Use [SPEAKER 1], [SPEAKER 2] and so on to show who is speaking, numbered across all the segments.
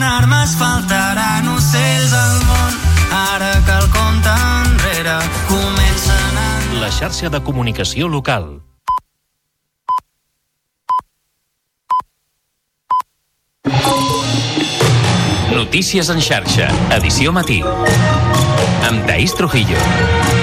[SPEAKER 1] faltaran armes, faltaran ocells al món. Ara que el compte enrere comença a.
[SPEAKER 2] La xarxa de comunicació local. Notícies en xarxa, edició matí. Amb Taís Trujillo.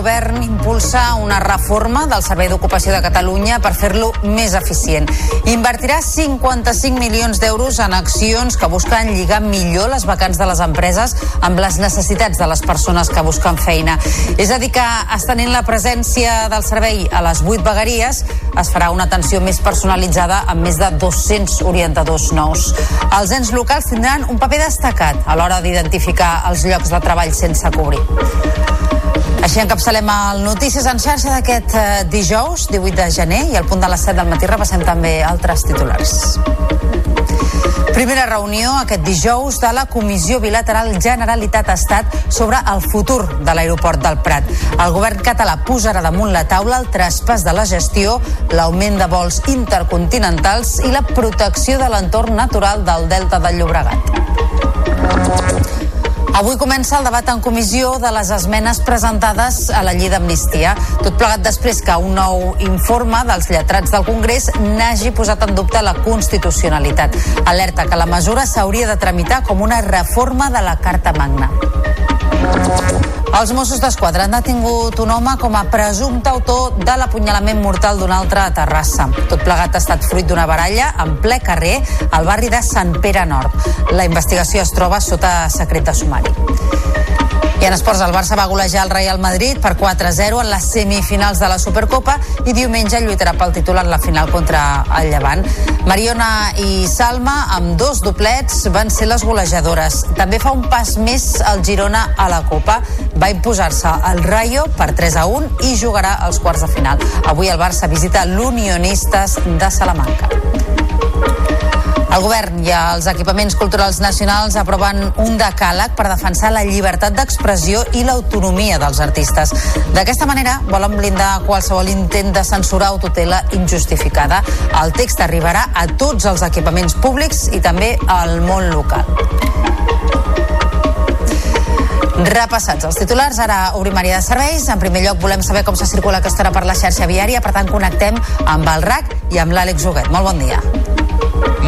[SPEAKER 3] Govern impulsa una reforma del Servei d'Ocupació de Catalunya per fer-lo més eficient. Invertirà 55 milions d'euros en accions que busquen lligar millor les vacants de les empreses amb les necessitats de les persones que busquen feina. És a dir, que estenent la presència del servei a les 8 vegueries es farà una atenció més personalitzada amb més de 200 orientadors nous. Els ens locals tindran un paper destacat a l'hora d'identificar els llocs de treball sense cobrir. Així encapçalem el Notícies en xarxa d'aquest eh, dijous, 18 de gener, i al punt de les 7 del matí repassem també altres titulars. Primera reunió aquest dijous de la Comissió Bilateral Generalitat-Estat sobre el futur de l'aeroport del Prat. El govern català posarà damunt la taula el traspàs de la gestió, l'augment de vols intercontinentals i la protecció de l'entorn natural del Delta del Llobregat. Avui comença el debat en comissió de les esmenes presentades a la llei d'amnistia. Tot plegat després que un nou informe dels lletrats del Congrés n'hagi posat en dubte la constitucionalitat. Alerta que la mesura s'hauria de tramitar com una reforma de la Carta Magna. Els Mossos d'Esquadra han detingut un home com a presumpte autor de l'apunyalament mortal d'un altre a Terrassa. Tot plegat ha estat fruit d'una baralla en ple carrer al barri de Sant Pere Nord. La investigació es troba sota secret de sumari. I en esports, el Barça va golejar el Real Madrid per 4-0 en les semifinals de la Supercopa i diumenge lluitarà pel títol en la final contra el Llevant. Mariona i Salma, amb dos doblets, van ser les golejadores. També fa un pas més el Girona a la Copa. Va imposar-se el Rayo per 3-1 i jugarà als quarts de final. Avui el Barça visita l'Unionistes de Salamanca. El govern i els equipaments culturals nacionals aproven un decàleg per defensar la llibertat d'expressió i l'autonomia dels artistes. D'aquesta manera volen blindar qualsevol intent de censurar o tutela injustificada. El text arribarà a tots els equipaments públics i també al món local. Repassats els titulars, ara obrim àrea de serveis. En primer lloc volem saber com se circula aquesta hora per la xarxa viària, per tant connectem amb el RAC i amb l'Àlex Huguet. Molt bon dia.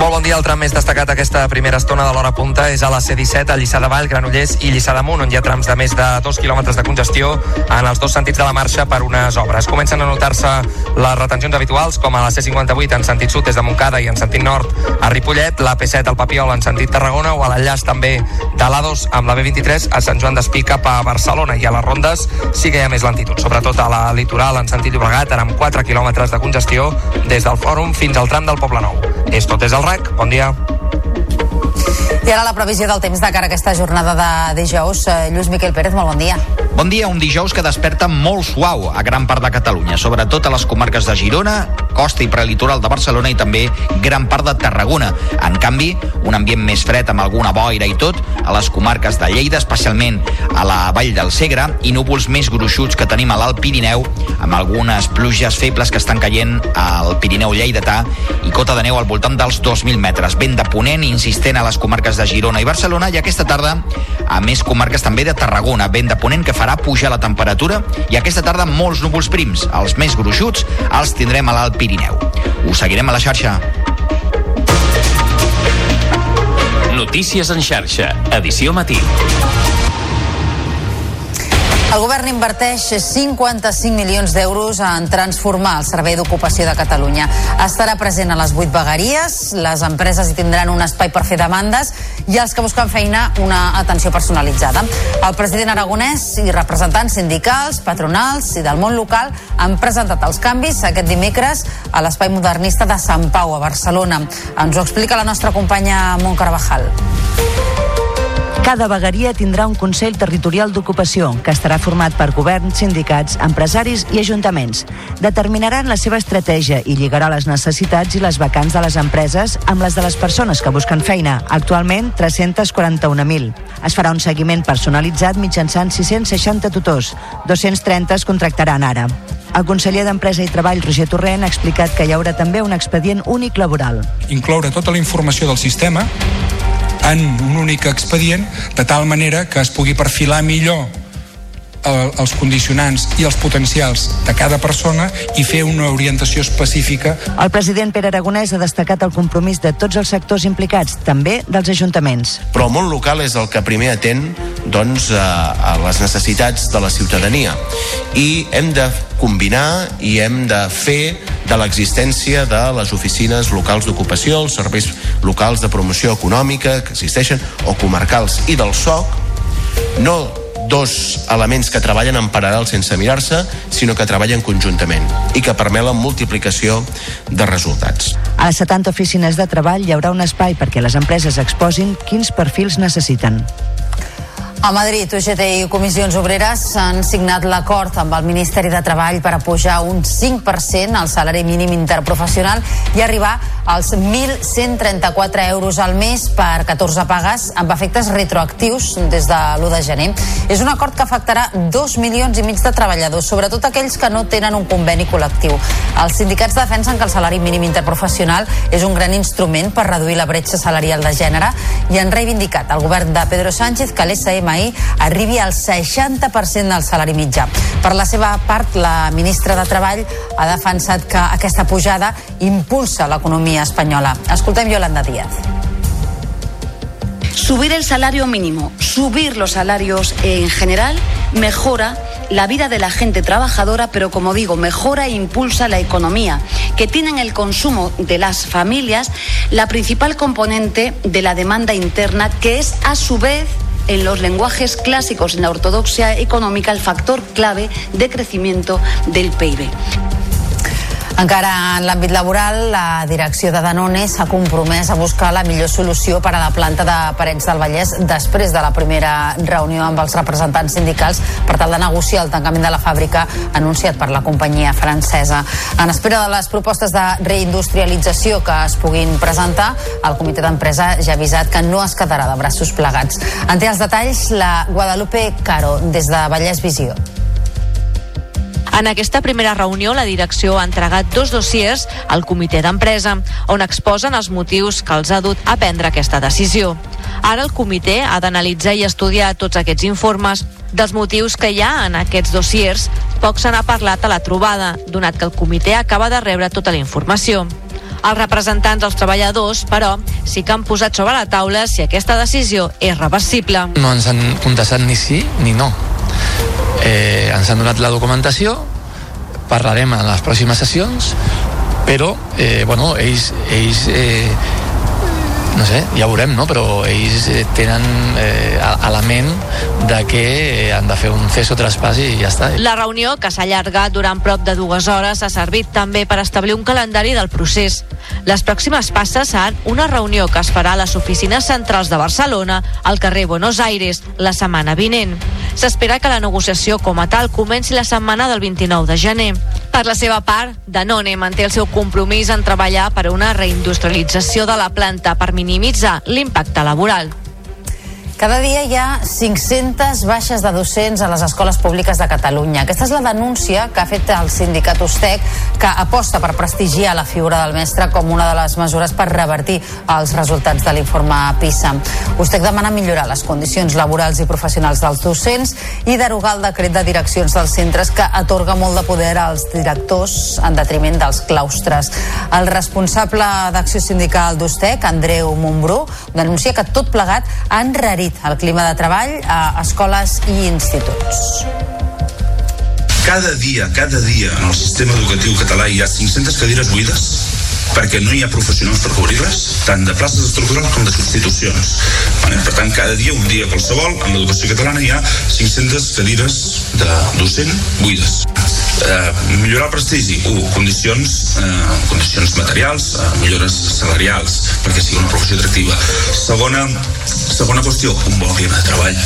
[SPEAKER 4] Molt bon dia. El tram més destacat aquesta primera estona de l'hora punta és a la C-17, a Lliçà de Vall, Granollers i Lliçà d'Amunt, on hi ha trams de més de 2 quilòmetres de congestió en els dos sentits de la marxa per unes obres. Comencen a notar-se les retencions habituals, com a la C-58 en sentit sud des de Montcada i en sentit nord a Ripollet, la P7 al Papiol en sentit Tarragona o a l'enllaç també de l'A2 amb la B23 a Sant Joan d'Espí cap a Barcelona i a les rondes sí que hi ha més lentitud, sobretot a la litoral en sentit Llobregat, ara amb 4 quilòmetres de congestió des del Fòrum fins al tram del Poble Nou. És tot des del RAC. Bon dia.
[SPEAKER 3] I ara la previsió del temps de cara a aquesta jornada de dijous. Eh, Lluís Miquel Pérez, molt bon dia.
[SPEAKER 5] Bon dia, un dijous que desperta molt suau a gran part de Catalunya, sobretot a les comarques de Girona, costa i prelitoral de Barcelona i també gran part de Tarragona. En canvi, un ambient més fred amb alguna boira i tot a les comarques de Lleida, especialment a la Vall del Segre, i núvols més gruixuts que tenim a l'Alt Pirineu, amb algunes pluges febles que estan caient al Pirineu lleidatà i cota de neu al voltant dels 2.000 metres. Vent de ponent insistent a les comarques de Girona i Barcelona i aquesta tarda a més comarques també de Tarragona, vent de ponent que farà pujar la temperatura i aquesta tarda molts núvols prims. Els més gruixuts els tindrem a l'Alt Pirineu. Us seguirem a la xarxa.
[SPEAKER 2] Notícies en xarxa, edició matí.
[SPEAKER 3] El govern inverteix 55 milions d'euros en transformar el Servei d'Ocupació de Catalunya. Estarà present a les 8 vegueries, les empreses hi tindran un espai per fer demandes i els que busquen feina una atenció personalitzada. El president aragonès i representants sindicals, patronals i del món local han presentat els canvis aquest dimecres a l'Espai Modernista de Sant Pau, a Barcelona. Ens ho explica la nostra companya Mont Carvajal.
[SPEAKER 6] Cada vegueria tindrà un Consell Territorial d'Ocupació que estarà format per governs, sindicats, empresaris i ajuntaments. Determinaran la seva estratègia i lligarà les necessitats i les vacants de les empreses amb les de les persones que busquen feina, actualment 341.000. Es farà un seguiment personalitzat mitjançant 660 tutors, 230 es contractaran ara. El conseller d'Empresa i Treball, Roger Torrent, ha explicat que hi haurà també un expedient únic laboral.
[SPEAKER 7] Incloure tota la informació del sistema en un únic expedient, de tal manera que es pugui perfilar millor els condicionants i els potencials de cada persona i fer una orientació específica.
[SPEAKER 6] El president Pere Aragonès ha destacat el compromís de tots els sectors implicats, també dels ajuntaments.
[SPEAKER 8] Però el món local és el que primer atén doncs, a, a les necessitats de la ciutadania i hem de combinar i hem de fer de l'existència de les oficines locals d'ocupació, els serveis locals de promoció econòmica que existeixen, o comarcals, i del SOC, no dos elements que treballen en paral·lel sense mirar-se, sinó que treballen conjuntament i que permet la multiplicació de resultats.
[SPEAKER 6] A les 70 oficines de treball hi haurà un espai perquè les empreses exposin quins perfils necessiten.
[SPEAKER 3] A Madrid, UGT i Comissions Obreres han signat l'acord amb el Ministeri de Treball per apujar un 5% al salari mínim interprofessional i arribar als 1.134 euros al mes per 14 pagues amb efectes retroactius des de l'1 de gener. És un acord que afectarà 2 milions i mig de treballadors, sobretot aquells que no tenen un conveni col·lectiu. Els sindicats defensen que el salari mínim interprofessional és un gran instrument per reduir la bretxa salarial de gènere i han reivindicat al govern de Pedro Sánchez que l'SM PMI arribi al 60% del salari mitjà. Per la seva part, la ministra de Treball ha defensat que aquesta pujada impulsa l'economia espanyola. Escoltem Yolanda Díaz.
[SPEAKER 9] Subir el salario mínimo, subir los salarios en general, mejora la vida de la gente trabajadora, pero como digo, mejora e impulsa la economía, que tiene en el consumo de las familias la principal componente de la demanda interna, que es a su vez en los lenguajes clásicos en la ortodoxia económica el factor clave de crecimiento del PIB.
[SPEAKER 3] Encara en l'àmbit laboral, la direcció de Danone s'ha compromès a buscar la millor solució per a la planta de Parets del Vallès després de la primera reunió amb els representants sindicals per tal de negociar el tancament de la fàbrica anunciat per la companyia francesa. En espera de les propostes de reindustrialització que es puguin presentar, el comitè d'empresa ja ha avisat que no es quedarà de braços plegats. En té els detalls la Guadalupe Caro, des de Vallès Visió.
[SPEAKER 10] En aquesta primera reunió, la direcció ha entregat dos dossiers al comitè d'empresa, on exposen els motius que els ha dut a prendre aquesta decisió. Ara el comitè ha d'analitzar i estudiar tots aquests informes. Dels motius que hi ha en aquests dossiers, poc se n'ha parlat a la trobada, donat que el comitè acaba de rebre tota la informació. Els representants dels treballadors, però, sí que han posat sobre la taula si aquesta decisió és reversible.
[SPEAKER 11] No ens han contestat ni sí ni no eh, ens han donat la documentació parlarem en les pròximes sessions però eh, bueno, ells, ells eh, no sé, ja veurem, no? però ells eh, tenen eh, a, la ment de que eh, han de fer un o traspàs i ja està.
[SPEAKER 10] La reunió, que s'ha allargat durant prop de dues hores, ha servit també per establir un calendari del procés. Les pròximes passes seran una reunió que es farà a les oficines centrals de Barcelona, al carrer Buenos Aires, la setmana vinent. S'espera que la negociació com a tal comenci la setmana del 29 de gener. Per la seva part, Danone manté el seu compromís en treballar per una reindustrialització de la planta per minimitzar l'impacte laboral.
[SPEAKER 3] Cada dia hi ha 500 baixes de docents a les escoles públiques de Catalunya. Aquesta és la denúncia que ha fet el sindicat USTEC, que aposta per prestigiar la figura del mestre com una de les mesures per revertir els resultats de l'informe PISA. USTEC demana millorar les condicions laborals i professionals dels docents i derogar el decret de direccions dels centres que atorga molt de poder als directors en detriment dels claustres. El responsable d'acció sindical d'USTEC, Andreu Montbrú, denuncia que tot plegat ha enrarit el clima de treball a escoles i instituts.
[SPEAKER 12] Cada dia, cada dia en el sistema educatiu català hi ha 500 cadires buides perquè no hi ha professionals per cobrir-les, tant de places estructurals com de substitucions. Per tant, cada dia, un dia qualsevol, en l'educació catalana hi ha 500 cadires de docent buides. Eh, millorar el prestigi, un, condicions, eh, condicions materials, eh, millores salarials, perquè sigui una professió atractiva. Segona, segona qüestió, un bon clima de treball.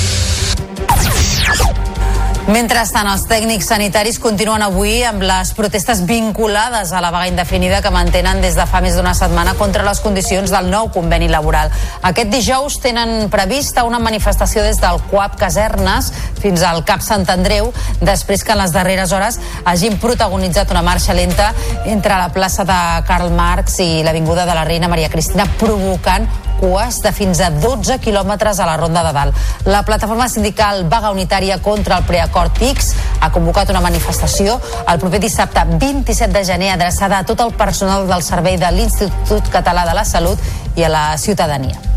[SPEAKER 3] Mentrestant, els tècnics sanitaris continuen avui amb les protestes vinculades a la vaga indefinida que mantenen des de fa més d'una setmana contra les condicions del nou conveni laboral. Aquest dijous tenen prevista una manifestació des del CUAP Casernes fins al CAP Sant Andreu, després que en les darreres hores hagin protagonitzat una marxa lenta entre la plaça de Karl Marx i l'Avinguda de la Reina Maria Cristina, provocant cues de fins a 12 quilòmetres a la Ronda de Dalt. La plataforma sindical Vaga Unitària contra el Preacord X ha convocat una manifestació el proper dissabte 27 de gener adreçada a tot el personal del servei de l'Institut Català de la Salut i a la ciutadania.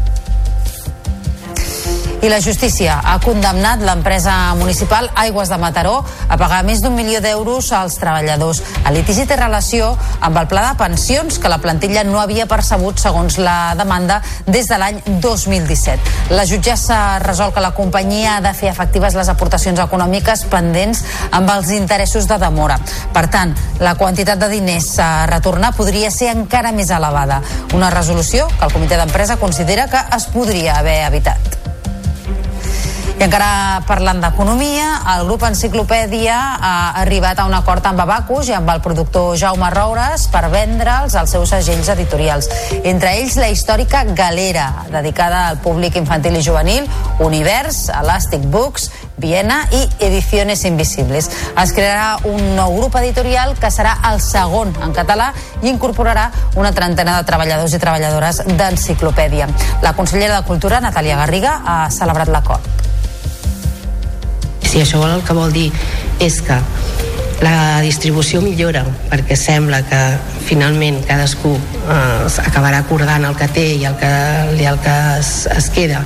[SPEAKER 3] I la justícia ha condemnat l'empresa municipal Aigües de Mataró a pagar més d'un milió d'euros als treballadors. El litigi té relació amb el pla de pensions que la plantilla no havia percebut segons la demanda des de l'any 2017. La jutgessa resol que la companyia ha de fer efectives les aportacions econòmiques pendents amb els interessos de demora. Per tant, la quantitat de diners a retornar podria ser encara més elevada. Una resolució que el comitè d'empresa considera que es podria haver evitat. I encara parlant d'economia, el grup Enciclopèdia ha arribat a un acord amb Abacus i amb el productor Jaume Roures per vendre'ls els seus segells editorials. Entre ells la històrica Galera, dedicada al públic infantil i juvenil, Univers, Elastic Books, Viena i Ediciones Invisibles. Es crearà un nou grup editorial que serà el segon en català i incorporarà una trentena de treballadors i treballadores d'Enciclopèdia. La consellera de Cultura, Natàlia Garriga, ha celebrat l'acord.
[SPEAKER 13] Si això el que vol dir és que la distribució millora perquè sembla que finalment cadascú eh, acabarà acordant el que té i el que, i el que es, es queda.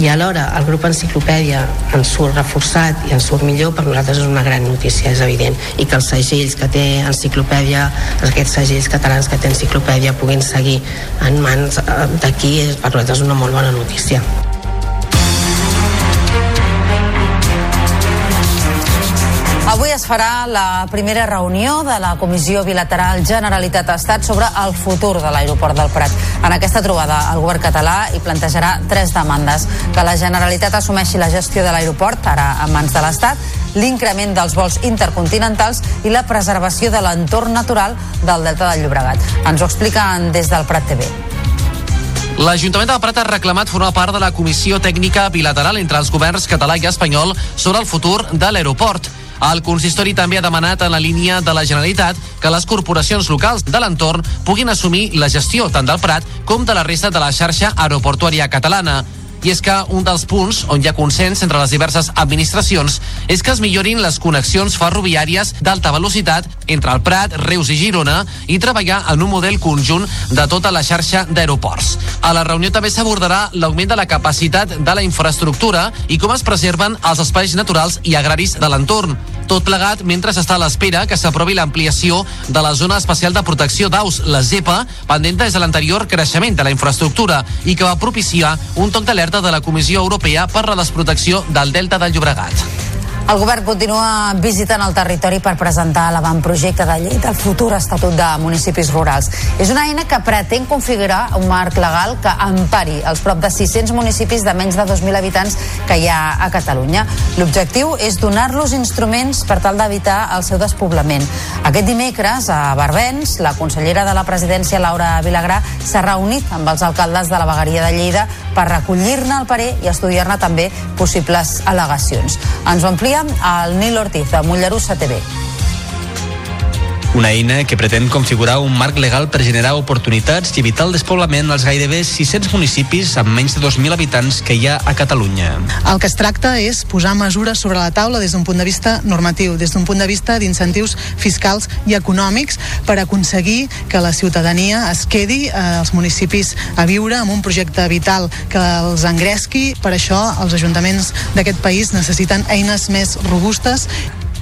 [SPEAKER 13] I alhora el grup Enciclopèdia ens surt reforçat i ens surt millor per nosaltres és una gran notícia, és evident. I que els segells que té Enciclopèdia aquests segells catalans que té Enciclopèdia puguin seguir en mans eh, d'aquí és per nosaltres una molt bona notícia
[SPEAKER 3] Avui es farà la primera reunió de la Comissió Bilateral Generalitat-Estat sobre el futur de l'aeroport del Prat. En aquesta trobada, el govern català hi plantejarà tres demandes. Que la Generalitat assumeixi la gestió de l'aeroport, ara en mans de l'Estat, l'increment dels vols intercontinentals i la preservació de l'entorn natural del Delta del Llobregat. Ens ho expliquen des del Prat TV.
[SPEAKER 14] L'Ajuntament del Prat ha reclamat formar part de la comissió tècnica bilateral entre els governs català i espanyol sobre el futur de l'aeroport. El consistori també ha demanat en la línia de la Generalitat que les corporacions locals de l'entorn puguin assumir la gestió tant del Prat com de la resta de la xarxa aeroportuària catalana. I és que un dels punts on hi ha consens entre les diverses administracions és que es millorin les connexions ferroviàries d'alta velocitat entre el Prat, Reus i Girona i treballar en un model conjunt de tota la xarxa d'aeroports. A la reunió també s'abordarà l'augment de la capacitat de la infraestructura i com es preserven els espais naturals i agraris de l'entorn. Tot plegat mentre s'està a l'espera que s'aprovi l'ampliació de la zona especial de protecció d'aus, la ZEPA, pendent des de l'anterior creixement de la infraestructura i que va propiciar un toc d'alerta de la Comissió Europea per la desprotecció del Delta del Llobregat.
[SPEAKER 3] El govern continua visitant el territori per presentar l'avantprojecte de llei del futur Estatut de Municipis Rurals. És una eina que pretén configurar un marc legal que empari els prop de 600 municipis de menys de 2.000 habitants que hi ha a Catalunya. L'objectiu és donar-los instruments per tal d'evitar el seu despoblament. Aquest dimecres, a Barbens, la consellera de la presidència, Laura Vilagrà, s'ha reunit amb els alcaldes de la vegueria de Lleida per recollir-ne el parer i estudiar-ne també possibles al·legacions. Ens ho amplia el Nil Ortiz, de Mollerussa TV.
[SPEAKER 15] Una eina que pretén configurar un marc legal per generar oportunitats i evitar el despoblament als gairebé 600 municipis amb menys de 2.000 habitants que hi ha a Catalunya.
[SPEAKER 16] El que es tracta és posar mesures sobre la taula des d'un punt de vista normatiu, des d'un punt de vista d'incentius fiscals i econòmics per aconseguir que la ciutadania es quedi eh, als municipis a viure amb un projecte vital que els engresqui. Per això els ajuntaments d'aquest país necessiten eines més robustes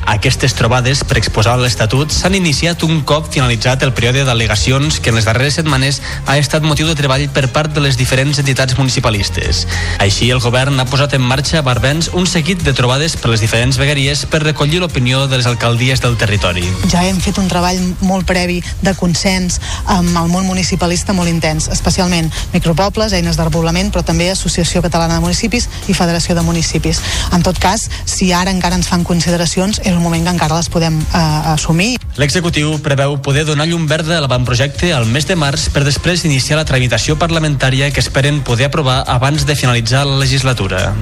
[SPEAKER 15] Aquestes trobades per exposar l'Estatut s'han iniciat un cop finalitzat el període d'al·legacions que en les darreres setmanes ha estat motiu de treball per part de les diferents entitats municipalistes. Així, el govern ha posat en marxa a Barbens un seguit de trobades per les diferents vegueries per recollir l'opinió de les alcaldies del territori.
[SPEAKER 17] Ja hem fet un treball molt previ de consens amb el món municipalista molt intens, especialment micropobles, eines de repoblament, però també Associació Catalana de Municipis i Federació de Municipis. En tot cas, si ara encara ens fan consideracions, és un moment que encara les podem eh, assumir.
[SPEAKER 15] L'executiu preveu poder donar llum verda a l'avantprojecte al mes de març per després iniciar la tramitació parlamentària que esperen poder aprovar abans de finalitzar la legislatura.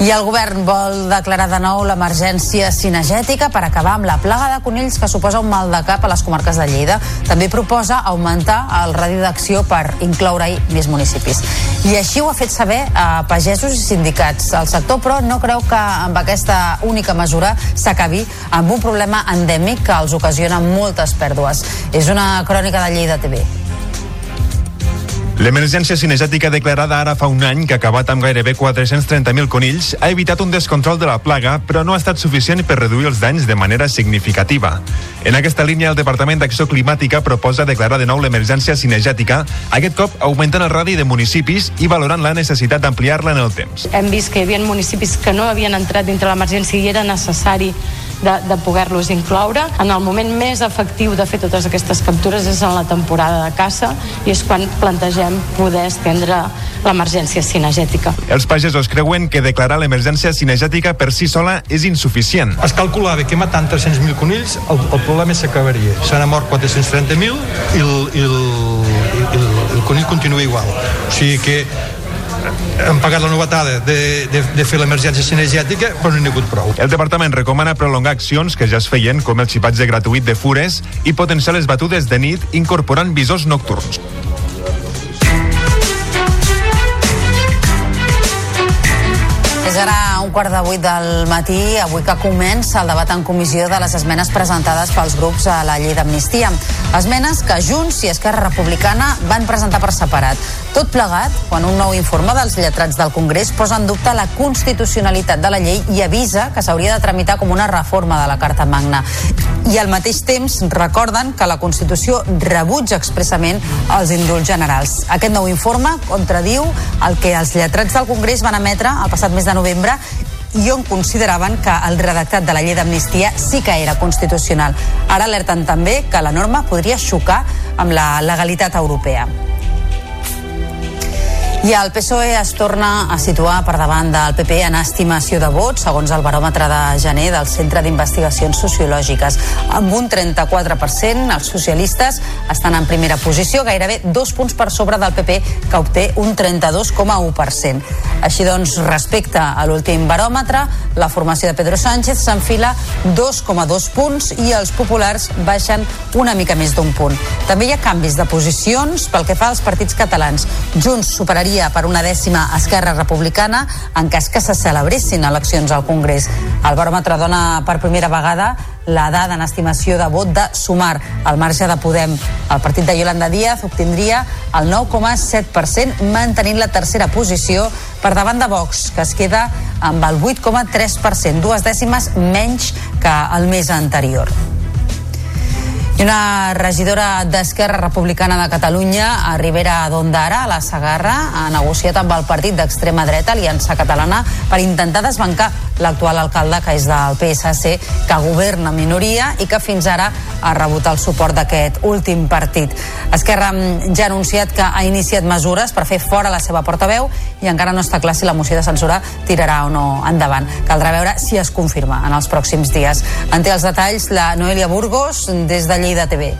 [SPEAKER 3] I el govern vol declarar de nou l'emergència cinegètica per acabar amb la plaga de conills que suposa un mal de cap a les comarques de Lleida. També proposa augmentar el radi d'acció per incloure-hi més municipis. I així ho ha fet saber a pagesos i sindicats. El sector, però, no creu que amb aquesta única mesura s'acabi amb un problema endèmic que els ocasiona moltes pèrdues. És una crònica de Lleida TV.
[SPEAKER 18] L'emergència cinegètica declarada ara fa un any, que ha acabat amb gairebé 430.000 conills, ha evitat un descontrol de la plaga, però no ha estat suficient per reduir els danys de manera significativa. En aquesta línia, el Departament d'Acció Climàtica proposa declarar de nou l'emergència cinegètica, aquest cop augmentant el radi de municipis i valorant la necessitat d'ampliar-la en el temps.
[SPEAKER 19] Hem vist que hi havia municipis que no havien entrat dintre l'emergència i era necessari de, de poder-los incloure. En el moment més efectiu de fer totes aquestes captures és en la temporada de caça i és quan plantegem poder estendre l'emergència cinegètica.
[SPEAKER 18] Els pagesos creuen que declarar l'emergència cinegètica per si sola és insuficient.
[SPEAKER 20] Es calculava que matant 300.000 conills el, el problema s'acabaria. Se n'ha mort 430.000 i, el, i, el, i el, el conill continua igual. O sigui que hem pagat la novetada de, de, de fer l'emergència cinegètica, però no n'hi ha hagut prou.
[SPEAKER 18] El departament recomana prolongar accions que ja es feien, com el xipatge gratuït de fures, i potenciar les batudes de nit incorporant visors nocturns.
[SPEAKER 3] És ara un quart de vuit del matí, avui que comença el debat en comissió de les esmenes presentades pels grups a la llei d'amnistia. Esmenes que Junts i Esquerra Republicana van presentar per separat. Tot plegat quan un nou informe dels lletrats del Congrés posa en dubte la constitucionalitat de la llei i avisa que s'hauria de tramitar com una reforma de la Carta Magna. I al mateix temps recorden que la Constitució rebutja expressament els indults generals. Aquest nou informe contradiu el que els lletrats del Congrés van emetre el passat mes de novembre i on consideraven que el redactat de la llei d'amnistia sí que era constitucional. Ara alerten també que la norma podria xocar amb la legalitat europea. I el PSOE es torna a situar per davant del PP en estimació de vots, segons el baròmetre de gener del Centre d'Investigacions Sociològiques. Amb un 34%, els socialistes estan en primera posició, gairebé dos punts per sobre del PP, que obté un 32,1%. Així doncs, respecte a l'últim baròmetre, la formació de Pedro Sánchez s'enfila 2,2 punts i els populars baixen una mica més d'un punt. També hi ha canvis de posicions pel que fa als partits catalans. Junts superaria per una dècima Esquerra Republicana en cas que se celebressin eleccions al Congrés. El baròmetre dona per primera vegada la dada en estimació de vot de Sumar. Al marge de Podem, el partit de Yolanda Díaz obtindria el 9,7%, mantenint la tercera posició per davant de Vox, que es queda amb el 8,3%, dues dècimes menys que el mes anterior. I una regidora d'Esquerra Republicana de Catalunya, a Ribera d'Ondara, a la Sagarra, ha negociat amb el partit d'extrema dreta, Aliança Catalana, per intentar desbancar l'actual alcalde, que és del PSC, que governa minoria i que fins ara ha rebut el suport d'aquest últim partit. Esquerra ja ha anunciat que ha iniciat mesures per fer fora la seva portaveu i encara no està clar si la moció de censura tirarà o no endavant. Caldrà veure si es confirma en els pròxims dies. En té els detalls la Noelia Burgos, des de Lleida TV.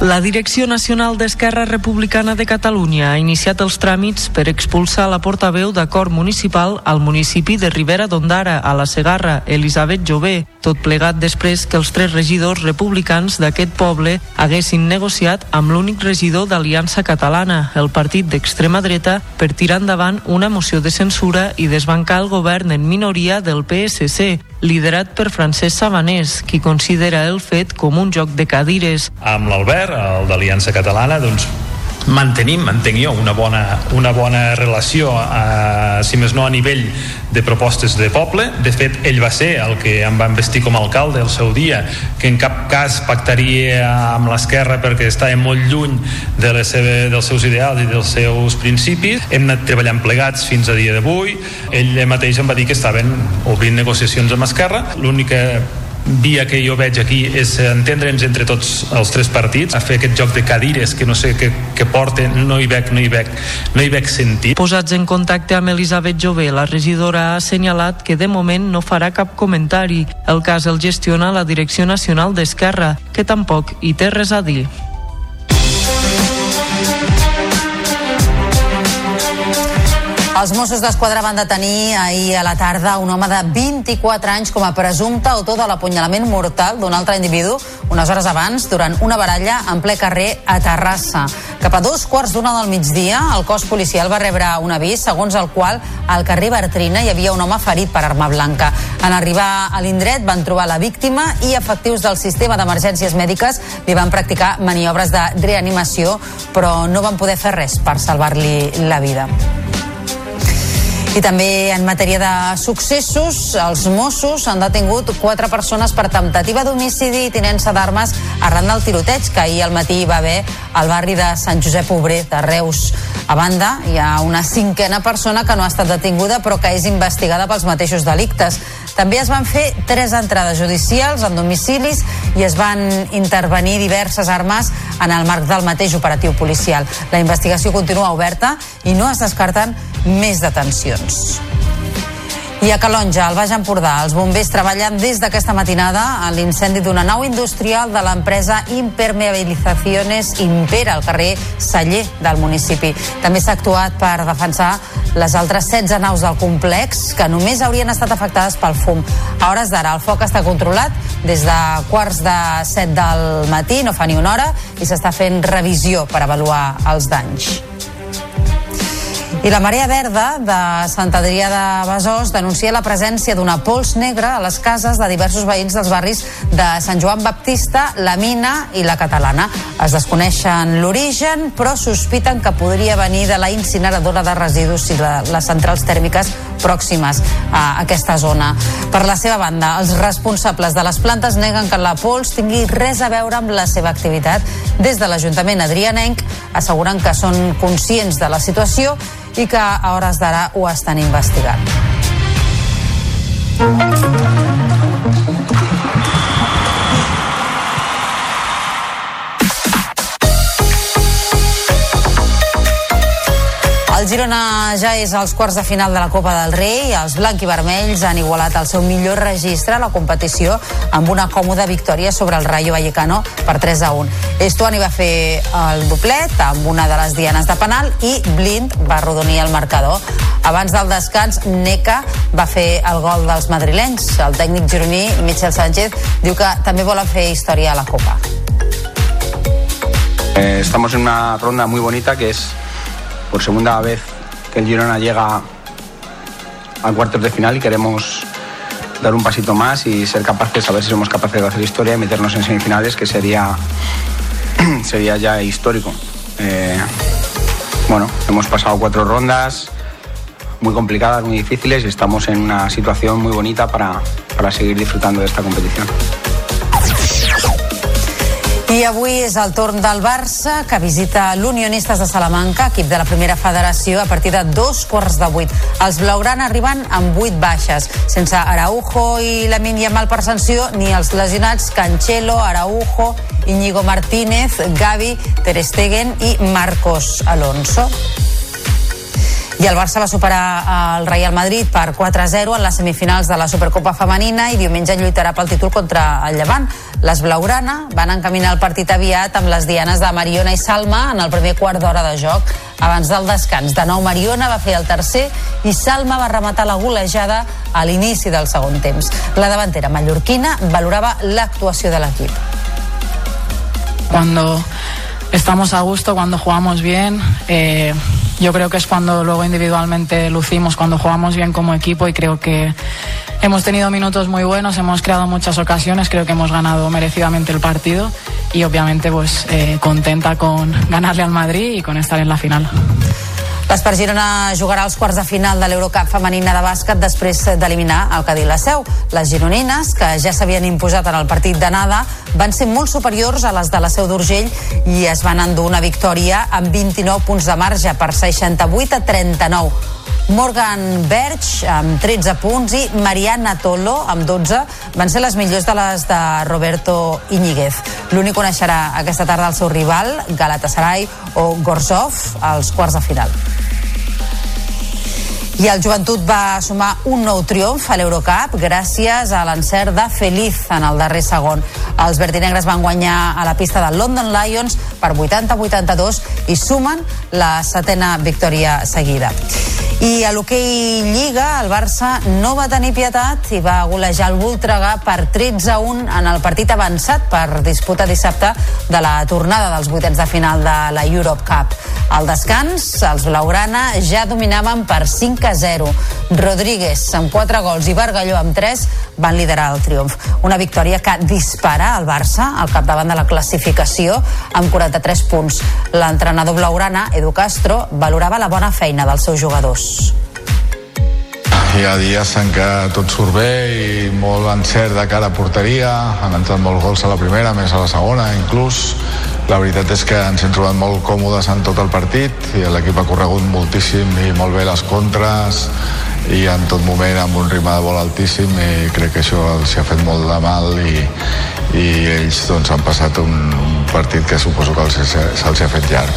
[SPEAKER 21] La Direcció Nacional d'Esquerra Republicana de Catalunya ha iniciat els tràmits per expulsar la portaveu d'acord municipal al municipi de Ribera d'Ondara, a la Segarra, Elisabet Jové, tot plegat després que els tres regidors republicans d'aquest poble haguessin negociat amb l'únic regidor d'Aliança Catalana, el partit d'extrema dreta, per tirar endavant una moció de censura i desbancar el govern en minoria del PSC, liderat per Francesc Sabanés, qui considera el fet com un joc de cadires.
[SPEAKER 22] Amb l'Albert, el d'Aliança Catalana, doncs mantenim, entenc jo, una bona, una bona relació, eh, si més no a nivell de propostes de poble. De fet, ell va ser el que em va investir com a alcalde el seu dia, que en cap cas pactaria amb l'esquerra perquè estava molt lluny de les seva, dels seus ideals i dels seus principis. Hem anat treballant plegats fins a dia d'avui. Ell mateix em va dir que estaven obrint negociacions amb Esquerra. L'única via que jo veig aquí és entendre'ns entre tots els tres partits, a fer aquest joc de cadires que no sé què, què porten, no hi veig, no hi veig, no hi veig sentit.
[SPEAKER 21] Posats en contacte amb Elisabet Jové, la regidora ha assenyalat que de moment no farà cap comentari. El cas el gestiona la Direcció Nacional d'Esquerra, que tampoc hi té res a dir.
[SPEAKER 3] Els Mossos d'Esquadra van detenir ahir a la tarda un home de 24 anys com a presumpte autor de l'apunyalament mortal d'un altre individu unes hores abans durant una baralla en ple carrer a Terrassa. Cap a dos quarts d'una del migdia, el cos policial va rebre un avís segons el qual al carrer Bertrina hi havia un home ferit per arma blanca. En arribar a l'indret van trobar la víctima i efectius del sistema d'emergències mèdiques li van practicar maniobres de reanimació, però no van poder fer res per salvar-li la vida. I també en matèria de successos, els Mossos han detingut quatre persones per temptativa d'homicidi i tinença d'armes arran del tiroteig que ahir al matí va haver al barri de Sant Josep Obrer de Reus. A banda, hi ha una cinquena persona que no ha estat detinguda però que és investigada pels mateixos delictes. També es van fer tres entrades judicials en domicilis i es van intervenir diverses armes en el marc del mateix operatiu policial. La investigació continua oberta i no es descarten més detencions. I a Calonja, al Baix Empordà, els bombers treballen des d'aquesta matinada en l'incendi d'una nau industrial de l'empresa Impermeabilizaciones Impera, al carrer Celler del municipi. També s'ha actuat per defensar les altres 16 naus del complex que només haurien estat afectades pel fum. A hores d'ara el foc està controlat des de quarts de 7 del matí, no fa ni una hora, i s'està fent revisió per avaluar els danys. I la Marea Verda de Sant Adrià de Besòs denuncia la presència d'una pols negra a les cases de diversos veïns dels barris de Sant Joan Baptista, la Mina i la Catalana. Es desconeixen l'origen, però sospiten que podria venir de la incineradora de residus i la, les centrals tèrmiques pròximes a aquesta zona. Per la seva banda, els responsables de les plantes neguen que la pols tingui res a veure amb la seva activitat. Des de l'Ajuntament adrianenc asseguren que són conscients de la situació i que a hores d'ara ho estan investigant. Girona ja és als quarts de final de la Copa del Rei. Els blanc i vermells han igualat el seu millor registre a la competició amb una còmoda victòria sobre el Rayo Vallecano per 3 a 1. Estuani va fer el doblet amb una de les dianes de penal i Blind va arrodonir el marcador. Abans del descans, Neca va fer el gol dels madrilenys. El tècnic gironí, Michel Sánchez, diu que també volen fer història a la Copa.
[SPEAKER 23] Eh, estamos en una ronda muy bonita que es por segunda vez que el Girona llega a cuartos de final y queremos dar un pasito más y ser capaces, a ver si somos capaces de hacer historia y meternos en semifinales, que sería, sería ya histórico. Eh, bueno, hemos pasado cuatro rondas muy complicadas, muy difíciles y estamos en una situación muy bonita para, para seguir disfrutando de esta competición.
[SPEAKER 3] I avui és el torn del Barça, que visita l'Unionistes de Salamanca, equip de la primera federació, a partir de dos quarts de vuit. Els blaugrana arriben amb vuit baixes, sense Araujo i la Yamal per sanció, ni els lesionats Cancelo, Araujo, Íñigo Martínez, Gavi, Ter Stegen i Marcos Alonso. I el Barça va superar el Real Madrid per 4-0 en les semifinals de la Supercopa Femenina i diumenge lluitarà pel títol contra el Llevant. Les Blaugrana van encaminar el partit aviat amb les dianes de Mariona i Salma en el primer quart d'hora de joc. Abans del descans, de nou Mariona va fer el tercer i Salma va rematar la golejada a l'inici del segon temps. La davantera mallorquina valorava l'actuació de l'equip.
[SPEAKER 24] Cuando estamos a gusto, cuando jugamos bien, eh, yo creo que es cuando luego individualmente lucimos, cuando jugamos bien como equipo y creo que
[SPEAKER 25] Hemos tenido minutos muy buenos, hemos creado muchas ocasiones, creo que hemos ganado merecidamente el partido y obviamente pues eh, contenta con ganarle al Madrid y con estar en la final.
[SPEAKER 3] L'Espart Girona jugarà als quarts de final de l'Eurocup femenina de bàsquet després d'eliminar el Cadí la Seu. Les gironines, que ja s'havien imposat en el partit d'anada, van ser molt superiors a les de la Seu d'Urgell i es van endur una victòria amb 29 punts de marge per 68 a 39. Morgan Berg amb 13 punts i Mariana Tolo amb 12 van ser les millors de les de Roberto Iñiguez. L'únic coneixerà aquesta tarda el seu rival, Galatasaray o Gorzov, als quarts de final. I el Joventut va sumar un nou triomf a l'Eurocup gràcies a l'encert de Feliz en el darrer segon. Els verdinegres van guanyar a la pista del London Lions per 80-82 i sumen la setena victòria seguida. I a l'hoquei Lliga, el Barça no va tenir pietat i va golejar el Voltregà per 13-1 en el partit avançat per disputa dissabte de la tornada dels vuitens de final de la Europe Cup. Al descans, els blaugrana ja dominaven per 5 a 0. Rodríguez amb 4 gols i Bargalló amb 3 van liderar el triomf. Una victòria que dispara el Barça al capdavant de la classificació amb 43 punts. L'entrenador blaugrana, Edu Castro, valorava la bona feina dels seus jugadors.
[SPEAKER 26] Hi ha dies en què tot surt bé i molt encert de cara a porteria, han entrat molts gols a la primera, més a la segona, inclús. La veritat és que ens hem trobat molt còmodes en tot el partit i l'equip ha corregut moltíssim i molt bé les contres i en tot moment amb un ritme de vol altíssim i crec que això els ha fet molt de mal i, i ells doncs, han passat un, un partit que suposo que se'ls ha fet llarg.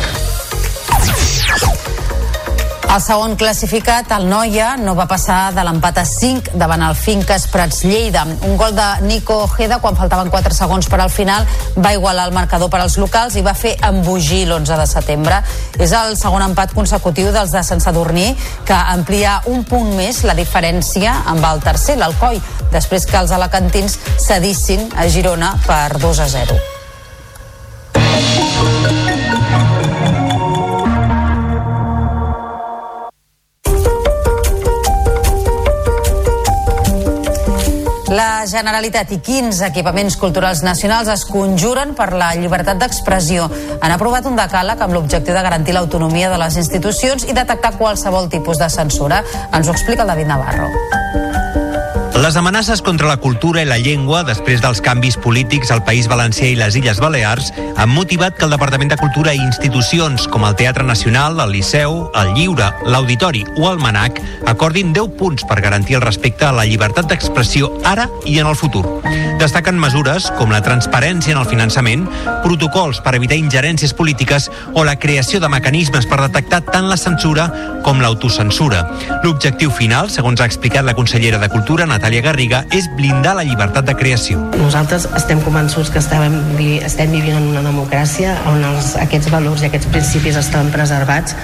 [SPEAKER 3] El segon classificat, el Noia, no va passar de l'empat a 5 davant el Finques Prats Lleida. Un gol de Nico Ojeda, quan faltaven 4 segons per al final, va igualar el marcador per als locals i va fer embogir l'11 de setembre. És el segon empat consecutiu dels de Sant Sadurní, que amplia un punt més la diferència amb el tercer, l'Alcoi, després que els alacantins cedissin a Girona per 2 a 0. La Generalitat i 15 equipaments culturals nacionals es conjuren per la llibertat d'expressió. Han aprovat un decàleg amb l'objectiu de garantir l'autonomia de les institucions i detectar qualsevol tipus de censura. Ens ho explica el David Navarro.
[SPEAKER 27] Les amenaces contra la cultura i la llengua després dels canvis polítics al País Valencià i les Illes Balears han motivat que el Departament de Cultura i institucions com el Teatre Nacional, el Liceu, el Lliure, l'Auditori o el Manac acordin 10 punts per garantir el respecte a la llibertat d'expressió ara i en el futur. Destaquen mesures com la transparència en el finançament, protocols per evitar ingerències polítiques o la creació de mecanismes per detectar tant la censura com l'autocensura. L'objectiu final, segons ha explicat la consellera de Cultura, Natàlia Garriga, és blindar la llibertat de creació.
[SPEAKER 13] Nosaltres estem convençuts que estem, estem vivint en una democràcia on els, aquests valors i aquests principis estan preservats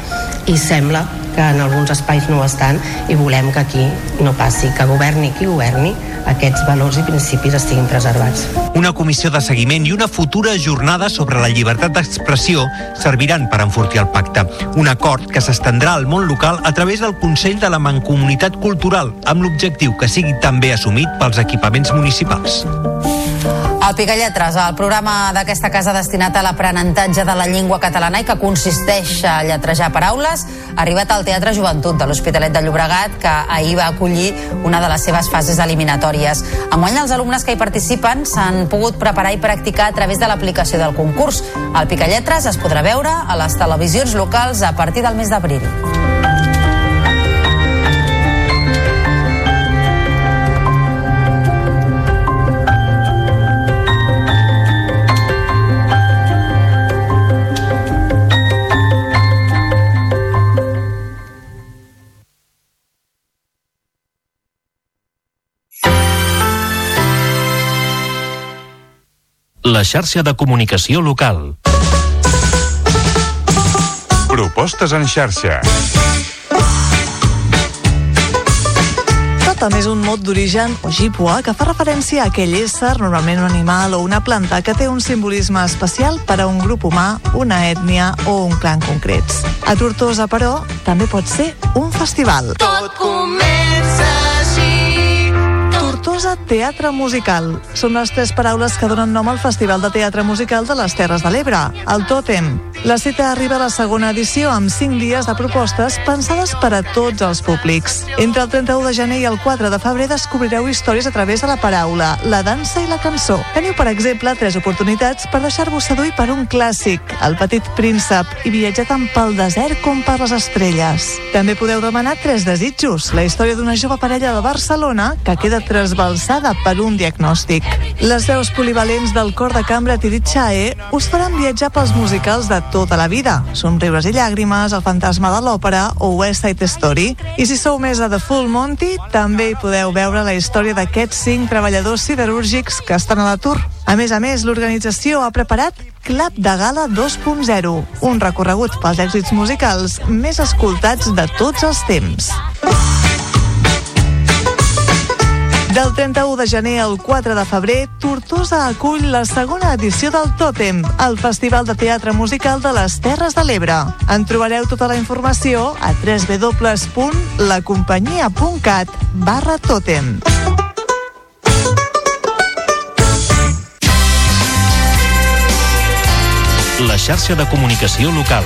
[SPEAKER 13] i sembla que en alguns espais no ho estan i volem que aquí no passi, que governi qui governi, aquests valors i principis estiguin preservats.
[SPEAKER 27] Una comissió de seguiment i una futura jornada sobre la llibertat d'expressió serviran per enfortir el pacte. Un acord que s'estendrà al món local a través del Consell de la Mancomunitat Cultural, amb l'objectiu que sigui també assumit pels equipaments municipals.
[SPEAKER 3] El Picalletres, el programa d'aquesta casa destinat a l'aprenentatge de la llengua catalana i que consisteix a lletrejar paraules, ha arribat al Teatre Joventut de l'Hospitalet de Llobregat, que ahir va acollir una de les seves fases eliminatòries. Enguany, els alumnes que hi participen s'han pogut preparar i practicar a través de l'aplicació del concurs. El Picalletres es podrà veure a les televisions locals a partir del mes d'abril.
[SPEAKER 2] La xarxa de comunicació local.
[SPEAKER 28] Propostes en xarxa.
[SPEAKER 29] Totem és un mot d'origen ojibwa que fa referència a aquell ésser, normalment un animal o una planta, que té un simbolisme especial per a un grup humà, una ètnia o un clan concrets. A Tortosa, però, també pot ser un festival.
[SPEAKER 30] Tot comença així,
[SPEAKER 29] Tortosa Teatre Musical. Són les tres paraules que donen nom al Festival de Teatre Musical de les Terres de l'Ebre, el Tòtem. La cita arriba a la segona edició amb 5 dies de propostes pensades per a tots els públics. Entre el 31 de gener i el 4 de febrer descobrireu històries a través de la paraula, la dansa i la cançó. Teniu, per exemple, tres oportunitats per deixar-vos seduir per un clàssic, El petit príncep, i viatjar tant pel desert com per les estrelles. També podeu demanar tres desitjos, la història d'una jove parella de Barcelona que queda trasbalsada per un diagnòstic. Les veus polivalents del cor de cambra Tirit Chae us faran viatjar pels musicals de tota la vida. Somriures i llàgrimes, El fantasma de l'òpera o West Side Story. I si sou més a The Full Monty, també hi podeu veure la història d'aquests cinc treballadors siderúrgics que estan a l'atur. A més a més, l'organització ha preparat Club de Gala 2.0, un recorregut pels èxits musicals més escoltats de tots els temps. Del 31 de gener al 4 de febrer, Tortosa acull la segona edició del Tòtem, el Festival de Teatre Musical de les Terres de l'Ebre. En trobareu tota la informació a www.lacompanyia.cat barra Tòtem.
[SPEAKER 2] La xarxa de comunicació local.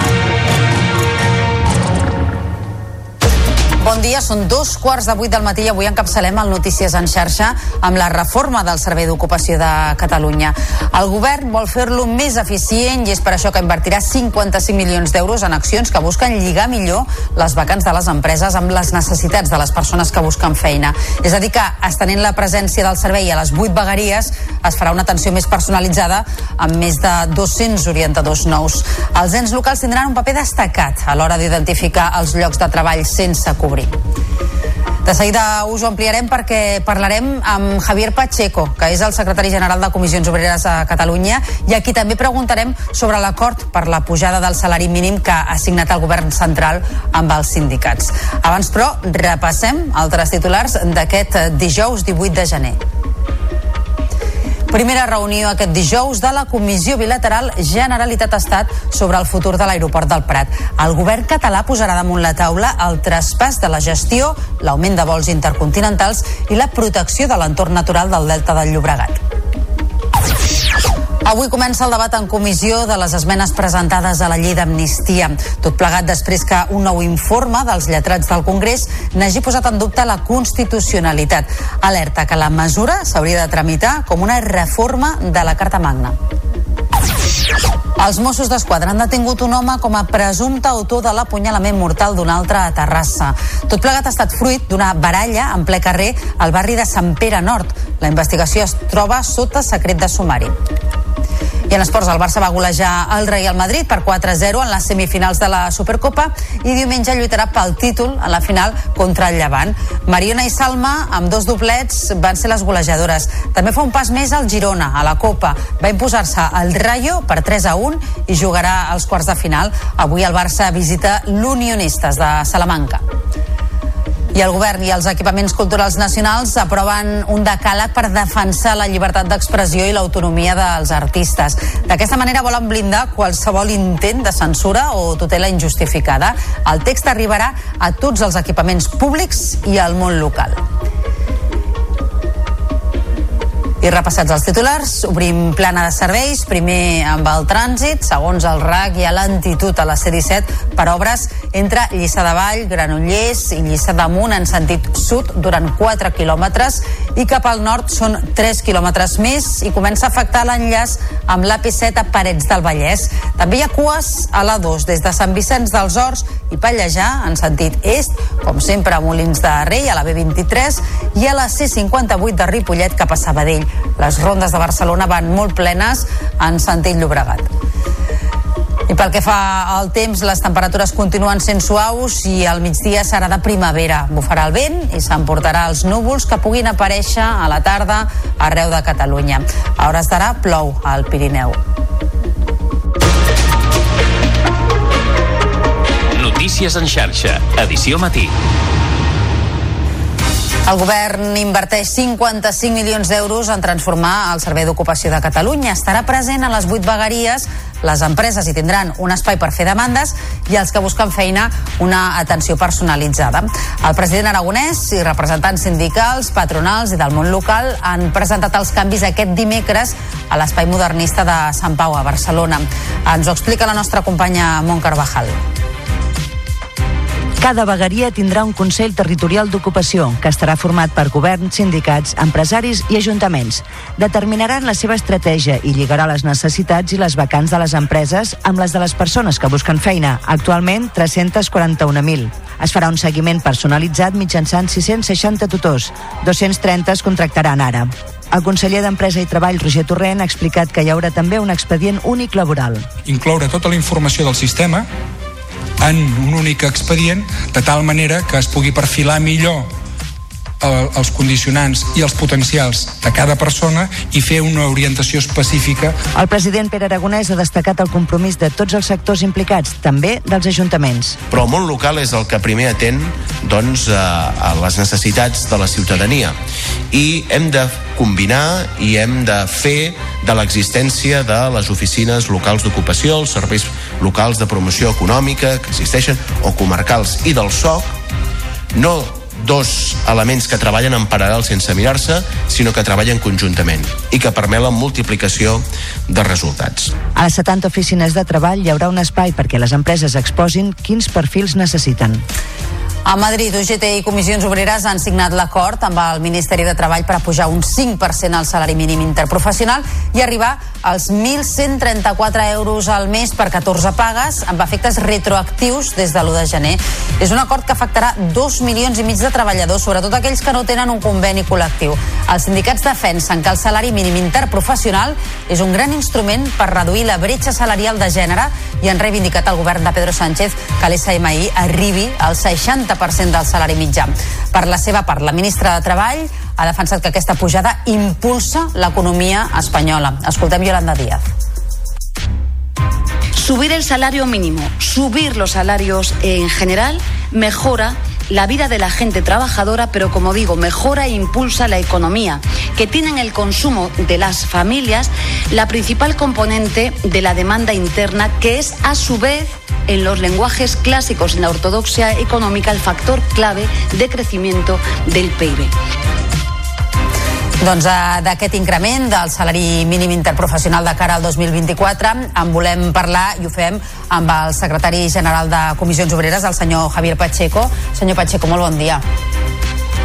[SPEAKER 3] Bon dia, són dos quarts de vuit del matí i avui encapçalem el Notícies en xarxa amb la reforma del Servei d'Ocupació de Catalunya. El govern vol fer-lo més eficient i és per això que invertirà 55 milions d'euros en accions que busquen lligar millor les vacants de les empreses amb les necessitats de les persones que busquen feina. És a dir, que estenent la presència del servei a les vuit vegueries es farà una atenció més personalitzada amb més de 200 orientadors nous. Els ens locals tindran un paper destacat a l'hora d'identificar els llocs de treball sense cobrir. De seguida us ho ampliarem perquè parlarem amb Javier Pacheco, que és el secretari general de Comissions Obreres a Catalunya, i aquí també preguntarem sobre l'acord per la pujada del salari mínim que ha signat el govern central amb els sindicats. Abans, però, repassem altres titulars d'aquest dijous 18 de gener. Primera reunió aquest dijous de la Comissió Bilateral Generalitat-Estat sobre el futur de l'aeroport del Prat. El govern català posarà damunt la taula el traspàs de la gestió, l'augment de vols intercontinentals i la protecció de l'entorn natural del Delta del Llobregat. Avui comença el debat en comissió de les esmenes presentades a la llei d'amnistia. Tot plegat després que un nou informe dels lletrats del Congrés n'hagi posat en dubte la constitucionalitat. Alerta que la mesura s'hauria de tramitar com una reforma de la Carta Magna. Els Mossos d'Esquadra han detingut un home com a presumpte autor de l'apunyalament mortal d'un altre a Terrassa. Tot plegat ha estat fruit d'una baralla en ple carrer al barri de Sant Pere Nord. La investigació es troba sota secret de sumari. I en esports, el Barça va golejar el Real Madrid per 4-0 en les semifinals de la Supercopa i diumenge lluitarà pel títol a la final contra el Llevant. Mariona i Salma, amb dos doblets, van ser les golejadores. També fa un pas més al Girona, a la Copa. Va imposar-se el Rayo per 3-1 i jugarà als quarts de final. Avui el Barça visita l'Unionistes de Salamanca. I el govern i els equipaments culturals nacionals aproven un decàleg per defensar la llibertat d'expressió i l'autonomia dels artistes. D'aquesta manera volen blindar qualsevol intent de censura o tutela injustificada. El text arribarà a tots els equipaments públics i al món local. I repassats els titulars, obrim plana de serveis, primer amb el trànsit, segons el RAC hi ha lentitud a la C-17 per obres entre Lliçà de Vall, Granollers i Lliçà d'Amunt en sentit sud durant 4 quilòmetres i cap al nord són 3 quilòmetres més i comença a afectar l'enllaç amb l'AP7 a Parets del Vallès. També hi ha cues a l'A2 des de Sant Vicenç dels Horts i Pallejà en sentit est, com sempre a Molins de Rei a la B23 i a la C58 de Ripollet cap a Sabadell. Les rondes de Barcelona van molt plenes en sentit Llobregat. I pel que fa al temps, les temperatures continuen sent suaus i al migdia serà de primavera. Bufarà el vent i s'emportarà els núvols que puguin aparèixer a la tarda arreu de Catalunya. A hores d'ara plou al Pirineu.
[SPEAKER 2] Notícies en xarxa, edició matí.
[SPEAKER 3] El govern inverteix 55 milions d'euros en transformar el Servei d'Ocupació de Catalunya. Estarà present a les vuit vegueries les empreses hi tindran un espai per fer demandes i els que busquen feina una atenció personalitzada. El president aragonès i representants sindicals, patronals i del món local han presentat els canvis aquest dimecres a l'espai modernista de Sant Pau a Barcelona. Ens ho explica la nostra companya Mont Carvajal.
[SPEAKER 6] Cada vegueria tindrà un Consell Territorial d'Ocupació que estarà format per governs, sindicats, empresaris i ajuntaments. Determinaran la seva estratègia i lligarà les necessitats i les vacants de les empreses amb les de les persones que busquen feina, actualment 341.000. Es farà un seguiment personalitzat mitjançant 660 tutors, 230 es contractaran ara. El conseller d'Empresa i Treball, Roger Torrent, ha explicat que hi haurà també un expedient únic laboral.
[SPEAKER 7] Incloure tota la informació del sistema en un únic expedient de tal manera que es pugui perfilar millor el, els condicionants i els potencials de cada persona i fer una orientació específica.
[SPEAKER 6] El president Pere Aragonès ha destacat el compromís de tots els sectors implicats, també dels ajuntaments.
[SPEAKER 8] Però el món local és el que primer atén doncs, a, a les necessitats de la ciutadania i hem de combinar i hem de fer de l'existència de les oficines locals d'ocupació, els serveis locals de promoció econòmica que existeixen, o comarcals, i del SOC, no dos elements que treballen en paral·lel sense mirar-se, sinó que treballen conjuntament i que permet la multiplicació de resultats.
[SPEAKER 6] A les 70 oficines de treball hi haurà un espai perquè les empreses exposin quins perfils necessiten.
[SPEAKER 3] A Madrid, UGT i Comissions Obreres han signat l'acord amb el Ministeri de Treball per apujar un 5% al salari mínim interprofessional i arribar als 1.134 euros al mes per 14 pagues amb efectes retroactius des de l'1 de gener. És un acord que afectarà 2 milions i mig de treballadors, sobretot aquells que no tenen un conveni col·lectiu. Els sindicats defensen que el salari mínim interprofessional és un gran instrument per reduir la bretxa salarial de gènere i han reivindicat al govern de Pedro Sánchez que l'SMI arribi al 60% del salari mitjà. Per la seva part, la ministra de Treball ha defensat que aquesta pujada impulsa l'economia espanyola. Escoltem Yolanda Díaz.
[SPEAKER 9] Subir el salario mínimo, subir los salarios en general, mejora la vida de la gente trabajadora, pero como digo, mejora e impulsa la economía, que tiene en el consumo de las familias la principal componente de la demanda interna, que es a su vez en los lenguajes clásicos en la ortodoxia económica el factor clave de crecimiento del PIB.
[SPEAKER 3] Doncs eh, d'aquest increment del salari mínim interprofessional de cara al 2024 en volem parlar i ho fem amb el secretari general de Comissions Obreres, el senyor Javier Pacheco. Senyor Pacheco, molt bon dia.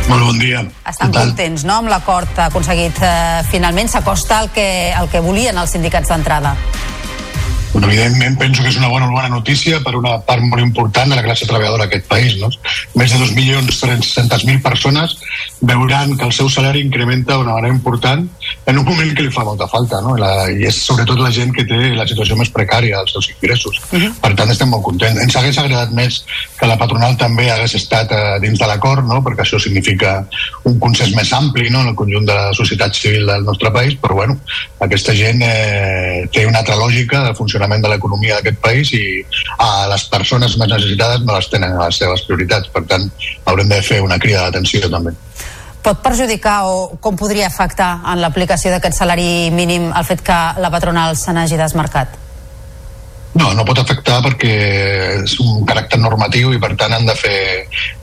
[SPEAKER 31] Molt bon dia.
[SPEAKER 3] Estan contents, no?, amb l'acord aconseguit eh, finalment. S'acosta al que, el que volien els sindicats d'entrada.
[SPEAKER 31] Bueno, evidentment penso que és una bona, bona notícia per una part molt important de la classe treballadora d'aquest país. No? Més de 2.300.000 persones veuran que el seu salari incrementa d'una manera important en un moment que li fa molta falta. No? La, I és sobretot la gent que té la situació més precària dels seus ingressos. Uh -huh. Per tant, estem molt contents. Ens hagués agradat més que la patronal també hagués estat eh, dins de l'acord, no? perquè això significa un consens més ampli no? en el conjunt de la societat civil del nostre país, però bueno, aquesta gent eh, té una altra lògica de funcionament funcionament de l'economia d'aquest país i a les persones més necessitades no les tenen a les seves prioritats. Per tant, haurem de fer una crida d'atenció també.
[SPEAKER 3] Pot perjudicar o com podria afectar en l'aplicació d'aquest salari mínim el fet que la patronal se n'hagi desmarcat?
[SPEAKER 31] No, no pot afectar perquè és un caràcter normatiu i per tant han de fer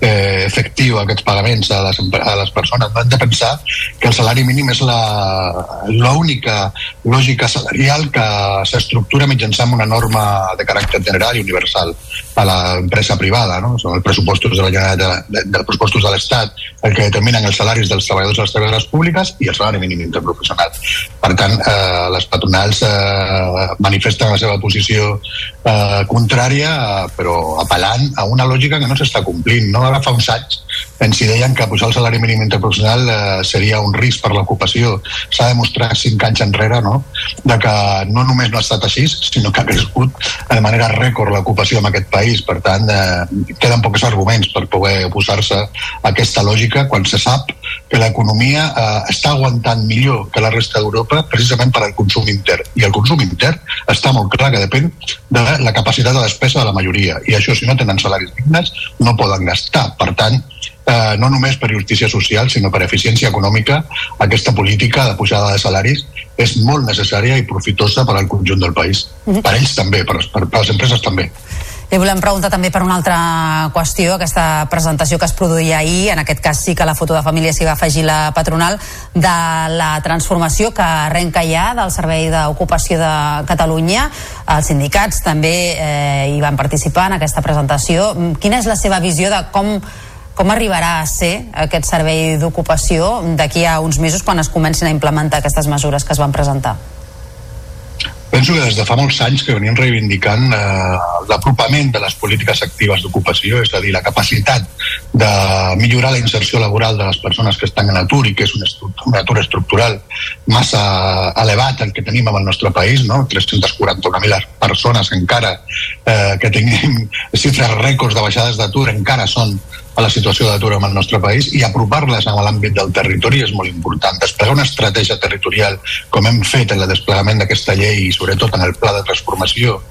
[SPEAKER 31] eh, efectiu aquests pagaments a les, a les persones. Hem de pensar que el salari mínim és l'única lògica salarial que s'estructura mitjançant una norma de caràcter general i universal a l'empresa privada. No? Són els pressupostos de la de, de, dels pressupostos de l'Estat el que determinen els salaris dels treballadors i les treballadores públiques i el salari mínim interprofessional. Per tant, eh, les patronals eh, manifesten la seva posició eh, contrària, però apel·lant a una lògica que no s'està complint. No? Ara fa uns anys ens hi deien que posar el salari mínim interprofessional eh, seria un risc per l'ocupació. S'ha demostrat cinc anys enrere no? de que no només no ha estat així, sinó que ha crescut de manera rècord l'ocupació en aquest país. Per tant, eh, queden pocs arguments per poder oposar-se a aquesta lògica quan se sap que l'economia eh, està aguantant millor que la resta d'Europa precisament per al consum intern. I el consum intern està molt clar que depèn de la capacitat de despesa de la majoria. I això, si no tenen salaris dignes, no poden gastar. Per tant, eh, no només per justícia social, sinó per eficiència econòmica, aquesta política de pujada de salaris és molt necessària i profitosa per al conjunt del país.
[SPEAKER 3] Mhm.
[SPEAKER 31] Per ells també, per, per, per les empreses també.
[SPEAKER 3] Li volem preguntar també per una altra qüestió, aquesta presentació que es produïa ahir, en aquest cas sí que la foto de família s'hi va afegir la patronal, de la transformació que arrenca ja del Servei d'Ocupació de Catalunya. Els sindicats també eh, hi van participar en aquesta presentació. Quina és la seva visió de com com arribarà a ser aquest servei d'ocupació d'aquí a uns mesos quan es comencin a implementar aquestes mesures que es van presentar?
[SPEAKER 31] Penso que des de fa molts anys que venim reivindicant eh, l'apropament de les polítiques actives d'ocupació, és a dir, la capacitat de millorar la inserció laboral de les persones que estan en atur i que és un, un atur estructural massa elevat el que tenim en el nostre país, no? 341.000 persones encara eh, que tenim xifres rècords de baixades d'atur encara són a la situació d'atur en el nostre país i apropar-les a l'àmbit del territori és molt important. Desplegar una estratègia territorial com hem fet en el desplegament d'aquesta llei i sobretot en el pla de transformació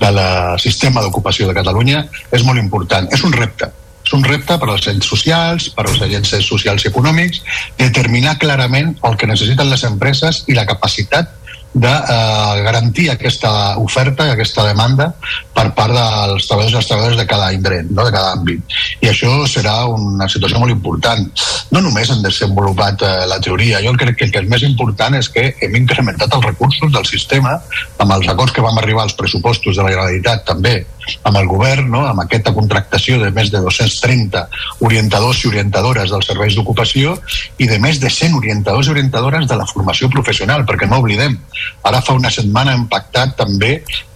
[SPEAKER 31] del sistema d'ocupació de Catalunya és molt important. És un repte, és un repte per als agents socials, per als agents socials i econòmics, determinar clarament el que necessiten les empreses i la capacitat de eh, garantir aquesta oferta i aquesta demanda per part dels treballadors i les treballadores de cada indret, no? de cada àmbit. I això serà una situació molt important. No només hem desenvolupat eh, la teoria, jo crec que el que és més important és que hem incrementat els recursos del sistema amb els acords que vam arribar als pressupostos de la Generalitat també amb el govern, no? amb aquesta contractació de més de 230 orientadors i orientadores dels serveis d'ocupació i de més de 100 orientadors i orientadores de la formació professional, perquè no oblidem, ara fa una setmana hem pactat també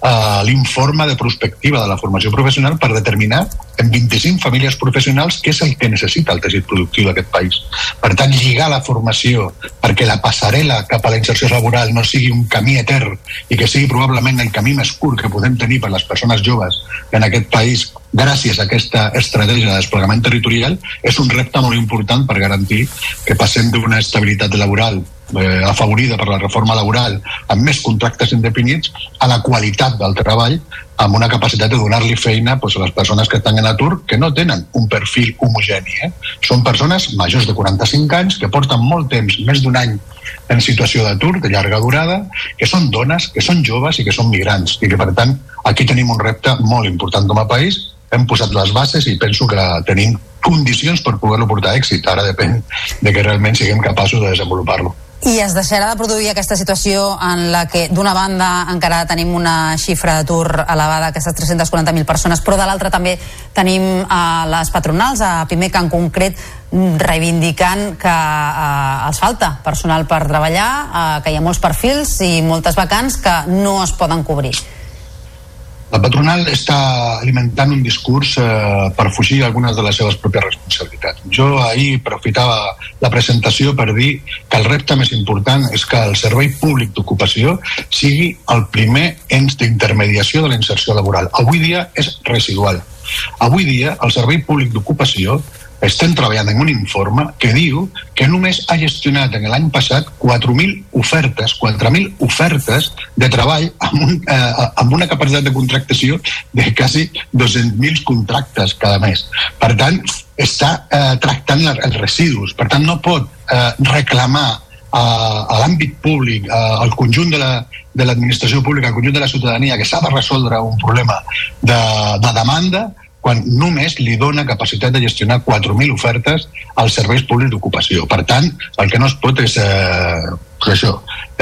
[SPEAKER 31] eh, l'informe de prospectiva de la formació professional per determinar en 25 famílies professionals què és el que necessita el teixit productiu d'aquest país. Per tant, lligar la formació perquè la passarel·la cap a la inserció laboral no sigui un camí etern i que sigui probablement el camí més curt que podem tenir per les persones joves en aquest país gràcies a aquesta estratègia de desplegament territorial és un repte molt important per garantir que passem d'una estabilitat laboral eh, afavorida per la reforma laboral amb més contractes indefinits a la qualitat del treball amb una capacitat de donar-li feina pues, a les persones que estan en atur que no tenen un perfil homogeni. Eh? Són persones majors de 45 anys que porten molt temps, més d'un any en situació d'atur de llarga durada, que són dones, que són joves i que són migrants i que per tant aquí tenim un repte molt important com a país hem posat les bases i penso que tenim condicions per poder-lo portar a èxit. Ara depèn de que realment siguem capaços de desenvolupar-lo.
[SPEAKER 3] I es deixarà de produir aquesta situació en la que, d'una banda, encara tenim una xifra d'atur elevada, aquestes 340.000 persones, però de l'altra també tenim a les patronals, a Pimec en concret, reivindicant que eh, els falta personal per treballar, eh, que hi ha molts perfils i moltes vacants que no es poden cobrir.
[SPEAKER 31] La patronal està alimentant un discurs eh, per fugir algunes de les seves pròpies responsabilitats. Jo ahir aprofitava la presentació per dir que el repte més important és que el servei públic d'ocupació sigui el primer ens d'intermediació de la inserció laboral. Avui dia és residual. Avui dia el servei públic d'ocupació estem treballant en un informe que diu que només ha gestionat en l'any passat 4.000 ofertes, 4.000 ofertes de treball amb, un, eh, amb una capacitat de contractació de quasi 200.000 contractes cada mes. Per tant, està eh, tractant els residus. Per tant, no pot eh, reclamar a, a l'àmbit públic, a, al conjunt de la, de l'administració pública, al conjunt de la ciutadania, que s'ha de resoldre un problema de, de demanda, quan només li dona capacitat de gestionar 4.000 ofertes als serveis públics d'ocupació. Per tant, el que no es pot és eh, això,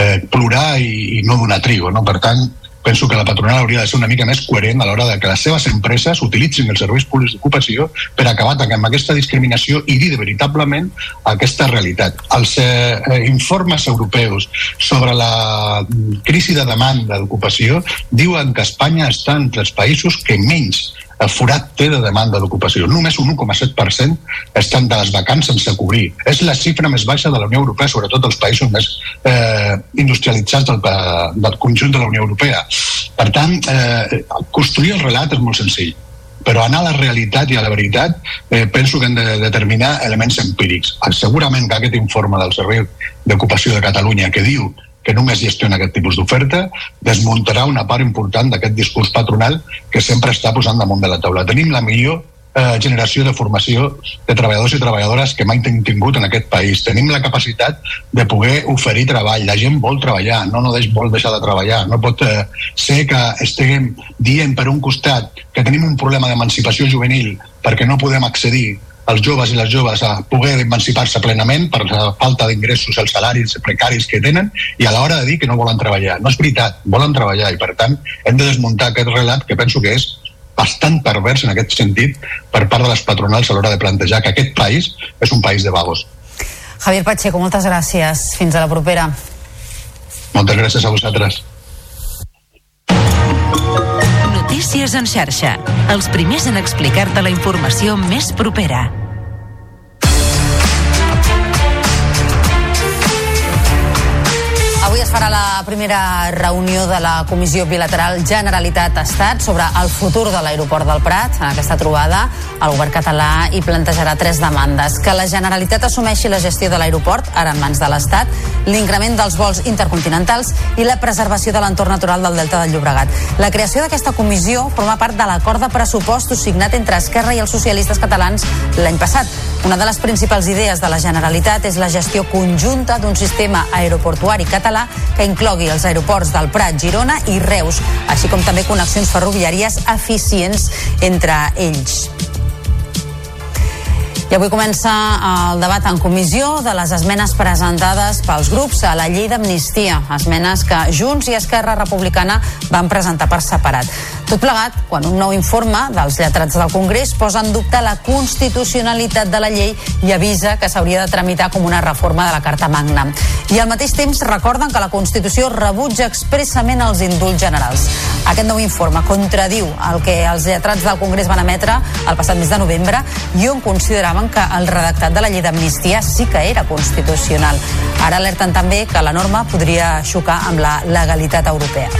[SPEAKER 31] eh, plorar i, i no donar trigo. No? Per tant, penso que la patronal hauria de ser una mica més coherent a l'hora de que les seves empreses utilitzin els serveis públics d'ocupació per acabar amb aquesta discriminació i dir veritablement aquesta realitat. Els eh, informes europeus sobre la crisi de demanda d'ocupació diuen que Espanya està entre els països que menys el forat té de demanda d'ocupació. Només un 1,7% estan de les vacants sense cobrir. És la xifra més baixa de la Unió Europea, sobretot els països més eh, industrialitzats del, del conjunt de la Unió Europea. Per tant, eh, construir el relat és molt senzill però anar a la realitat i a la veritat eh, penso que hem de determinar elements empírics. Segurament que aquest informe del Servei d'Ocupació de Catalunya que diu que només gestiona aquest tipus d'oferta, desmuntarà una part important d'aquest discurs patronal que sempre està posant damunt de la taula. Tenim la millor eh, generació de formació de treballadors i treballadores que mai hem tingut en aquest país. Tenim la capacitat de poder oferir treball. La gent vol treballar, no, no deix, vol deixar de treballar. No pot eh, ser que estiguem dient per un costat que tenim un problema d'emancipació juvenil perquè no podem accedir els joves i les joves a poder emancipar-se plenament per la falta d'ingressos, els salaris precaris que tenen i a l'hora de dir que no volen treballar. No és veritat, volen treballar i per tant hem de desmuntar aquest relat que penso que és bastant pervers en aquest sentit per part de les patronals a l'hora de plantejar que aquest país és un país de vagos.
[SPEAKER 3] Javier Pacheco, moltes gràcies. Fins a la propera.
[SPEAKER 31] Moltes gràcies a vosaltres.
[SPEAKER 32] Notícies en xarxa. Els primers en explicar-te la informació més propera.
[SPEAKER 3] Avui es farà la primera reunió de la Comissió Bilateral Generalitat-Estat sobre el futur de l'aeroport del Prat. En aquesta trobada, el govern català hi plantejarà tres demandes. Que la Generalitat assumeixi la gestió de l'aeroport, ara en mans de l'Estat, l'increment dels vols intercontinentals i la preservació de l'entorn natural del Delta del Llobregat. La creació d'aquesta comissió forma part de l'acord de pressupostos signat entre Esquerra i els socialistes catalans l'any passat. Una de les principals idees de la Generalitat és la gestió conjunta d'un sistema aeroportuari català que inclogui els aeroports del Prat, Girona i Reus, així com també connexions ferroviàries eficients entre ells. I avui comença el debat en comissió de les esmenes presentades pels grups a la llei d'amnistia, esmenes que Junts i Esquerra Republicana van presentar per separat. Tot plegat, quan un nou informe dels lletrats del Congrés posa en dubte la constitucionalitat de la llei i avisa que s'hauria de tramitar com una reforma de la Carta Magna. I al mateix temps recorden que la Constitució rebutja expressament els indults generals. Aquest nou informe contradiu el que els lletrats del Congrés van emetre el passat mes de novembre i on consideraven que el redactat de la llei d'amnistia sí que era constitucional. Ara alerten també que la norma podria xocar amb la legalitat europea.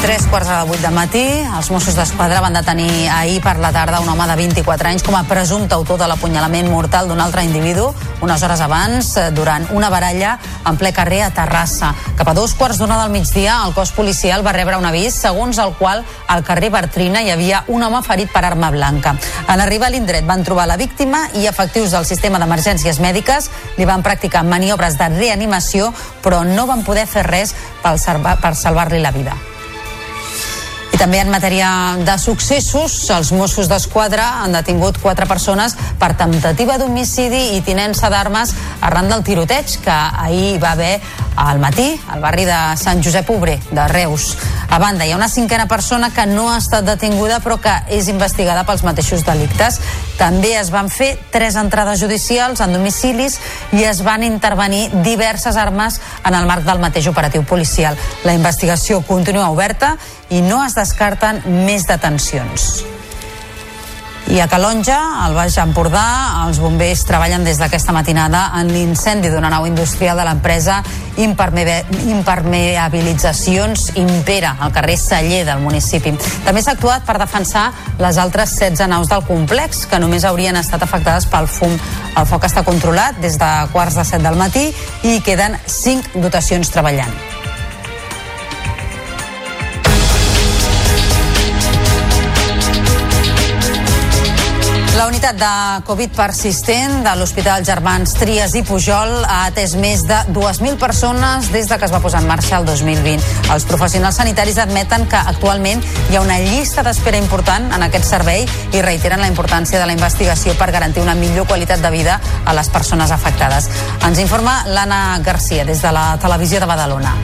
[SPEAKER 3] Tres quarts de vuit de matí, els Mossos d'Esquadra van detenir ahir per la tarda un home de 24 anys com a presumpte autor de l'apunyalament mortal d'un altre individu unes hores abans, eh, durant una baralla en ple carrer a Terrassa. Cap a dos quarts d'una del migdia, el cos policial va rebre un avís segons el qual al carrer Bertrina hi havia un home ferit per arma blanca. En arribar a l'indret van trobar la víctima i efectius del sistema d'emergències mèdiques li van practicar maniobres de reanimació però no van poder fer res per salvar-li la vida. També en matèria de successos, els Mossos d'Esquadra han detingut quatre persones per temptativa d'homicidi i tinença d'armes arran del tiroteig que ahir va haver al matí al barri de Sant Josep Obre, de Reus. A banda, hi ha una cinquena persona que no ha estat detinguda però que és investigada pels mateixos delictes. També es van fer tres entrades judicials en domicilis i es van intervenir diverses armes en el marc del mateix operatiu policial. La investigació continua oberta i no es descarten més detencions. I a Calonja, al Baix Empordà, els bombers treballen des d'aquesta matinada en l'incendi d'una nau industrial de l'empresa Impermeabilitzacions Impera, al carrer Celler del municipi. També s'ha actuat per defensar les altres 16 naus del complex, que només haurien estat afectades pel fum. El foc està controlat des de quarts de set del matí i queden 5 dotacions treballant. La unitat de Covid persistent de l'Hospital Germans Trias i Pujol ha atès més de 2.000 persones des de que es va posar en marxa el 2020. Els professionals sanitaris admeten que actualment hi ha una llista d'espera important en aquest servei i reiteren la importància de la investigació per garantir una millor qualitat de vida a les persones afectades. Ens informa l'Anna Garcia des de la televisió de Badalona.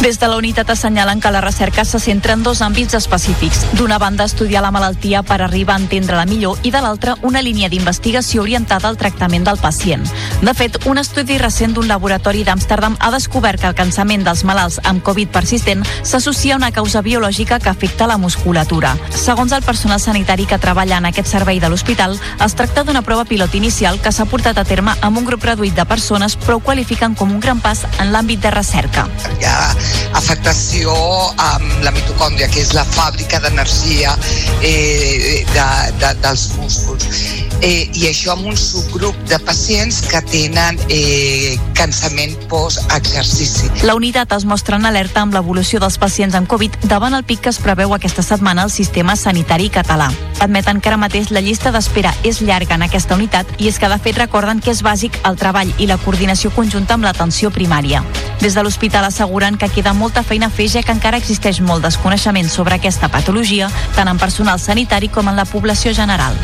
[SPEAKER 33] Des de la unitat assenyalen que la recerca se centra en dos àmbits específics. D'una banda, estudiar la malaltia per arribar a entendre-la millor i de l'altra, una línia d'investigació orientada al tractament del pacient. De fet, un estudi recent d'un laboratori d'Amsterdam ha descobert que el cansament dels malalts amb Covid persistent s'associa a una causa biològica que afecta la musculatura. Segons el personal sanitari que treballa en aquest servei de l'hospital, es tracta d'una prova pilot inicial que s'ha portat a terme amb un grup reduït de persones, ho qualifiquen com un gran pas en l'àmbit de recerca.
[SPEAKER 34] Ja afectació amb la mitocòndria, que és la fàbrica d'energia eh, de, de, dels músculs. Eh, I això amb un subgrup de pacients que tenen eh, cansament post-exercici.
[SPEAKER 33] La unitat es mostra en alerta amb l'evolució dels pacients amb Covid davant el pic que es preveu aquesta setmana al sistema sanitari català. Admeten que ara mateix la llista d'espera és llarga en aquesta unitat i és que de fet recorden que és bàsic el treball i la coordinació conjunta amb l'atenció primària. Des de l'hospital asseguren que queda molta feina a fer ja que encara existeix molt desconeixement sobre aquesta patologia, tant en personal sanitari com en la població general.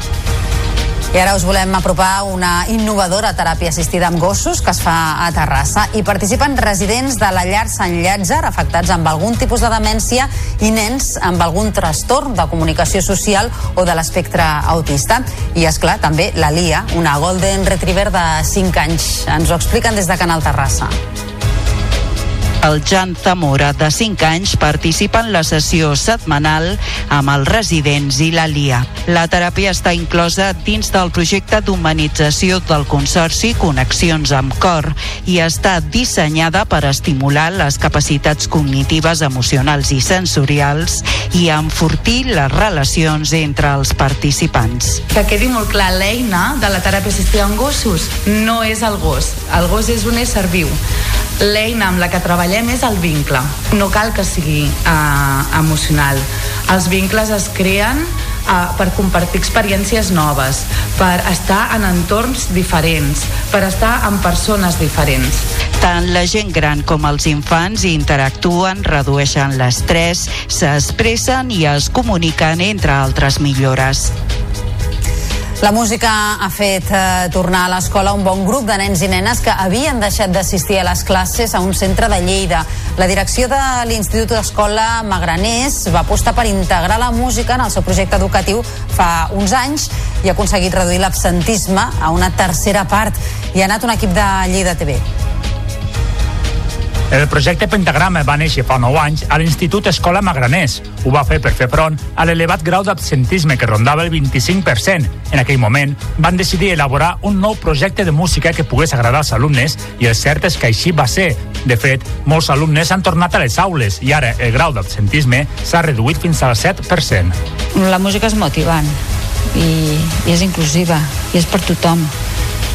[SPEAKER 3] I ara us volem apropar una innovadora teràpia assistida amb gossos que es fa a Terrassa. i participen residents de la llar Sant Llàtzer afectats amb algun tipus de demència i nens amb algun trastorn de comunicació social o de l'espectre autista. I, és clar també la Lia, una Golden Retriever de 5 anys. Ens ho expliquen des de Canal Terrassa.
[SPEAKER 35] El Jan Zamora, de 5 anys, participa en la sessió setmanal amb els residents i la LIA. La teràpia està inclosa dins del projecte d'humanització del Consorci Connexions amb Cor i està dissenyada per estimular les capacitats cognitives, emocionals i sensorials i enfortir les relacions entre els participants.
[SPEAKER 36] Que quedi molt clar, l'eina de la teràpia assistida amb gossos no és el gos. El gos és un ésser viu. L'eina amb la que treballem és el vincle. No cal que sigui eh, emocional. Els vincles es creen eh, per compartir experiències noves, per estar en entorns diferents, per estar amb persones diferents.
[SPEAKER 35] Tant la gent gran com els infants interactuen, redueixen l'estrès, s'expressen i es comuniquen entre altres millores.
[SPEAKER 3] La música ha fet eh, tornar a l'escola un bon grup de nens i nenes que havien deixat d'assistir a les classes a un centre de Lleida. La direcció de l'Institut d'Escola Magraners va apostar per integrar la música en el seu projecte educatiu fa uns anys i ha aconseguit reduir l'absentisme a una tercera part. Hi ha anat un equip de Lleida TV.
[SPEAKER 37] El projecte Pentagrama va néixer fa 9 anys a l'Institut Escola Magraners. Ho va fer per fer front a l'elevat grau d'absentisme que rondava el 25%. En aquell moment van decidir elaborar un nou projecte de música que pogués agradar als alumnes i el cert és que així va ser. De fet, molts alumnes han tornat a les aules i ara el grau d'absentisme s'ha reduït fins al 7%.
[SPEAKER 38] La música és motivant i, i és inclusiva i és per tothom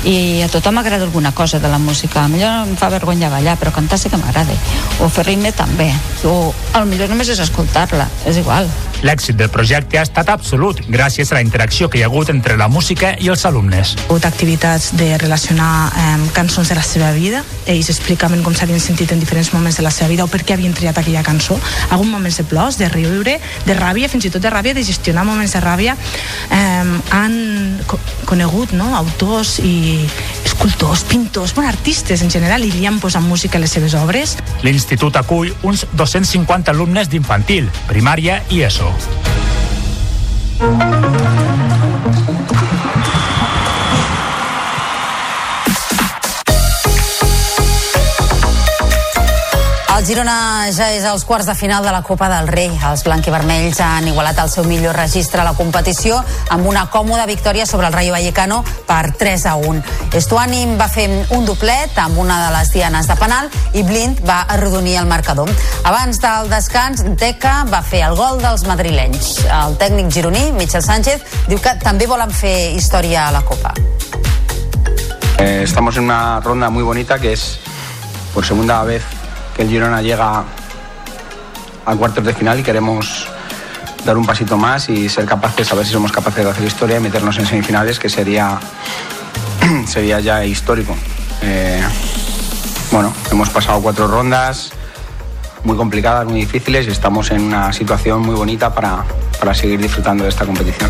[SPEAKER 38] i a tothom agrada alguna cosa de la música. Millor em fa vergonya ballar, però cantar sí que m'agrada. O fer ritme també. O al millor només és escoltar-la, és igual.
[SPEAKER 37] L'èxit del projecte ha estat absolut gràcies a la interacció que hi ha hagut entre la música i els alumnes.
[SPEAKER 39] Ha hagut activitats de relacionar eh, cançons de la seva vida. Ells explicaven com s'havien sentit en diferents moments de la seva vida o per què havien triat aquella cançó. Algun moments de plors, de riure, de ràbia, fins i tot de ràbia, de gestionar moments de ràbia. Eh, han co conegut no? autors i escultors, pintors, bueno, artistes en general i li han posat música a les seves obres.
[SPEAKER 37] L'institut acull uns 250 alumnes d'infantil, primària i ESO.
[SPEAKER 3] El Girona ja és als quarts de final de la Copa del Rei. Els blanquivermells han igualat el seu millor registre a la competició amb una còmoda victòria sobre el Rayo Vallecano per 3 a 1. Estuani va fer un doblet amb una de les dianes de penal i Blind va arrodonir el marcador. Abans del descans, Teca va fer el gol dels madrilenys. El tècnic gironí, Michel Sánchez, diu que també volen fer història a la Copa.
[SPEAKER 23] Eh, estamos en una ronda muy bonita que es por segunda vez el Girona llega a cuartos de final y queremos dar un pasito más y ser capaces, a ver si somos capaces de hacer historia y meternos en semifinales, que sería, sería ya histórico. Eh, bueno, hemos pasado cuatro rondas muy complicadas, muy difíciles y estamos en una situación muy bonita para, para seguir disfrutando de esta competición.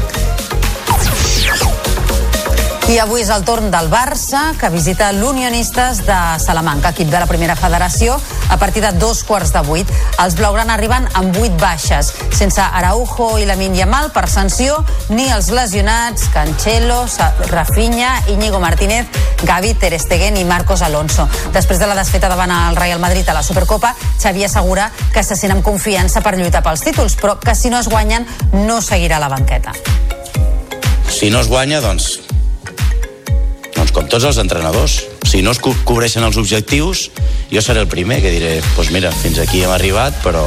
[SPEAKER 3] I avui és el torn del Barça, que visita l'Unionistes de Salamanca, equip de la primera federació, a partir de dos quarts de vuit. Els blaugrana arriben amb vuit baixes, sense Araujo i Lamin Yamal per sanció, ni els lesionats Cancelo, Rafinha, Íñigo Martínez, Gavi, Ter Stegen i Marcos Alonso. Després de la desfeta davant el Real Madrid a la Supercopa, Xavi assegura que se sent amb confiança per lluitar pels títols, però que si no es guanyen no seguirà la banqueta.
[SPEAKER 40] Si no es guanya, doncs doncs com tots els entrenadors,
[SPEAKER 41] si no es co cobreixen els objectius, jo seré el primer que diré, doncs pues mira, fins aquí hem arribat, però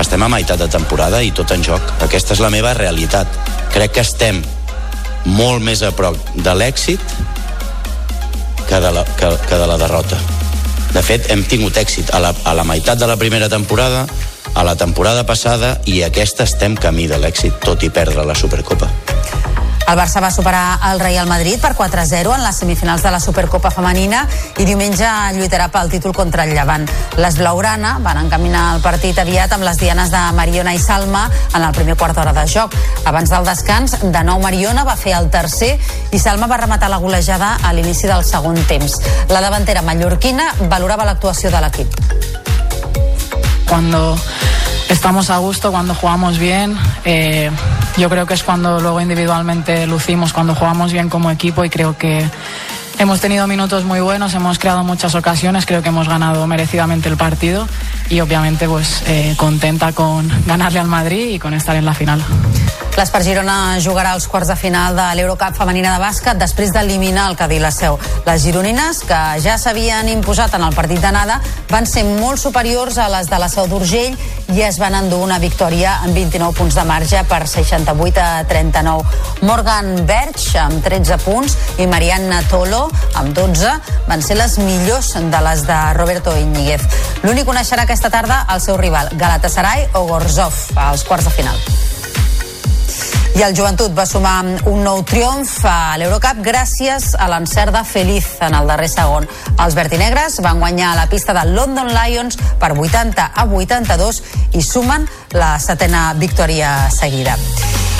[SPEAKER 41] estem a meitat de temporada i tot en joc. Aquesta és la meva realitat. Crec que estem molt més a prop de l'èxit que, de la, que, que de la derrota. De fet, hem tingut èxit a la, a la meitat de la primera temporada, a la temporada passada i aquesta estem camí de l'èxit, tot i perdre la Supercopa.
[SPEAKER 3] El Barça va superar el Real Madrid per 4-0 en les semifinals de la Supercopa femenina i diumenge lluitarà pel títol contra el Llevant. Les Blaugrana van encaminar el partit aviat amb les dianes de Mariona i Salma en el primer quart d'hora de joc. Abans del descans, de nou Mariona va fer el tercer i Salma va rematar la golejada a l'inici del segon temps. La davantera mallorquina valorava l'actuació de l'equip.
[SPEAKER 42] Cuando estamos a gusto, cuando jugamos bien, eh, yo creo que es cuando luego individualmente lucimos, cuando jugamos bien como equipo y creo que hemos tenido minutos muy buenos, hemos creado muchas ocasiones, creo que hemos ganado merecidamente el partido y obviamente pues eh, contenta con ganarle al Madrid y con estar en la final.
[SPEAKER 3] L'Espar Girona jugarà als quarts de final de l'Eurocup femenina de bàsquet després d'eliminar el Cadí la Seu. Les gironines, que ja s'havien imposat en el partit d'anada, van ser molt superiors a les de la Seu d'Urgell i es van endur una victòria amb 29 punts de marge per 68 a 39. Morgan Berch amb 13 punts i Marianna Tolo amb 12 van ser les millors de les de Roberto Iñiguez. L'únic coneixerà aquesta tarda el seu rival, Galatasaray o Gorzov, als quarts de final. I el Joventut va sumar un nou triomf a l'Eurocup gràcies a l'encert de Feliz en el darrer segon. Els vertinegres van guanyar a la pista del London Lions per 80 a 82 i sumen la setena victòria seguida.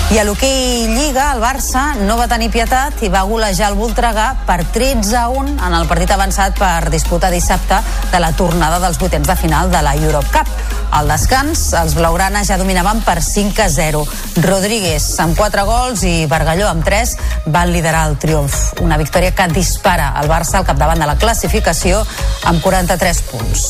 [SPEAKER 3] I a l'hoquei Lliga, el Barça no va tenir pietat i va golejar el Voltregà per 13 a 1 en el partit avançat per disputar dissabte de la tornada dels vuitens de final de la Europe Cup. Al descans, els blaugranes ja dominaven per 5 a 0. Rodríguez amb 4 gols i Bargalló amb 3 van liderar el triomf. Una victòria que dispara el Barça al capdavant de la classificació amb 43 punts.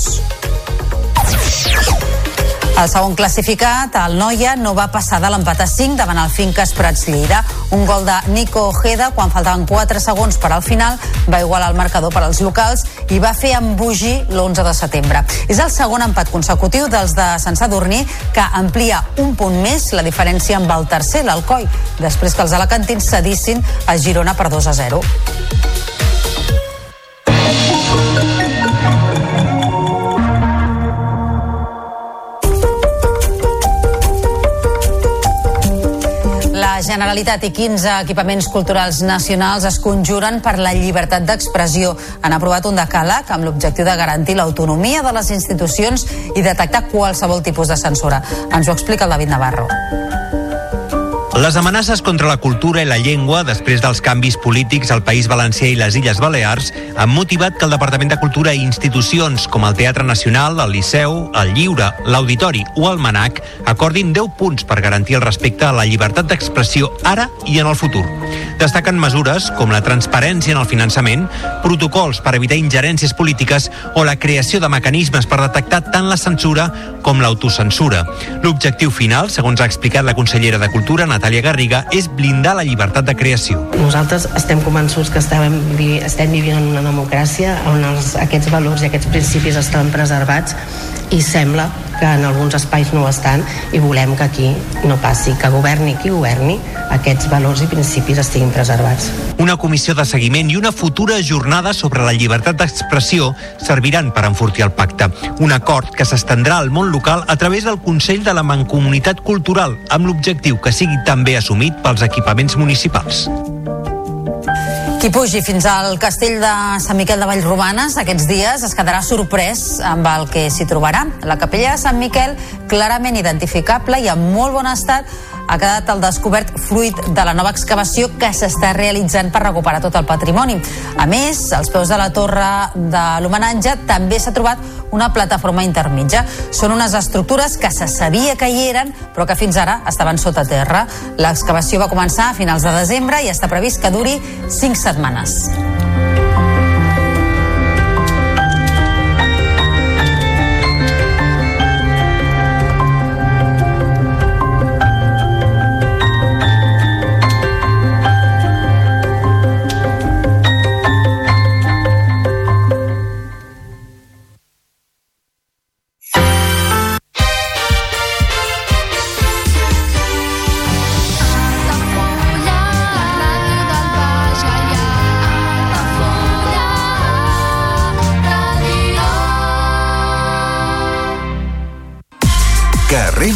[SPEAKER 3] El segon classificat, el Noia, no va passar de l'empat a 5 davant el Finques Prats Lleida. Un gol de Nico Ojeda, quan faltaven 4 segons per al final, va igualar el marcador per als locals i va fer embogir l'11 de setembre. És el segon empat consecutiu dels de Sant Sadurní que amplia un punt més la diferència amb el tercer, l'Alcoi, després que els alacantins cedissin a Girona per 2 a 0. Generalitat i 15 equipaments culturals nacionals es conjuren per la llibertat d'expressió. Han aprovat un decàleg amb l'objectiu de garantir l'autonomia de les institucions i detectar qualsevol tipus de censura. Ens ho explica el David Navarro.
[SPEAKER 27] Les amenaces contra la cultura i la llengua després dels canvis polítics al País Valencià i les Illes Balears han motivat que el Departament de Cultura i institucions com el Teatre Nacional, el Liceu, el Lliure, l'Auditori o el Manac acordin 10 punts per garantir el respecte a la llibertat d'expressió ara i en el futur. Destaquen mesures com la transparència en el finançament, protocols per evitar ingerències polítiques o la creació de mecanismes per detectar tant la censura com l'autocensura. L'objectiu final, segons ha explicat la consellera de Cultura, Natàlia Garriga, és blindar la llibertat de creació.
[SPEAKER 13] Nosaltres estem convençuts que estem, estem vivint en una democràcia on els, aquests valors i aquests principis estan preservats i sembla que en alguns espais no ho estan i volem que aquí no passi, que governi qui governi, aquests valors i principis estiguin preservats.
[SPEAKER 27] Una comissió de seguiment i una futura jornada sobre la llibertat d'expressió serviran per enfortir el pacte. Un acord que s'estendrà al món local a través del Consell de la Mancomunitat Cultural, amb l'objectiu que sigui també assumit pels equipaments municipals.
[SPEAKER 3] Qui pugi fins al castell de Sant Miquel de Vallromanes aquests dies es quedarà sorprès amb el que s'hi trobarà. La capella de Sant Miquel, clarament identificable i en molt bon estat, ha quedat al descobert fruit de la nova excavació que s'està realitzant per recuperar tot el patrimoni. A més, als peus de la torre de l'homenatge també s'ha trobat una plataforma intermitja. Són unes estructures que se sabia que hi eren, però que fins ara estaven sota terra. L'excavació va començar a finals de desembre i està previst que duri 5 setmanes.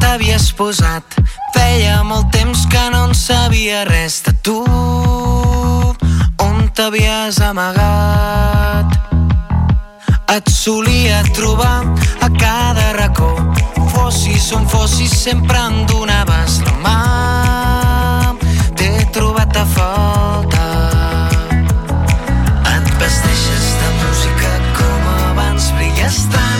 [SPEAKER 43] T'havies posat? Feia molt temps que no en sabia res de tu. On t'havies amagat? Et solia trobar a cada racó. Fossis on fossis, sempre em donaves la mà. T'he trobat a faltar. Et vesteixes de música com abans, brilles tant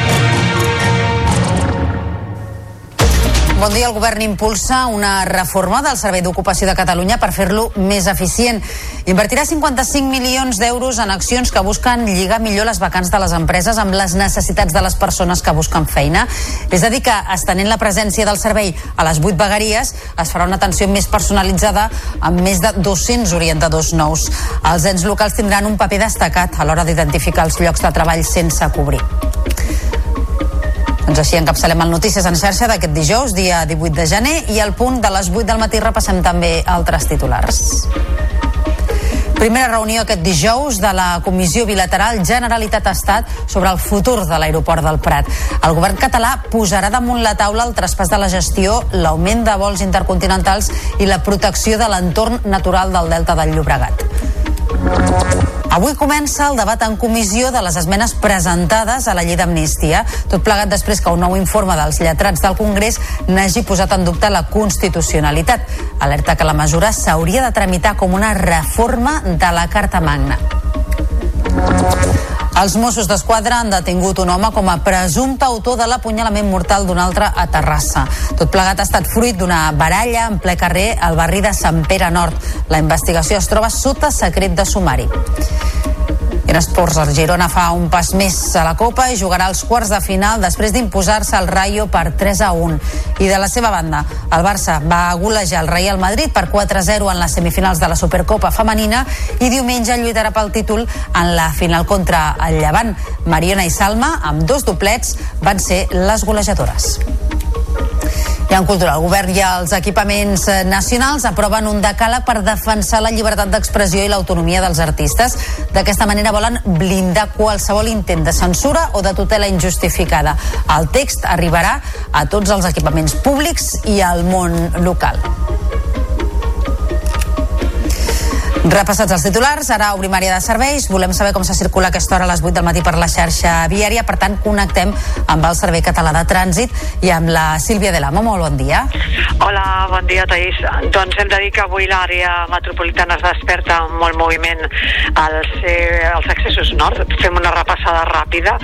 [SPEAKER 3] Bon dia. El govern impulsa una reforma del Servei d'Ocupació de Catalunya per fer-lo més eficient. Invertirà 55 milions d'euros en accions que busquen lligar millor les vacants de les empreses amb les necessitats de les persones que busquen feina. És a dir, que estenent la presència del servei a les 8 vegueries es farà una atenció més personalitzada amb més de 200 orientadors nous. Els ens locals tindran un paper destacat a l'hora d'identificar els llocs de treball sense cobrir. Doncs així encapçalem el Notícies en xarxa d'aquest dijous, dia 18 de gener, i al punt de les 8 del matí repassem també altres titulars. Primera reunió aquest dijous de la Comissió Bilateral Generalitat-Estat sobre el futur de l'aeroport del Prat. El govern català posarà damunt la taula el traspàs de la gestió, l'augment de vols intercontinentals i la protecció de l'entorn natural del Delta del Llobregat. Avui comença el debat en comissió de les esmenes presentades a la llei d'amnistia, tot plegat després que un nou informe dels lletrats del Congrés n'hagi posat en dubte la constitucionalitat. Alerta que la mesura s'hauria de tramitar com una reforma de la Carta Magna. Els Mossos d'Esquadra han detingut un home com a presumpte autor de l'apunyalament mortal d'un altre a Terrassa. Tot plegat ha estat fruit d'una baralla en ple carrer al barri de Sant Pere Nord. La investigació es troba sota secret de sumari. En esports, el Girona fa un pas més a la Copa i jugarà els quarts de final després d'imposar-se al Rayo per 3 a 1. I de la seva banda, el Barça va golejar el Real Madrid per 4 a 0 en les semifinals de la Supercopa femenina i diumenge lluitarà pel títol en la final contra el Llevant. Mariona i Salma, amb dos doblets, van ser les golejadores. I en cultura, el govern i els equipaments eh, nacionals aproven un decàleg per defensar la llibertat d'expressió i l'autonomia dels artistes. D'aquesta manera volen blindar qualsevol intent de censura o de tutela injustificada. El text arribarà a tots els equipaments públics i al món local. Repassats els titulars, ara obrim àrea de serveis. Volem saber com se circula aquesta hora a les 8 del matí per la xarxa viària. Per tant, connectem amb el Servei Català de Trànsit i amb la Sílvia de l'Amo. Molt bon dia.
[SPEAKER 44] Hola, bon dia, Taís. Doncs hem de dir que avui l'àrea metropolitana es desperta amb molt moviment als, eh, als accessos nord. Fem una repassada ràpida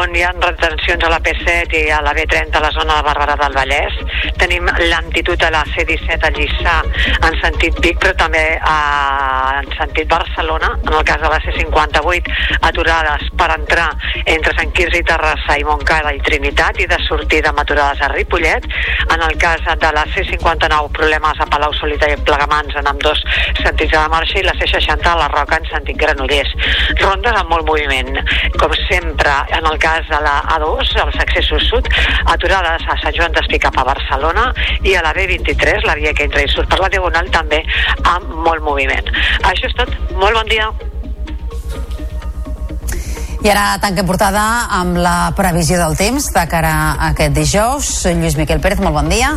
[SPEAKER 44] on hi ha retencions a la P7 i a la B30 a la zona de Barberà del Vallès. Tenim lentitud a la C-17 a Lliçà en sentit Vic, però també a en sentit Barcelona, en el cas de la C58, aturades per entrar entre Sant Quirze i Terrassa i Montcada i Trinitat i de sortida amb aturades a Ripollet. En el cas de la C59, problemes a Palau Solita i Plegamans en amb dos sentits de la marxa i la C60 a la Roca en sentit Granollers. Rondes amb molt moviment. Com sempre, en el cas de la A2, els accessos sud, aturades a Sant Joan d'Espí cap a Barcelona i a la B23, la via que entra i surt per la Diagonal, també amb molt moviment. Això és tot. Molt bon dia.
[SPEAKER 3] I ara tanquem portada amb la previsió del temps de cara a aquest dijous. Lluís Miquel Pérez, molt bon dia.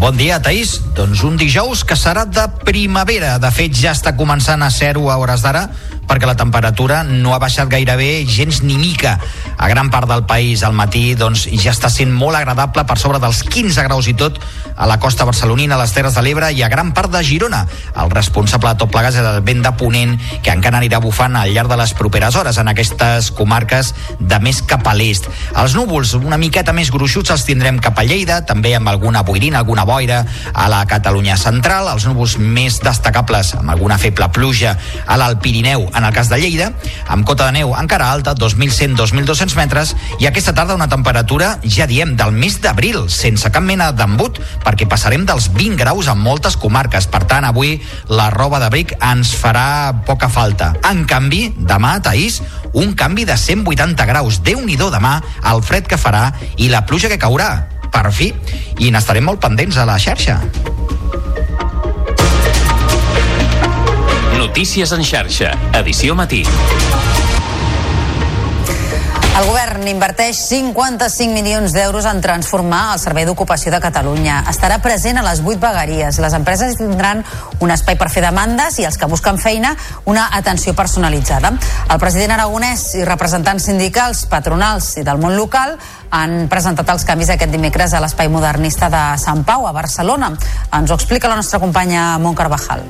[SPEAKER 45] Bon dia, Taís. Doncs un dijous que serà de primavera. De fet, ja està començant a ser-ho a hores d'ara perquè la temperatura no ha baixat gairebé gens ni mica. A gran part del país al matí doncs, ja està sent molt agradable per sobre dels 15 graus i tot a la costa barcelonina, a les Terres de l'Ebre i a gran part de Girona. El responsable de tot plegat és el vent de Ponent que encara anirà bufant al llarg de les properes hores en aquestes comarques de més cap a l'est. Els núvols una miqueta més gruixuts els tindrem cap a Lleida, també amb alguna boirina, alguna boira a la Catalunya central, els núvols més destacables amb alguna feble pluja a l'Alt Pirineu en el cas de Lleida, amb cota de neu encara alta, 2.100-2.200 metres, i aquesta tarda una temperatura, ja diem, del mes d'abril, sense cap mena d'embut, perquè passarem dels 20 graus en moltes comarques. Per tant, avui la roba d'abric ens farà poca falta. En canvi, demà, Taís, un canvi de 180 graus. déu nhi demà, el fred que farà i la pluja que caurà. Per fi, i n'estarem molt pendents a la xarxa.
[SPEAKER 2] Notícies en xarxa, edició matí.
[SPEAKER 3] El govern inverteix 55 milions d'euros en transformar el Servei d'Ocupació de Catalunya. Estarà present a les 8 vegueries. Les empreses tindran un espai per fer demandes i els que busquen feina una atenció personalitzada. El president aragonès i representants sindicals, patronals i del món local han presentat els canvis aquest dimecres a l'espai modernista de Sant Pau, a Barcelona. Ens ho explica la nostra companya Mont Carvajal.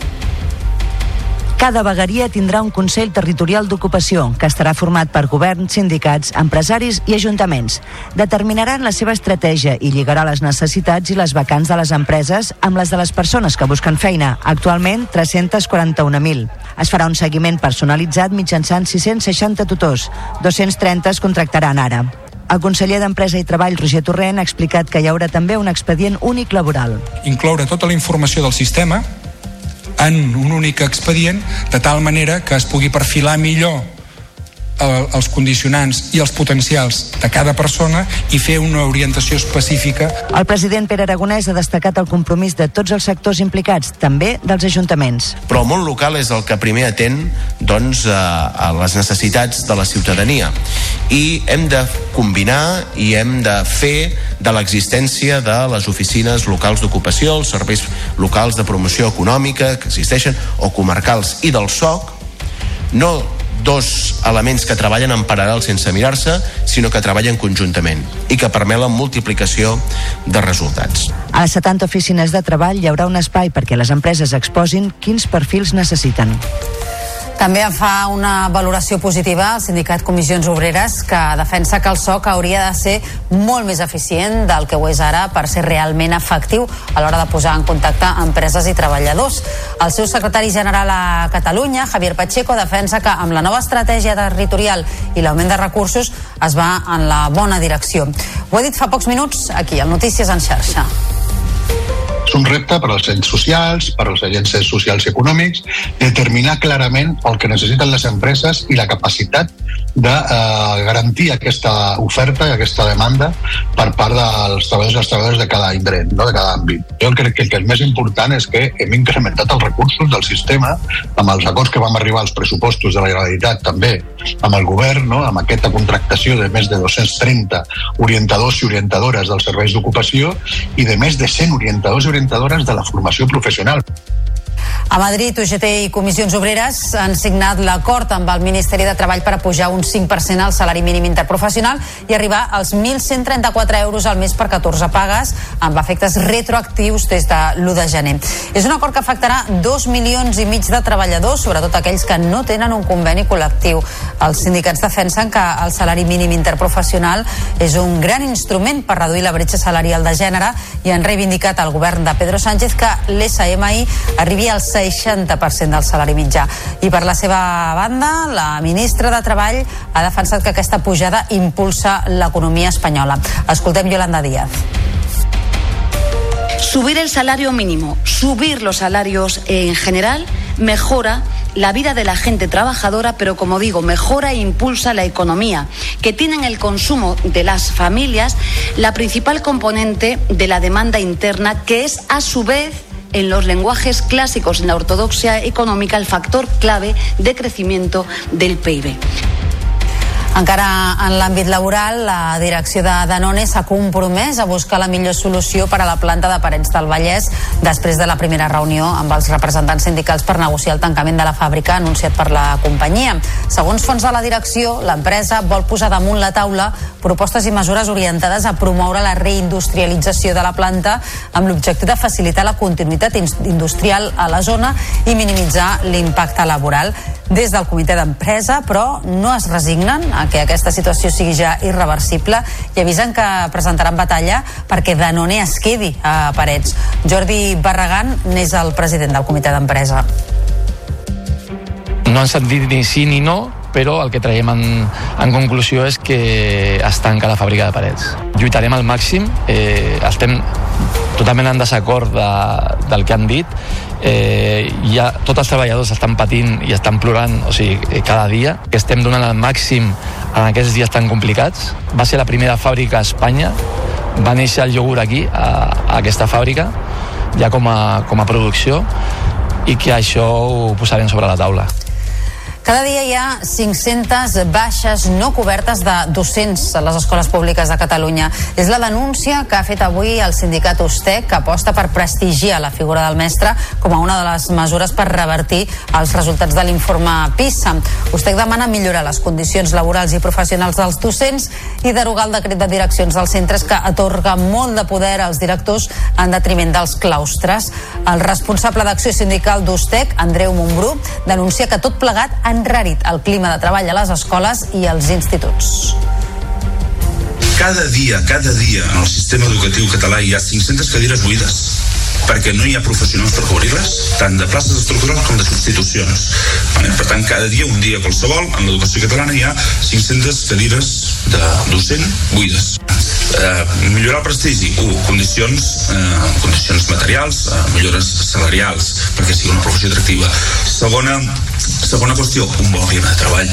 [SPEAKER 6] Cada vegueria tindrà un Consell Territorial d'Ocupació que estarà format per governs, sindicats, empresaris i ajuntaments. Determinaran la seva estratègia i lligarà les necessitats i les vacants de les empreses amb les de les persones que busquen feina, actualment 341.000. Es farà un seguiment personalitzat mitjançant 660 tutors, 230 es contractaran ara. El conseller d'Empresa i Treball, Roger Torrent, ha explicat que hi haurà també un expedient únic laboral.
[SPEAKER 7] Incloure tota la informació del sistema en un únic expedient de tal manera que es pugui perfilar millor el, els condicionants i els potencials de cada persona i fer una orientació específica.
[SPEAKER 6] El president Pere Aragonès ha destacat el compromís de tots els sectors implicats, també dels ajuntaments.
[SPEAKER 8] Però el món local és el que primer atén doncs, a, a les necessitats de la ciutadania i hem de combinar i hem de fer de l'existència de les oficines locals d'ocupació, els serveis locals de promoció econòmica que existeixen, o comarcals, i del SOC, no dos elements que treballen en paral·lel sense mirar-se, sinó que treballen conjuntament i que permet la multiplicació de resultats.
[SPEAKER 6] A les 70 oficines de treball hi haurà un espai perquè les empreses exposin quins perfils necessiten.
[SPEAKER 3] També fa una valoració positiva el sindicat Comissions Obreres que defensa que el SOC hauria de ser molt més eficient del que ho és ara per ser realment efectiu a l'hora de posar en contacte empreses i treballadors. El seu secretari general a Catalunya, Javier Pacheco, defensa que amb la nova estratègia territorial i l'augment de recursos es va en la bona direcció. Ho he dit fa pocs minuts aquí, al Notícies en xarxa
[SPEAKER 31] és un repte per als ens socials, per als agents socials i econòmics, determinar clarament el que necessiten les empreses i la capacitat de eh, garantir aquesta oferta i aquesta demanda per part dels treballadors i les treballadores de cada indret, no? de cada àmbit. Jo crec que el que és més important és que hem incrementat els recursos del sistema amb els acords que vam arribar als pressupostos de la Generalitat també amb el govern, no? amb aquesta contractació de més de 230 orientadors i orientadores dels serveis d'ocupació i de més de 100 orientadors i orientadores de la formació professional.
[SPEAKER 3] A Madrid, UGT i Comissions Obreres han signat l'acord amb el Ministeri de Treball per pujar un 5% al salari mínim interprofessional i arribar als 1.134 euros al mes per 14 pagues, amb efectes retroactius des de l'1 de gener. És un acord que afectarà 2 milions i mig de treballadors, sobretot aquells que no tenen un conveni col·lectiu. Els sindicats defensen que el salari mínim interprofessional és un gran instrument per reduir la bretxa salarial de gènere i han reivindicat al govern de Pedro Sánchez que l'SMI arribi als 60% del salari mitjà. I per la seva banda, la ministra de Treball ha defensat que aquesta pujada impulsa l'economia espanyola. Escoltem Yolanda Díaz.
[SPEAKER 9] Subir el salario mínimo, subir los salarios en general, mejora la vida de la gente trabajadora, pero como digo, mejora e impulsa la economía, que tiene en el consumo de las familias la principal componente de la demanda interna, que es a su vez en los lenguajes clásicos en la ortodoxia económica el factor clave de crecimiento del PIB.
[SPEAKER 3] Encara en l'àmbit laboral, la direcció de Danone s'ha compromès a buscar la millor solució per a la planta de Parets del Vallès després de la primera reunió amb els representants sindicals per negociar el tancament de la fàbrica anunciat per la companyia. Segons fons de la direcció, l'empresa vol posar damunt la taula propostes i mesures orientades a promoure la reindustrialització de la planta amb l'objectiu de facilitar la continuïtat industrial a la zona i minimitzar l'impacte laboral. Des del comitè d'empresa, però, no es resignen a que aquesta situació sigui ja irreversible i avisen que presentaran batalla perquè Danone es quedi a Parets. Jordi Barragan n'és el president del comitè d'empresa.
[SPEAKER 46] No han sentit ni sí ni no, però el que traiem en, en conclusió és que es tanca la fàbrica de parets. Lluitarem al màxim, eh, estem totalment en desacord de, del que han dit, eh, ja, tots els treballadors estan patint i estan plorant o sigui, eh, cada dia, que estem donant el màxim en aquests dies tan complicats. Va ser la primera fàbrica a Espanya, va néixer el iogurt aquí, a, a aquesta fàbrica, ja com a, com a producció, i que això ho posarem sobre la taula.
[SPEAKER 3] Cada dia hi ha 500 baixes no cobertes de docents a les escoles públiques de Catalunya. És la denúncia que ha fet avui el sindicat USTEC, que aposta per prestigiar la figura del mestre com a una de les mesures per revertir els resultats de l'informe PISA. USTEC demana millorar les condicions laborals i professionals dels docents i derogar el decret de direccions dels centres que atorga molt de poder als directors en detriment dels claustres. El responsable d'acció sindical d'USTEC, Andreu Montbrú, denuncia que tot plegat ha enrarit el clima de treball a les escoles i als instituts.
[SPEAKER 12] Cada dia, cada dia en el sistema educatiu català hi ha 500 cadires buides perquè no hi ha professionals per cobrir-les, tant de places estructurals com de substitucions. Per tant, cada dia, un dia qualsevol, en l'educació catalana hi ha 500 cadires de docent buides. Eh, millorar el prestigi, un, condicions, eh, condicions materials, eh, millores salarials, perquè sigui una professió atractiva. Segona, segona qüestió, un bon clima de treball.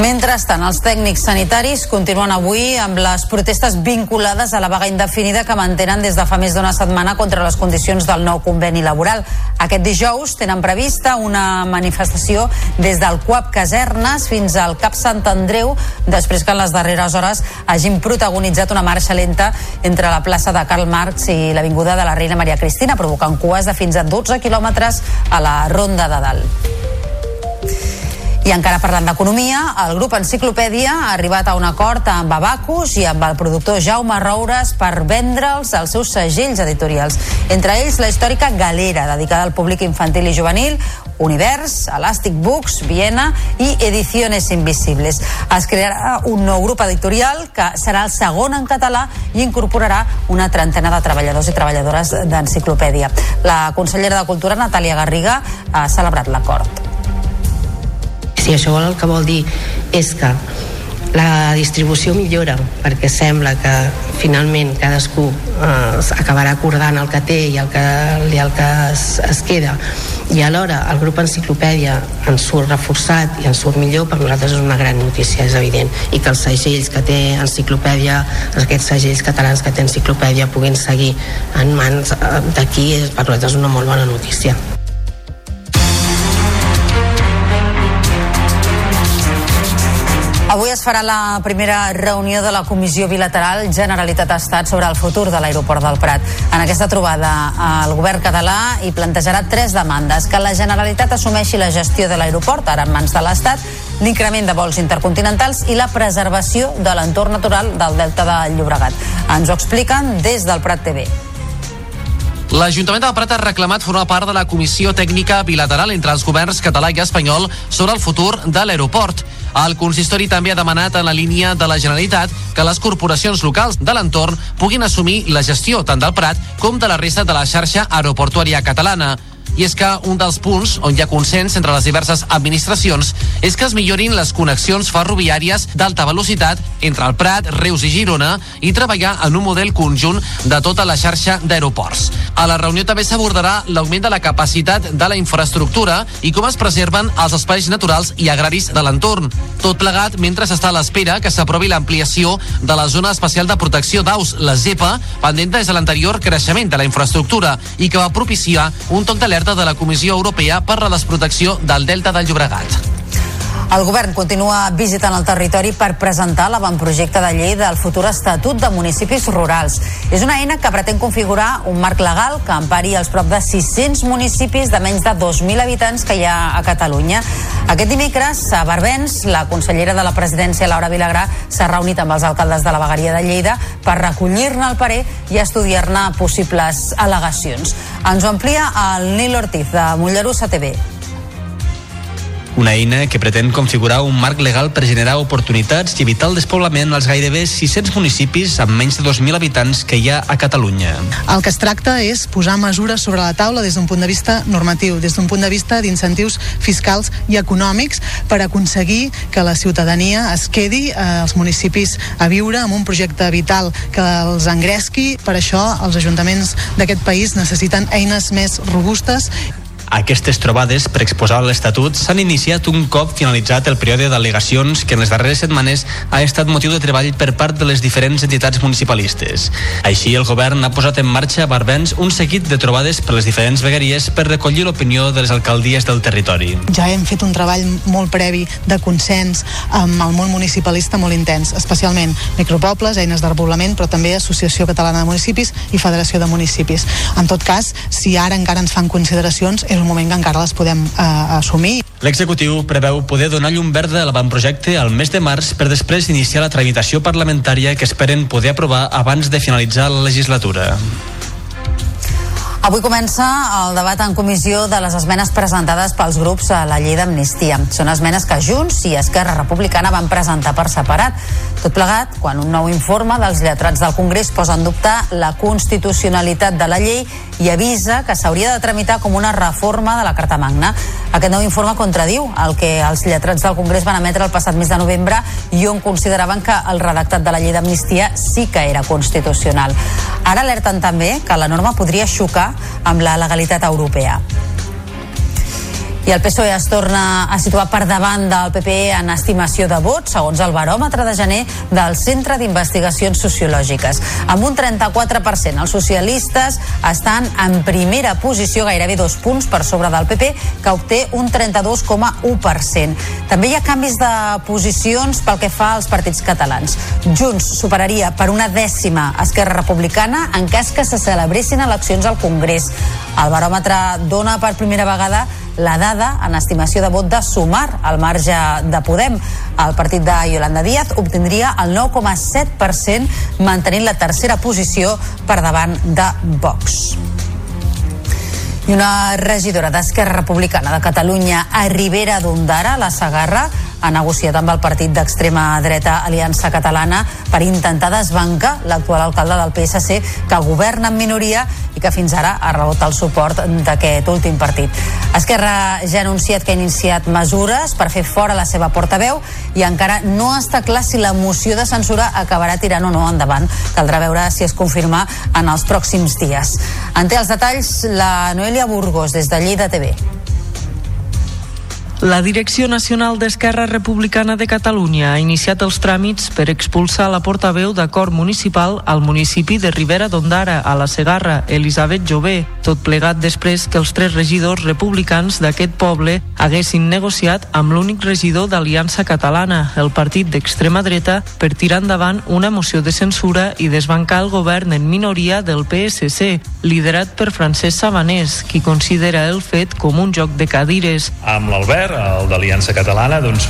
[SPEAKER 3] Mentrestant, els tècnics sanitaris continuen avui amb les protestes vinculades a la vaga indefinida que mantenen des de fa més d'una setmana contra les condicions del nou conveni laboral. Aquest dijous tenen prevista una manifestació des del CUAP Casernes fins al Cap Sant Andreu, després que en les darreres hores hagin protagonitzat una marxa lenta entre la plaça de Karl Marx i l'Avinguda de la Reina Maria Cristina, provocant cues de fins a 12 quilòmetres a la Ronda de Dalt. I encara parlant d'economia, el grup Enciclopèdia ha arribat a un acord amb Abacus i amb el productor Jaume Roures per vendre'ls els seus segells editorials. Entre ells, la històrica Galera, dedicada al públic infantil i juvenil, Univers, Elastic Books, Viena i Ediciones Invisibles. Es crearà un nou grup editorial que serà el segon en català i incorporarà una trentena de treballadors i treballadores d'Enciclopèdia. La consellera de Cultura, Natàlia Garriga, ha celebrat l'acord.
[SPEAKER 13] Si això el que vol dir és que la distribució millora perquè sembla que finalment cadascú eh, acabarà acordant el que té i el que, i el que es, es queda. I alhora el grup Enciclopèdia ens surt reforçat i ens surt millor per nosaltres és una gran notícia, és evident. I que els segells que té Enciclopèdia aquests segells catalans que té Enciclopèdia puguin seguir en mans eh, d'aquí és per nosaltres una molt bona notícia
[SPEAKER 3] Avui es farà la primera reunió de la Comissió Bilateral Generalitat-Estat sobre el futur de l'aeroport del Prat. En aquesta trobada, el govern català hi plantejarà tres demandes. Que la Generalitat assumeixi la gestió de l'aeroport, ara en mans de l'Estat, l'increment de vols intercontinentals i la preservació de l'entorn natural del Delta de Llobregat. Ens ho expliquen des del Prat TV.
[SPEAKER 47] L'Ajuntament de Prat ha reclamat formar part de la comissió tècnica bilateral entre els governs català i espanyol sobre el futur de l'aeroport.
[SPEAKER 14] El consistori també ha demanat en la línia de la Generalitat que les corporacions locals de l'entorn puguin assumir la gestió tant del Prat com de la resta de la xarxa aeroportuària catalana i és que un dels punts on hi ha consens entre les diverses administracions és que es millorin les connexions ferroviàries d'alta velocitat entre el Prat, Reus i Girona i treballar en un model conjunt de tota la xarxa d'aeroports. A la reunió també s'abordarà l'augment de la capacitat de la infraestructura i com es preserven els espais naturals i agraris de l'entorn. Tot plegat mentre s'està a l'espera que s'aprovi l'ampliació de la zona especial de protecció d'aus, la ZEPA, pendent des de l'anterior creixement de la infraestructura i que va propiciar un toc d'alerta de la Comissió Europea per la desprotecció del Delta del Llobregat.
[SPEAKER 3] El govern continua visitant el territori per presentar l'avantprojecte de llei del futur Estatut de Municipis Rurals. És una eina que pretén configurar un marc legal que empari els prop de 600 municipis de menys de 2.000 habitants que hi ha a Catalunya. Aquest dimecres, a Barbens, la consellera de la presidència, Laura Vilagrà, s'ha reunit amb els alcaldes de la vegueria de Lleida per recollir-ne el parer i estudiar-ne possibles al·legacions. Ens ho amplia el Nil Ortiz, de Mollerussa TV.
[SPEAKER 15] Una eina que pretén configurar un marc legal per generar oportunitats i evitar el despoblament als gairebé 600 municipis amb menys de 2.000 habitants que hi ha a Catalunya.
[SPEAKER 16] El que es tracta és posar mesures sobre la taula des d'un punt de vista normatiu, des d'un punt de vista d'incentius fiscals i econòmics per aconseguir que la ciutadania es quedi eh, als municipis a viure amb un projecte vital que els engresqui. Per això els ajuntaments d'aquest país necessiten eines més robustes
[SPEAKER 15] Aquestes trobades per exposar l'Estatut s'han iniciat un cop finalitzat el període d'al·legacions que en les darreres setmanes ha estat motiu de treball per part de les diferents entitats municipalistes. Així, el govern ha posat en marxa a Barbens un seguit de trobades per les diferents vegueries per recollir l'opinió de les alcaldies del territori.
[SPEAKER 16] Ja hem fet un treball molt previ de consens amb el món municipalista molt intens, especialment micropobles, eines d'arbolament, però també Associació Catalana de Municipis i Federació de Municipis. En tot cas, si ara encara ens fan consideracions, és un moment que encara les podem eh, assumir.
[SPEAKER 15] L'executiu preveu poder donar llum verda a l'avantprojecte al mes de març per després iniciar la tramitació parlamentària que esperen poder aprovar abans de finalitzar la legislatura.
[SPEAKER 3] Avui comença el debat en comissió de les esmenes presentades pels grups a la llei d'amnistia. Són esmenes que Junts i Esquerra Republicana van presentar per separat. Tot plegat, quan un nou informe dels lletrats del Congrés posa en dubte la constitucionalitat de la llei i avisa que s'hauria de tramitar com una reforma de la Carta Magna. Aquest nou informe contradiu el que els lletrats del Congrés van emetre el passat mes de novembre i on consideraven que el redactat de la llei d'amnistia sí que era constitucional. Ara alerten també que la norma podria xocar amb la legalitat europea. I el PSOE es torna a situar per davant del PP en estimació de vots, segons el baròmetre de gener del Centre d'Investigacions Sociològiques. Amb un 34%, els socialistes estan en primera posició, gairebé dos punts per sobre del PP, que obté un 32,1%. També hi ha canvis de posicions pel que fa als partits catalans. Junts superaria per una dècima Esquerra Republicana en cas que se celebressin eleccions al Congrés. El baròmetre dona per primera vegada la dada en estimació de vot de sumar al marge de Podem. El partit de Yolanda Díaz obtindria el 9,7% mantenint la tercera posició per davant de Vox. I una regidora d'Esquerra Republicana de Catalunya a Ribera d'Ondara, la Sagarra, ha negociat amb el partit d'extrema dreta Aliança Catalana per intentar desbancar l'actual alcalde del PSC que governa en minoria i que fins ara ha rebut el suport d'aquest últim partit. Esquerra ja ha anunciat que ha iniciat mesures per fer fora la seva portaveu i encara no està clar si la moció de censura acabarà tirant o no endavant. Caldrà veure si es confirma en els pròxims dies. En té els detalls la Noelia Burgos des de Lleida TV.
[SPEAKER 48] La Direcció Nacional d'Esquerra Republicana de Catalunya ha iniciat els tràmits per expulsar la portaveu d'acord municipal al municipi de Ribera d'Ondara, a la Segarra, Elisabet Jové, tot plegat després que els tres regidors republicans d'aquest poble haguessin negociat amb l'únic regidor d'Aliança Catalana, el partit d'extrema dreta, per tirar endavant una moció de censura i desbancar el govern en minoria del PSC, liderat per Francesc Sabanés, qui considera el fet com un joc de cadires.
[SPEAKER 22] Amb l'Albert, el d'Aliança Catalana, doncs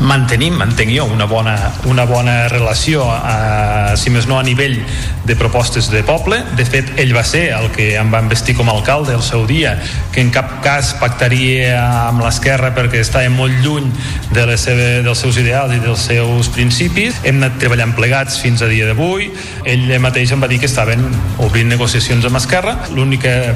[SPEAKER 22] mantenim, mantenc jo, una bona, una bona relació, a, si més no a nivell de propostes de poble. De fet, ell va ser el que em va investir com a alcalde el seu dia, que en cap cas pactaria amb l'esquerra perquè estava molt lluny de les seva, dels seus ideals i dels seus principis. Hem anat treballant plegats fins a dia d'avui. Ell mateix em va dir que estaven obrint negociacions amb Esquerra. L'única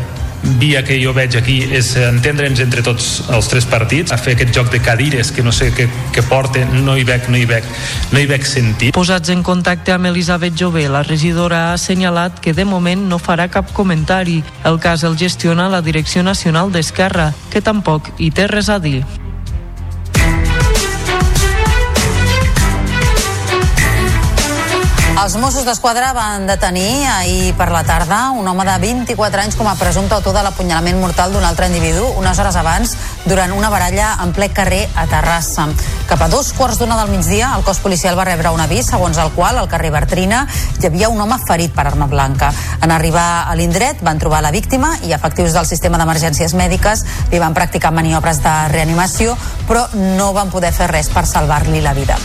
[SPEAKER 22] via que jo veig aquí és entendre'ns entre tots els tres partits, a fer aquest joc de cadires que no sé què, què porten, no hi veig, no hi veig, no hi veig sentit.
[SPEAKER 48] Posats en contacte amb Elisabet Jové, la regidora ha assenyalat que de moment no farà cap comentari. El cas el gestiona la Direcció Nacional d'Esquerra, que tampoc hi té res a dir.
[SPEAKER 3] Els Mossos d'Esquadra van detenir ahir per la tarda un home de 24 anys com a presumpte autor de l'apunyalament mortal d'un altre individu unes hores abans durant una baralla en ple carrer a Terrassa. Cap a dos quarts d'una del migdia, el cos policial va rebre un avís segons el qual al carrer Bertrina hi havia un home ferit per arma blanca. En arribar a l'indret van trobar la víctima i efectius del sistema d'emergències mèdiques li van practicar maniobres de reanimació però no van poder fer res per salvar-li la vida.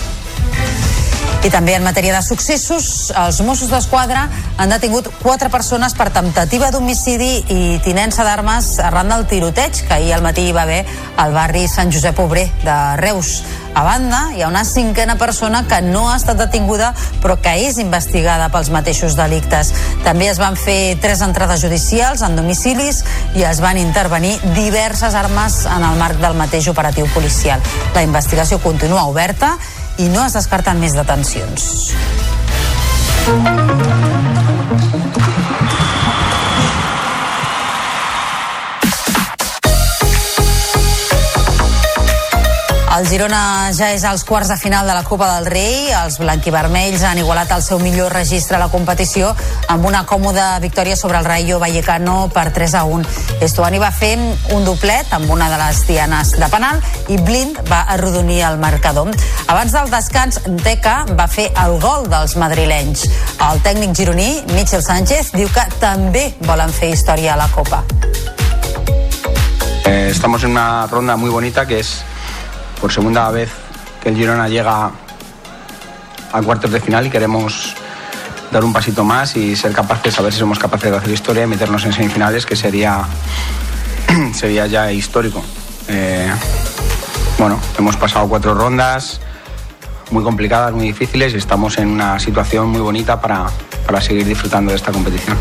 [SPEAKER 3] I també en matèria de successos, els Mossos d'Esquadra han detingut quatre persones per temptativa d'homicidi i tinença d'armes arran del tiroteig que ahir al matí hi va haver al barri Sant Josep Obrer de Reus. A banda, hi ha una cinquena persona que no ha estat detinguda però que és investigada pels mateixos delictes. També es van fer tres entrades judicials en domicilis i es van intervenir diverses armes en el marc del mateix operatiu policial. La investigació continua oberta i no es descarten més detencions. El Girona ja és als quarts de final de la Copa del Rei. Els blanquivermells han igualat el seu millor registre a la competició amb una còmoda victòria sobre el Rayo Vallecano per 3 a 1. Estuani va fer un doblet amb una de les dianes de penal i Blind va arrodonir el marcador. Abans del descans, Teca va fer el gol dels madrilenys. El tècnic gironí, Michel Sánchez, diu que també volen fer història a la Copa.
[SPEAKER 23] Eh, estamos en una ronda muy bonita que es por segunda vez que el Girona llega a cuartos de final y queremos dar un pasito más y ser capaces, a ver si somos capaces de hacer historia y meternos en semifinales, que sería, sería ya histórico. Eh, bueno, hemos pasado cuatro rondas muy complicadas, muy difíciles y estamos en una situación muy bonita para, para seguir disfrutando de esta competición.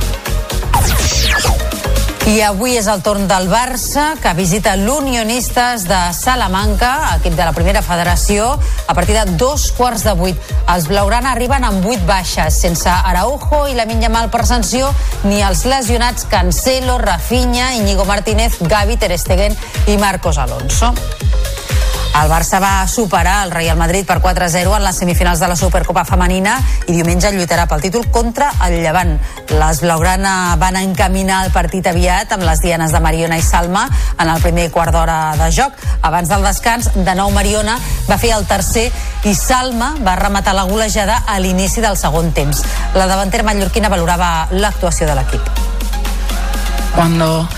[SPEAKER 3] I avui és el torn del Barça, que visita l'Unionistes de Salamanca, equip de la primera federació, a partir de dos quarts de vuit. Els blaugrana arriben amb vuit baixes, sense Araujo i la Mal per sanció, ni els lesionats Cancelo, Rafinha, Íñigo Martínez, Gavi, Ter Stegen i Marcos Alonso. El Barça va superar el Real Madrid per 4-0 en les semifinals de la Supercopa Femenina i diumenge lluitarà pel títol contra el Llevant. Les Blaugrana van encaminar el partit aviat amb les dianes de Mariona i Salma en el primer quart d'hora de joc. Abans del descans, de nou Mariona va fer el tercer i Salma va rematar la golejada a l'inici del segon temps. La davantera mallorquina valorava l'actuació de l'equip.
[SPEAKER 25] Cuando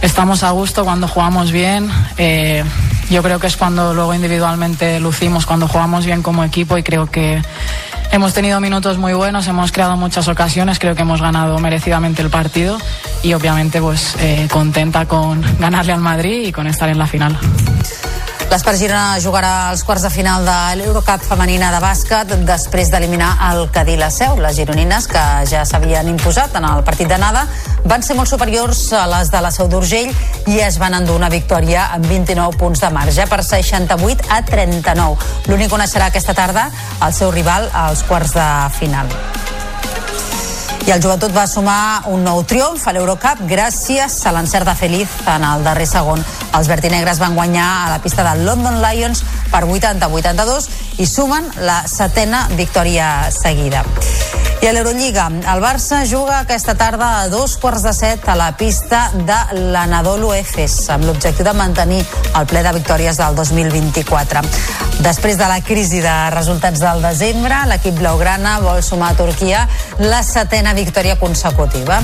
[SPEAKER 25] estamos a gusto, cuando jugamos bien, eh, yo creo que es cuando luego individualmente lucimos, cuando jugamos bien como equipo y creo que hemos tenido minutos muy buenos, hemos creado muchas ocasiones, creo que hemos ganado merecidamente el partido y obviamente pues eh, contenta con ganarle al Madrid y con estar en la final.
[SPEAKER 3] L'Espart Girona jugarà als quarts de final de l'Eurocup femenina de bàsquet després d'eliminar el Cadí la Seu. Les gironines, que ja s'havien imposat en el partit d'anada, van ser molt superiors a les de la Seu d'Urgell i es van endur una victòria amb 29 punts de marge per 68 a 39. L'únic serà aquesta tarda el seu rival als quarts de final. I el Joventut va sumar un nou triomf a l'Eurocup gràcies a l'encert de Feliz en el darrer segon. Els vertinegres van guanyar a la pista del London Lions per 80-82 i sumen la setena victòria seguida. I a l'Eurolliga, el Barça juga aquesta tarda a dos quarts de set a la pista de l'Anadolu Efes amb l'objectiu de mantenir el ple de victòries del 2024. Després de la crisi de resultats del desembre, l'equip blaugrana vol sumar a Turquia la setena victòria consecutiva.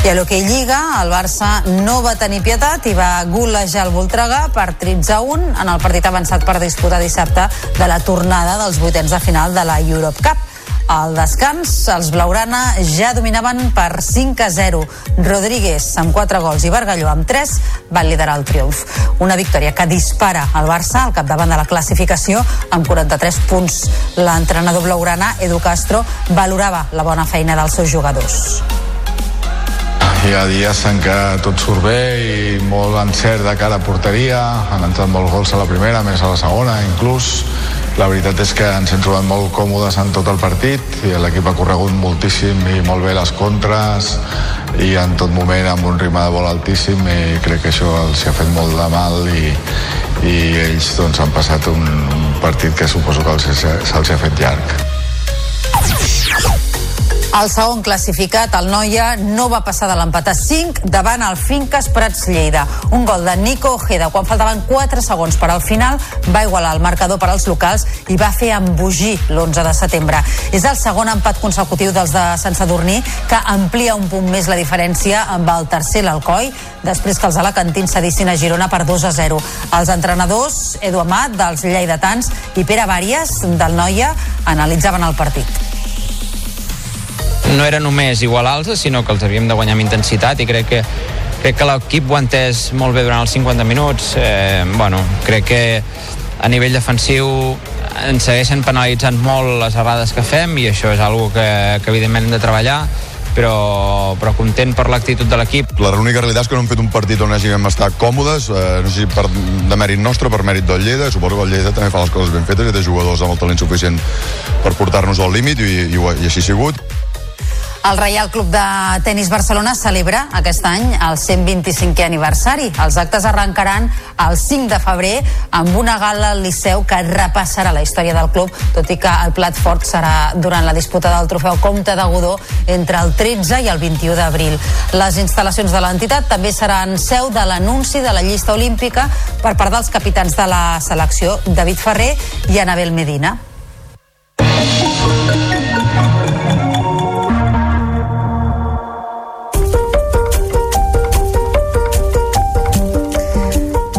[SPEAKER 3] I a l'Hockey Lliga, el Barça no va tenir pietat i va golejar el Voltregà per 13 a 1 en el partit avançat per disputar dissabte de la tornada dels vuitens de final de la Europe Cup. Al descans, els Blaurana ja dominaven per 5 a 0. Rodríguez amb 4 gols i Bargalló amb 3 van liderar el triomf. Una victòria que dispara el Barça al capdavant de la classificació amb 43 punts. L'entrenador Blaurana, Edu Castro, valorava la bona feina dels seus jugadors
[SPEAKER 26] hi ha dies en què tot surt bé i molt encert de cara a porteria han entrat molts gols a la primera, més a la segona inclús la veritat és que ens hem trobat molt còmodes en tot el partit i l'equip ha corregut moltíssim i molt bé les contres i en tot moment amb un ritme de vol altíssim i crec que això els ha fet molt de mal i, i ells doncs, han passat un, un partit que suposo que se'ls ha fet llarg.
[SPEAKER 3] El segon classificat, el Noia, no va passar de l'empat a 5 davant el Finques Prats Lleida. Un gol de Nico Ojeda quan faltaven 4 segons per al final va igualar el marcador per als locals i va fer embogir l'11 de setembre. És el segon empat consecutiu dels de Sant Sadurní que amplia un punt més la diferència amb el tercer l'Alcoi després que els alacantins cedissin a Girona per 2 a 0. Els entrenadors, Edu Amat, dels lleidatans i Pere Vàries, del Noia, analitzaven el partit
[SPEAKER 49] no era només igualar-los, sinó que els havíem de guanyar amb intensitat i crec que crec que l'equip ho ha entès molt bé durant els 50 minuts eh, bueno, crec que a nivell defensiu ens segueixen penalitzant molt les errades que fem i això és algo que, que evidentment hem de treballar però, però content per l'actitud de l'equip.
[SPEAKER 50] La única realitat és que no hem fet un partit on hàgim estat còmodes, eh, no sé si per, de mèrit nostre, per mèrit del Lleida, suposo que el Lleida també fa les coses ben fetes i té jugadors amb el talent suficient per portar-nos al límit i, i, i així ha sigut.
[SPEAKER 3] El Reial Club de Tenis Barcelona celebra aquest any el 125è aniversari. Els actes arrencaran el 5 de febrer amb una gala al Liceu que repassarà la història del club, tot i que el plat fort serà durant la disputa del trofeu Comte de Godó entre el 13 i el 21 d'abril. Les instal·lacions de l'entitat també seran seu de l'anunci de la llista olímpica per part dels capitans de la selecció David Ferrer i Anabel Medina.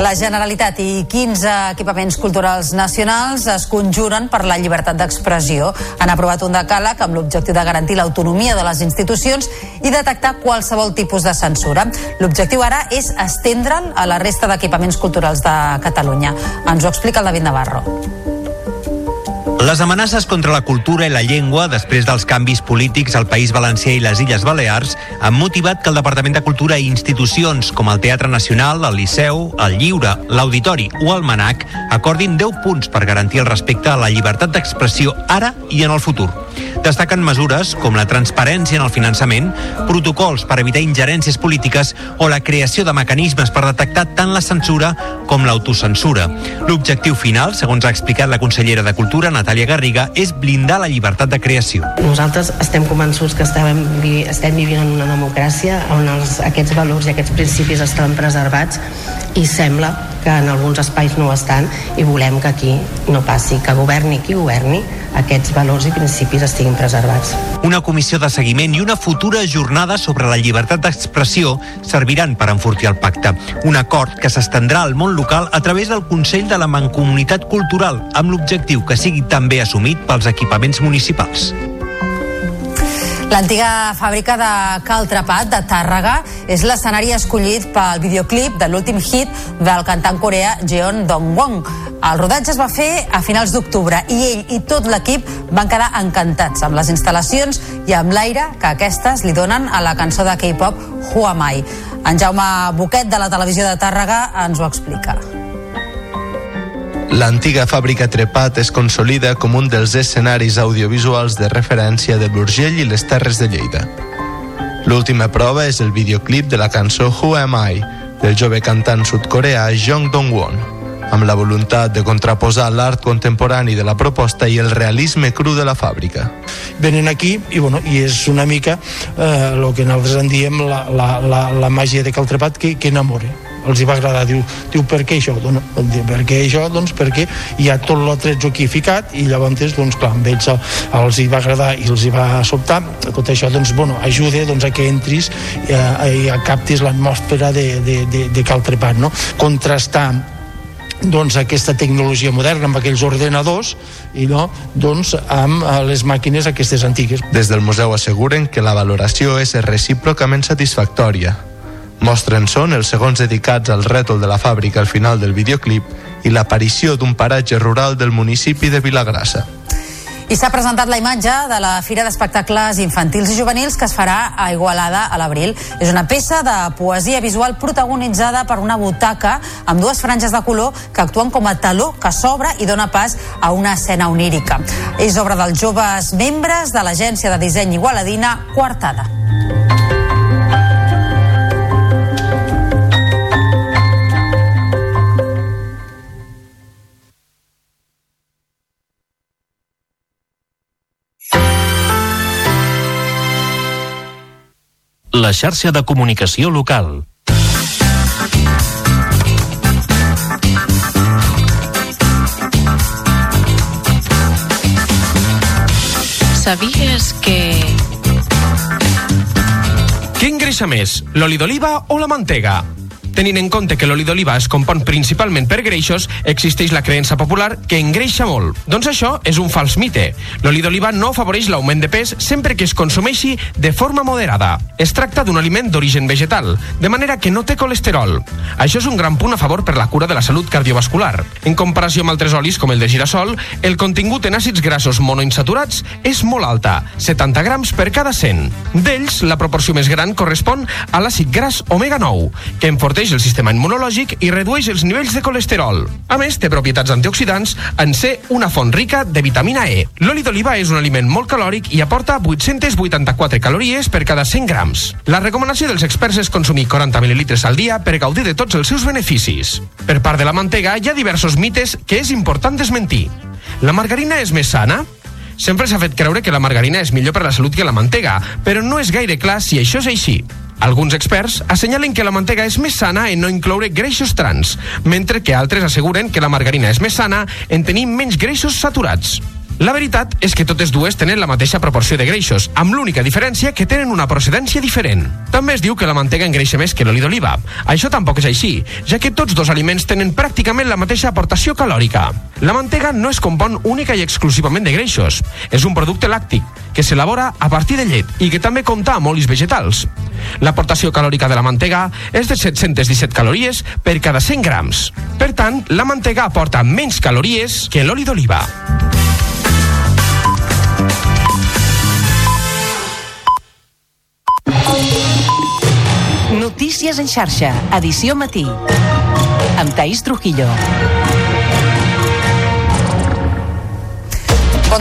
[SPEAKER 3] La Generalitat i 15 equipaments culturals nacionals es conjuren per la llibertat d'expressió. Han aprovat un decàleg amb l'objectiu de garantir l'autonomia de les institucions i detectar qualsevol tipus de censura. L'objectiu ara és estendre'l a la resta d'equipaments culturals de Catalunya. Ens ho explica el David Navarro.
[SPEAKER 27] Les amenaces contra la cultura i la llengua després dels canvis polítics al País Valencià i les Illes Balears han motivat que el Departament de Cultura i institucions com el Teatre Nacional, el Liceu, el Lliure, l'Auditori o el Manac acordin 10 punts per garantir el respecte a la llibertat d'expressió ara i en el futur. Destaquen mesures com la transparència en el finançament, protocols per evitar ingerències polítiques o la creació de mecanismes per detectar tant la censura com l'autocensura. L'objectiu final, segons ha explicat la consellera de Cultura, Natàlia Garriga, és blindar la llibertat de creació.
[SPEAKER 13] Nosaltres estem convençuts que estem, estem vivint en una democràcia on els, aquests valors i aquests principis estan preservats i sembla que en alguns espais no ho estan i volem que aquí no passi, que governi qui governi, aquests valors i principis estiguin preservats.
[SPEAKER 27] Una comissió de seguiment i una futura jornada sobre la llibertat d'expressió serviran per enfortir el pacte. Un acord que s'estendrà al món local a través del Consell de la Mancomunitat Cultural, amb l'objectiu que sigui també assumit pels equipaments municipals.
[SPEAKER 3] L'antiga fàbrica de Cal Trapat de Tàrrega és l'escenari escollit pel videoclip de l'últim hit del cantant coreà Jeon Dong-won. El rodatge es va fer a finals d'octubre i ell i tot l'equip van quedar encantats amb les instal·lacions i amb l'aire que aquestes li donen a la cançó de K-pop Who Am I. En Jaume Boquet de la televisió de Tàrrega ens ho explica.
[SPEAKER 51] L'antiga fàbrica Trepat es consolida com un dels escenaris audiovisuals de referència de l'Urgell i les Terres de Lleida. L'última prova és el videoclip de la cançó Who Am I, del jove cantant sud-coreà Jong Dong-won, amb la voluntat de contraposar l'art contemporani de la proposta i el realisme cru de la fàbrica.
[SPEAKER 52] Venen aquí i, bueno, i és una mica el eh, que nosaltres en diem la, la, la, la màgia de Caltrepat que, que enamora els hi va agradar, diu, diu per què això? Doncs, per què això? Doncs perquè hi ha tot l'atretzo aquí ficat i llavors, doncs clar, amb ells els hi va agradar i els hi va sobtar, tot això doncs, bueno, ajuda doncs, a que entris i a, i a captis l'atmosfera de, de, de, de cal trepat, no? Contrastar doncs, aquesta tecnologia moderna amb aquells ordenadors i no doncs, amb eh, les màquines aquestes antigues.
[SPEAKER 53] Des del museu asseguren que la valoració és recíprocament satisfactòria. Mostren són els segons dedicats al rètol de la fàbrica al final del videoclip i l'aparició d'un paratge rural del municipi de Vilagrassa.
[SPEAKER 3] I s'ha presentat la imatge de la Fira d'Espectacles Infantils i Juvenils que es farà a Igualada a l'abril. És una peça de poesia visual protagonitzada per una butaca amb dues franges de color que actuen com a taló que s'obre i dona pas a una escena onírica. És obra dels joves membres de l'agència de disseny igualadina Quartada.
[SPEAKER 54] La xarxa de comunicació local.
[SPEAKER 55] Sabies que...
[SPEAKER 51] Què engreixa més, l'oli d'oliva o la mantega? Tenint en compte que l'oli d'oliva es compon principalment per greixos, existeix la creença popular que engreixa molt. Doncs això és un fals mite. L'oli d'oliva no afavoreix l'augment de pes sempre que es consumeixi de forma moderada. Es tracta d'un aliment d'origen vegetal, de manera que no té colesterol. Això és un gran punt a favor per la cura de la salut cardiovascular. En comparació amb altres olis com el de girassol, el contingut en àcids grassos monoinsaturats és molt alta, 70 grams per cada 100. D'ells, la proporció més gran correspon a l'àcid gras omega-9, que enforteix el sistema immunològic i redueix els nivells de colesterol. A més, té propietats antioxidants en ser una font rica de vitamina E. L'oli d'oliva és un aliment molt calòric i aporta 884 calories per cada 100 grams. La recomanació dels experts és consumir 40 mil·lilitres al dia per gaudir de tots els seus beneficis. Per part de la mantega, hi ha diversos mites que és important desmentir. La margarina és més sana? Sempre s'ha fet creure que la margarina és millor per la salut que la mantega, però no és gaire clar si això és així. Alguns experts assenyalen que la mantega és més sana en no incloure greixos trans, mentre que altres asseguren que la margarina és més sana en tenir menys greixos saturats. La veritat és que totes dues tenen la mateixa proporció de greixos, amb l'única diferència que tenen una procedència diferent. També es diu que la mantega engreixa més que l'oli d'oliva. Això tampoc és així, ja que tots dos aliments tenen pràcticament la mateixa aportació calòrica. La mantega no es compon única i exclusivament de greixos. És un producte làctic, que s'elabora a partir de llet i que també compta amb olis vegetals. L'aportació calòrica de la mantega és de 717 calories per cada 100 grams. Per tant, la mantega aporta menys calories que l'oli d'oliva.
[SPEAKER 56] Notícies en xarxa, edició matí. Amb Taís Trujillo.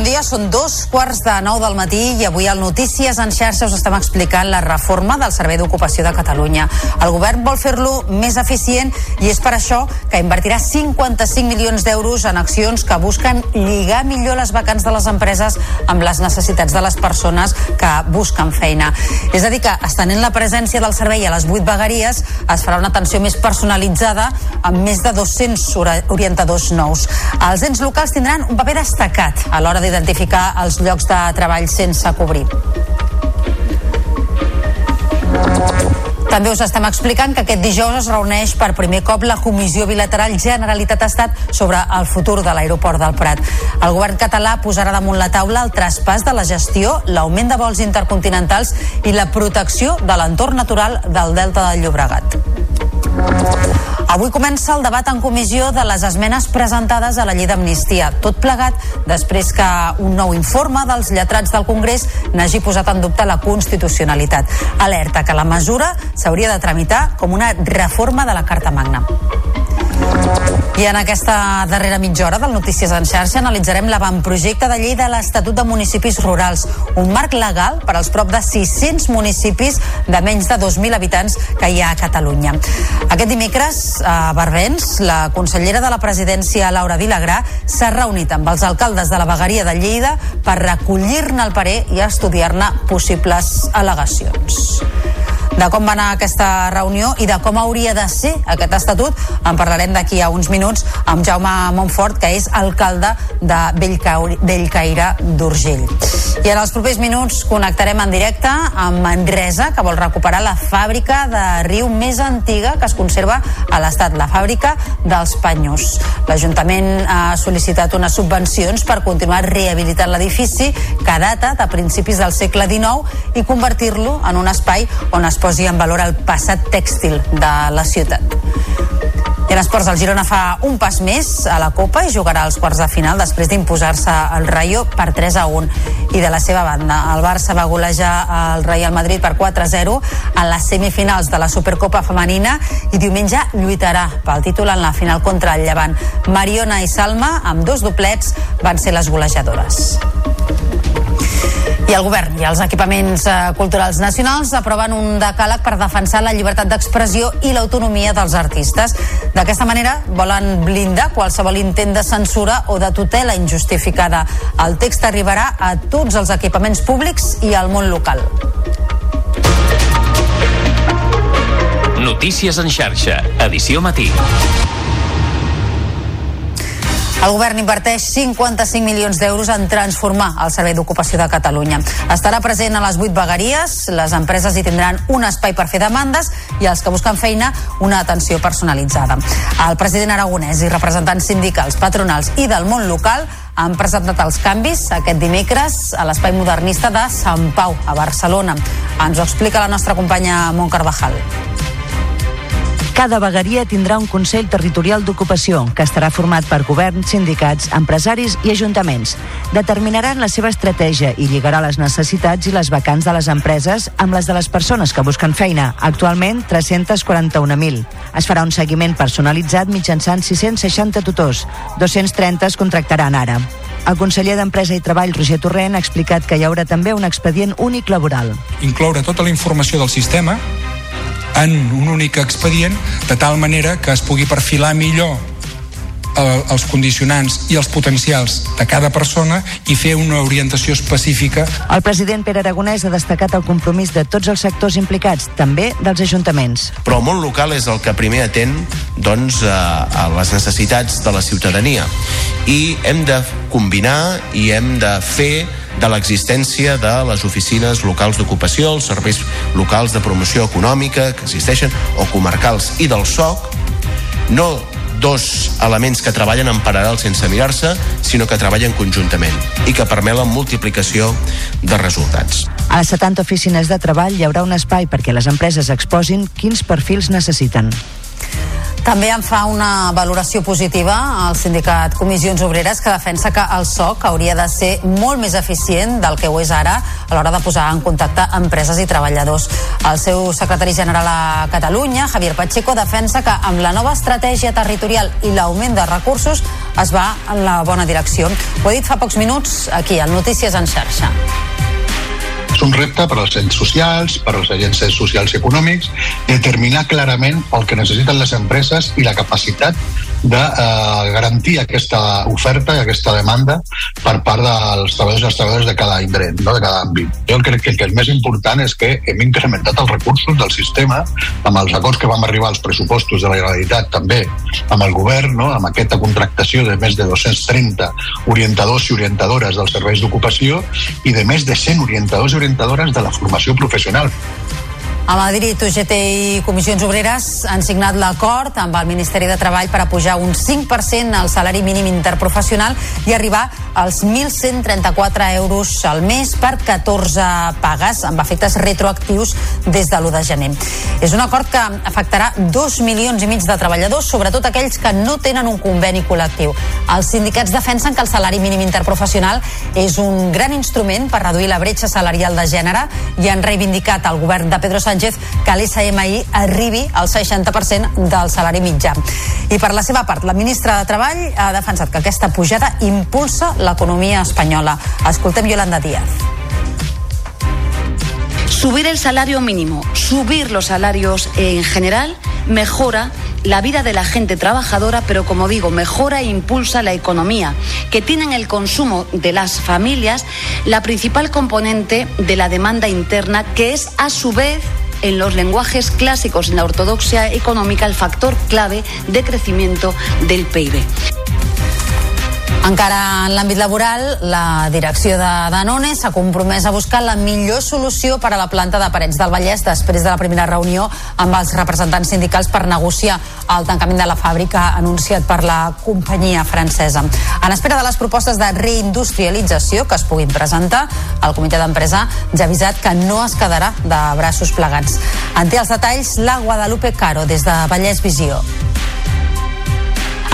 [SPEAKER 3] Bon dia, són dos quarts de nou del matí i avui al Notícies en xarxa us estem explicant la reforma del Servei d'Ocupació de Catalunya. El govern vol fer-lo més eficient i és per això que invertirà 55 milions d'euros en accions que busquen lligar millor les vacants de les empreses amb les necessitats de les persones que busquen feina. És a dir, que estenent la presència del servei a les 8 vegueries es farà una atenció més personalitzada amb més de 200 orientadors nous. Els ens locals tindran un paper destacat a l'hora d'identificar els llocs de treball sense cobrir. També us estem explicant que aquest dijous es reuneix per primer cop la Comissió Bilateral Generalitat-Estat sobre el futur de l'aeroport del Prat. El govern català posarà damunt la taula el traspàs de la gestió, l'augment de vols intercontinentals i la protecció de l'entorn natural del Delta del Llobregat. Avui comença el debat en comissió de les esmenes presentades a la llei d'amnistia. Tot plegat després que un nou informe dels lletrats del Congrés n'hagi posat en dubte la constitucionalitat. Alerta que la mesura s'hauria de tramitar com una reforma de la Carta Magna. I en aquesta darrera mitja hora del Notícies en xarxa analitzarem l'avantprojecte de llei de l'Estatut de Municipis Rurals, un marc legal per als prop de 600 municipis de menys de 2.000 habitants que hi ha a Catalunya. Aquest dimecres, a Barbens, la consellera de la presidència, Laura Vilagrà, s'ha reunit amb els alcaldes de la vegueria de Lleida per recollir-ne el parer i estudiar-ne possibles al·legacions. De com va anar aquesta reunió i de com hauria de ser aquest estatut en parlarem d'aquí a uns minuts amb Jaume Montfort, que és alcalde de Bellcaire d'Urgell. I en els propers minuts connectarem en directe amb Manresa, que vol recuperar la fàbrica de riu més antiga que es conserva a l'estat, la fàbrica dels Panyos. L'Ajuntament ha sol·licitat unes subvencions per continuar rehabilitant l'edifici que data de principis del segle XIX i convertir-lo en un espai on es posi en valor el passat tèxtil de la ciutat. I en esports, el Girona fa un pas més a la Copa i jugarà als quarts de final després d'imposar-se el Rayo per 3 a 1. I de la seva banda, el Barça va golejar el Real Madrid per 4 a 0 en les semifinals de la Supercopa femenina i diumenge lluitarà pel títol en la final contra el Llevant. Mariona i Salma, amb dos doblets, van ser les golejadores. I el govern i els equipaments eh, culturals nacionals aproven un decàleg per defensar la llibertat d'expressió i l'autonomia dels artistes. D'aquesta manera volen blindar qualsevol intent de censura o de tutela injustificada. El text arribarà a tots els equipaments públics i al món local.
[SPEAKER 2] Notícies en xarxa, edició matí.
[SPEAKER 3] El govern inverteix 55 milions d'euros en transformar el Servei d'Ocupació de Catalunya. Estarà present a les 8 vegueries, les empreses hi tindran un espai per fer demandes i els que busquen feina una atenció personalitzada. El president aragonès i representants sindicals, patronals i del món local han presentat els canvis aquest dimecres a l'espai modernista de Sant Pau, a Barcelona. Ens ho explica la nostra companya Mont Carvajal.
[SPEAKER 6] Cada vegueria tindrà un Consell Territorial d'Ocupació que estarà format per governs, sindicats, empresaris i ajuntaments. Determinaran la seva estratègia i lligarà les necessitats i les vacants de les empreses amb les de les persones que busquen feina, actualment 341.000. Es farà un seguiment personalitzat mitjançant 660 tutors, 230 es contractaran ara. El conseller d'Empresa i Treball, Roger Torrent, ha explicat que hi haurà també un expedient únic laboral.
[SPEAKER 7] Incloure tota la informació del sistema en un únic expedient de tal manera que es pugui perfilar millor el, els condicionants i els potencials de cada persona i fer una orientació específica.
[SPEAKER 6] El president Pere Aragonès ha destacat el compromís de tots els sectors implicats, també dels ajuntaments.
[SPEAKER 8] Però el món local és el que primer atén doncs, a, a les necessitats de la ciutadania i hem de combinar i hem de fer de l'existència de les oficines locals d'ocupació, els serveis locals de promoció econòmica que existeixen, o comarcals, i del SOC, no dos elements que treballen en paral·lel sense mirar-se, sinó que treballen conjuntament i que permet la multiplicació de resultats.
[SPEAKER 6] A les 70 oficines de treball hi haurà un espai perquè les empreses exposin quins perfils necessiten.
[SPEAKER 3] També en fa una valoració positiva al sindicat Comissions Obreres que defensa que el SOC hauria de ser molt més eficient del que ho és ara a l'hora de posar en contacte empreses i treballadors. El seu secretari general a Catalunya, Javier Pacheco, defensa que amb la nova estratègia territorial i l'augment de recursos es va en la bona direcció. Ho he dit fa pocs minuts aquí, al Notícies en xarxa
[SPEAKER 31] és un repte per als ens socials, per als agents socials i econòmics, determinar clarament el que necessiten les empreses i la capacitat de eh, garantir aquesta oferta i aquesta demanda per part dels treballadors i les treballadores de cada indret, no? de cada àmbit. Jo crec que el que és més important és que hem incrementat els recursos del sistema amb els acords que vam arribar als pressupostos de la Generalitat també amb el govern, no? amb aquesta contractació de més de 230 orientadors i orientadores dels serveis d'ocupació i de més de 100 orientadors i orientadores de la formació professional.
[SPEAKER 3] A Madrid, UGT i Comissions Obreres han signat l'acord amb el Ministeri de Treball per a pujar un 5% al salari mínim interprofessional i arribar als 1.134 euros al mes per 14 pagues amb efectes retroactius des de l'1 de gener. És un acord que afectarà 2 milions i mig de treballadors, sobretot aquells que no tenen un conveni col·lectiu. Els sindicats defensen que el salari mínim interprofessional és un gran instrument per reduir la bretxa salarial de gènere i han reivindicat al govern de Pedro Sánchez Sánchez que l'SMI arribi al 60% del salari mitjà. I per la seva part, la ministra de Treball ha defensat que aquesta pujada impulsa l'economia espanyola. Escoltem Yolanda Díaz.
[SPEAKER 9] Subir el salario mínimo, subir los salarios en general, mejora la vida de la gente trabajadora, pero como digo, mejora e impulsa la economía, que tiene en el consumo de las familias la principal componente de la demanda interna, que es a su vez en los lenguajes clásicos en la ortodoxia económica el factor clave de crecimiento del PIB.
[SPEAKER 3] Encara en l'àmbit laboral, la direcció de Danone s'ha compromès a buscar la millor solució per a la planta de Parets del Vallès després de la primera reunió amb els representants sindicals per negociar el tancament de la fàbrica anunciat per la companyia francesa. En espera de les propostes de reindustrialització que es puguin presentar, el comitè d'empresa ja ha avisat que no es quedarà de braços plegats. En té els detalls la Guadalupe Caro des de Vallès Visió.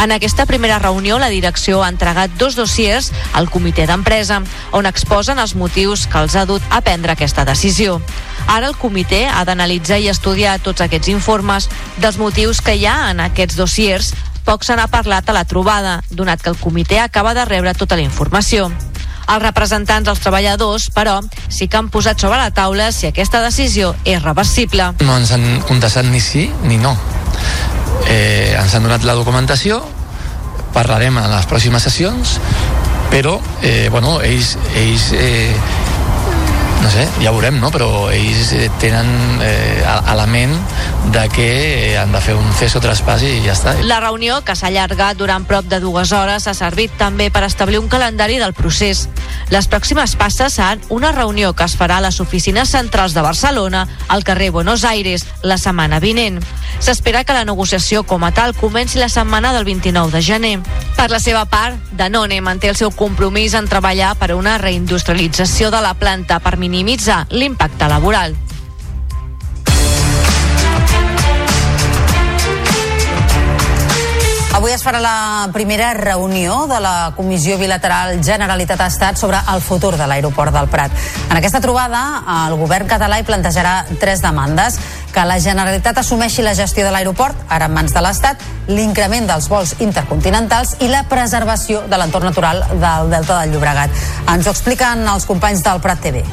[SPEAKER 10] En aquesta primera reunió, la direcció ha entregat dos dossiers al comitè d'empresa, on exposen els motius que els ha dut a prendre aquesta decisió. Ara el comitè ha d'analitzar i estudiar tots aquests informes dels motius que hi ha en aquests dossiers poc se n'ha parlat a la trobada, donat que el comitè acaba de rebre tota la informació. Els representants dels treballadors, però, sí que han posat sobre la taula si aquesta decisió és reversible.
[SPEAKER 57] No ens han contestat ni sí ni no. Eh, ens han donat la documentació, parlarem en les pròximes sessions, però, eh, bueno, ells, ells eh, no sé, ja veurem, no? però ells eh, tenen eh, element de que eh, han de fer un ceso traspàs i ja està.
[SPEAKER 10] La reunió, que s'ha allargat durant prop de dues hores, ha servit també per establir un calendari del procés. Les pròximes passes seran una reunió que es farà a les oficines centrals de Barcelona, al carrer Buenos Aires, la setmana vinent. S'espera que la negociació com a tal comenci la setmana del 29 de gener. Per la seva part, Danone manté el seu compromís en treballar per a una reindustrialització de la planta per minimitzar l'impacte laboral.
[SPEAKER 3] Avui es farà la primera reunió de la Comissió Bilateral Generalitat-Estat sobre el futur de l'aeroport del Prat. En aquesta trobada, el govern català hi plantejarà tres demandes que la Generalitat assumeixi la gestió de l'aeroport, ara en mans de l'Estat, l'increment dels vols intercontinentals i la preservació de l'entorn natural del Delta del Llobregat. Ens ho expliquen els companys del Prat TV.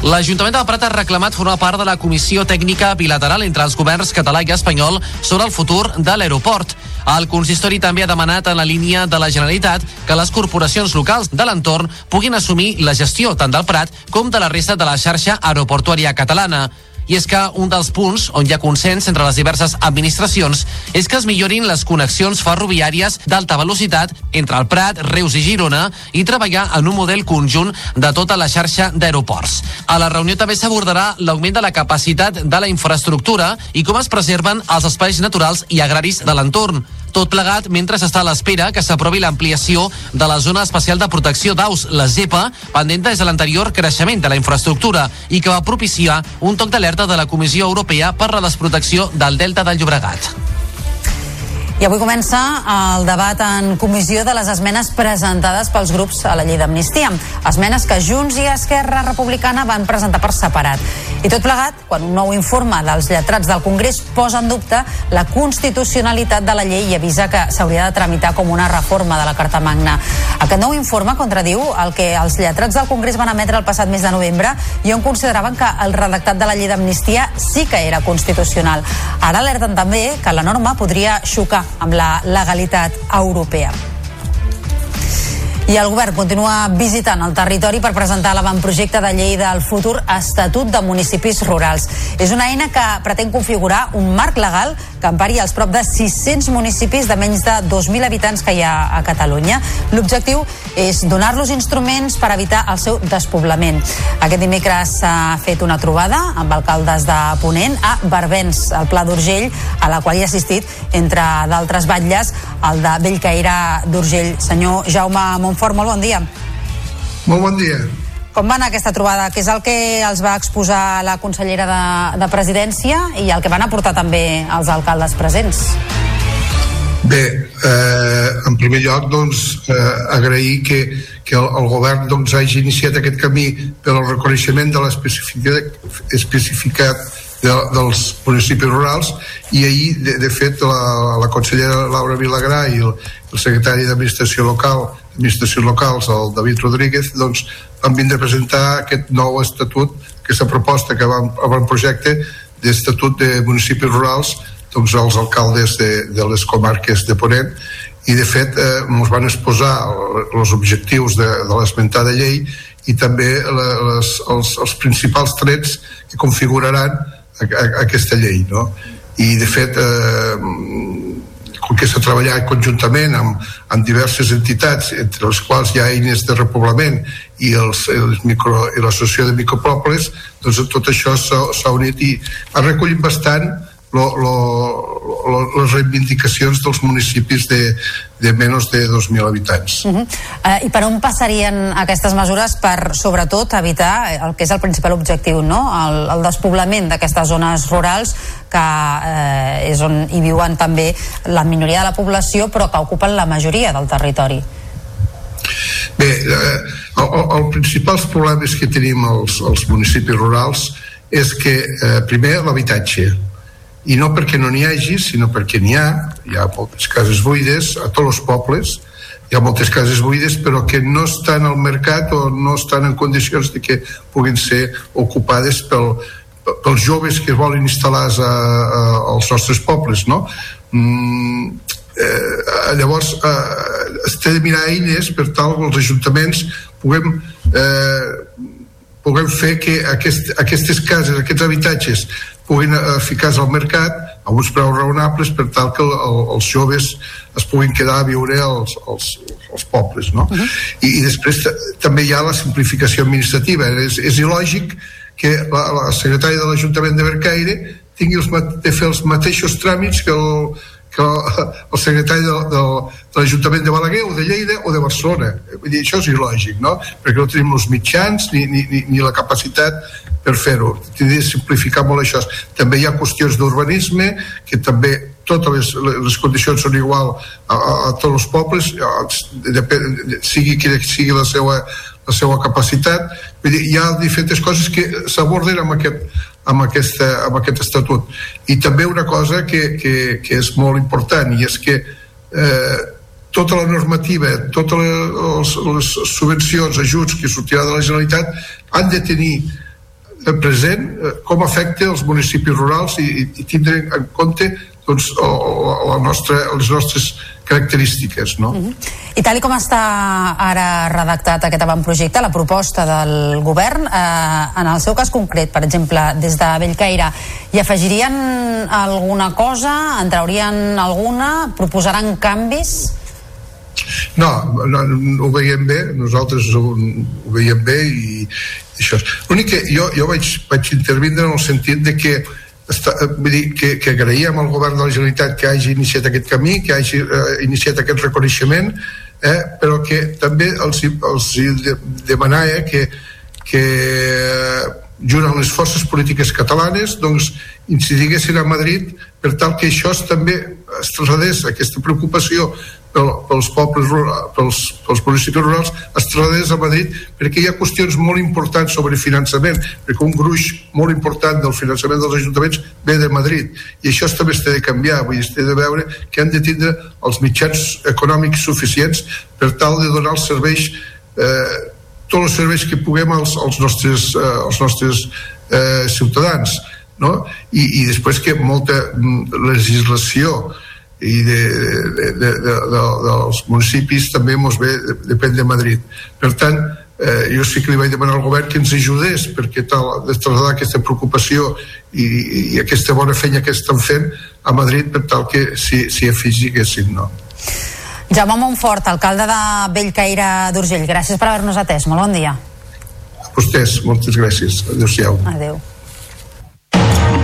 [SPEAKER 14] L'Ajuntament del Prat ha reclamat formar part de la comissió tècnica bilateral entre els governs català i espanyol sobre el futur de l'aeroport. El consistori també ha demanat en la línia de la Generalitat que les corporacions locals de l'entorn puguin assumir la gestió tant del Prat com de la resta de la xarxa aeroportuària catalana i és que un dels punts on hi ha consens entre les diverses administracions és que es millorin les connexions ferroviàries d'alta velocitat entre el Prat, Reus i Girona i treballar en un model conjunt de tota la xarxa d'aeroports. A la reunió també s'abordarà l'augment de la capacitat de la infraestructura i com es preserven els espais naturals i agraris de l'entorn. Tot plegat mentre s'està a l'espera que s'aprovi l'ampliació de la zona especial de protecció d'aus, la ZEPA, pendent des de l'anterior creixement de la infraestructura i que va propiciar un toc d'alerta de la Comissió Europea per la desprotecció del Delta del Llobregat.
[SPEAKER 3] I avui comença el debat en comissió de les esmenes presentades pels grups a la llei d'amnistia. Esmenes que Junts i Esquerra Republicana van presentar per separat. I tot plegat, quan un nou informe dels lletrats del Congrés posa en dubte la constitucionalitat de la llei i avisa que s'hauria de tramitar com una reforma de la Carta Magna. Aquest nou informe contradiu el que els lletrats del Congrés van emetre el passat mes de novembre i on consideraven que el redactat de la llei d'amnistia sí que era constitucional. Ara alerten també que la norma podria xocar amb la legalitat europea. I el govern continua visitant el territori per presentar l'avantprojecte de llei del futur Estatut de Municipis Rurals. És una eina que pretén configurar un marc legal que empari els prop de 600 municipis de menys de 2.000 habitants que hi ha a Catalunya. L'objectiu és donar-los instruments per evitar el seu despoblament. Aquest dimecres s'ha fet una trobada amb alcaldes de Ponent a Barbens, al Pla d'Urgell, a la qual hi ha assistit, entre d'altres batlles, el de Bellcaire d'Urgell. Senyor Jaume Montfort, molt bon dia.
[SPEAKER 58] Molt bon dia.
[SPEAKER 3] Com va anar aquesta trobada? Què és el que els va exposar la consellera de, de Presidència i el que van aportar també els alcaldes presents?
[SPEAKER 58] Bé, eh, en primer lloc, doncs, eh, agrair que, que el, el govern doncs, hagi iniciat aquest camí per al reconeixement de l'especificitat de, dels municipis rurals i ahir, de, de fet, la, la consellera Laura Vilagrà i el, el secretari d'Administració Local administracions locals, el David Rodríguez, doncs van vindre a presentar aquest nou estatut, aquesta proposta que van, van projecte d'estatut de municipis rurals doncs als alcaldes de, de les comarques de Ponent i de fet eh, ens van exposar els objectius de, de l'esmentada llei i també les, els, els principals trets que configuraran a, a aquesta llei no? i de fet eh, que s'ha treballat conjuntament amb, amb diverses entitats entre les quals hi ha eines de repoblament i l'associació de micropobles doncs tot això s'ha unit i ha recollit bastant lo, lo, lo, les reivindicacions dels municipis de, de menys de 2.000 habitants.
[SPEAKER 3] Uh -huh. uh, I per on passarien aquestes mesures per, sobretot, evitar el que és el principal objectiu, no? el, el despoblament d'aquestes zones rurals que eh, és on hi viuen també la minoria de la població però que ocupen la majoria del territori.
[SPEAKER 58] Bé, eh, el, el, els principals problemes que tenim als, als municipis rurals és que, eh, primer, l'habitatge i no perquè no n'hi hagi, sinó perquè n'hi ha, hi ha moltes cases buides a tots els pobles, hi ha moltes cases buides però que no estan al mercat o no estan en condicions de que puguin ser ocupades pel, pels joves que volen instal·lar a, a, als nostres pobles no? Mm, eh, llavors eh, es té de mirar eines per tal que els ajuntaments puguem eh, puguem fer que aquest, aquestes cases, aquests habitatges puguin eh, ficar al mercat a uns preus raonables per tal que el, el, els joves es puguin quedar a viure als, als, als pobles no? Uh -huh. I, i després també hi ha la simplificació administrativa és, és il·lògic que la, la secretària de l'Ajuntament de Bercaire tingui els, de fer els mateixos tràmits que el, que el secretari de, de, de l'Ajuntament de Balaguer o de Lleida o de Barcelona. Vull dir, això és il·lògic, no? Perquè no tenim els mitjans ni, ni, ni, ni la capacitat per fer-ho. Tindria de simplificar molt això. També hi ha qüestions d'urbanisme que també totes les, les condicions són igual a, a, a tots els pobles, depèn, sigui quina sigui la seva, la seva capacitat. Vull dir, hi ha diferents coses que s'aborden amb aquest, amb, aquesta, amb aquest estatut. I també una cosa que, que, que és molt important i és que eh, tota la normativa, totes les, les subvencions, ajuts que sortiran de la Generalitat han de tenir present eh, com afecta els municipis rurals i, i tindre en compte doncs, o, o la nostra, les nostres característiques. No? Uh
[SPEAKER 3] -huh. I tal com està ara redactat aquest avantprojecte, la proposta del govern, eh, en el seu cas concret, per exemple, des de Bellcaire, hi afegirien alguna cosa? En traurien alguna? Proposaran canvis?
[SPEAKER 58] No, no, no ho veiem bé, nosaltres ho, ho veiem bé i, això. L'únic que jo, jo vaig, vaig intervindre en el sentit de que està, eh, vull dir, que, que agraïem al govern de la Generalitat que hagi iniciat aquest camí, que hagi eh, iniciat aquest reconeixement, eh, però que també els, els demanava que, que junt amb les forces polítiques catalanes doncs, incidiguessin a Madrid per tal que això també es traslladés, aquesta preocupació pels pobles pels, pels municipis rurals es traslladés a Madrid perquè hi ha qüestions molt importants sobre finançament perquè un gruix molt important del finançament dels ajuntaments ve de Madrid. I això també té de canviar vull dir, té de veure que han de tindre els mitjans econòmics suficients per tal de donar els serveis eh, tots els serveis que puguem als, als nostres, eh, als nostres eh, ciutadans no? I, i després que molta mm, legislació i de, de, de, de, de, dels municipis també mos ve, depèn de Madrid. Per tant eh, jo sí que li vaig demanar al govern que ens ajudés perquè tal, de traslladar aquesta preocupació i, i aquesta bona feina que estan fent a Madrid per tal que s'hi si, afegiguessin no?
[SPEAKER 3] Jaume Montfort, alcalde de Bellcaire d'Urgell gràcies per haver-nos atès, molt bon dia.
[SPEAKER 58] A vostès, moltes gràcies. Adeu-siau
[SPEAKER 3] adeu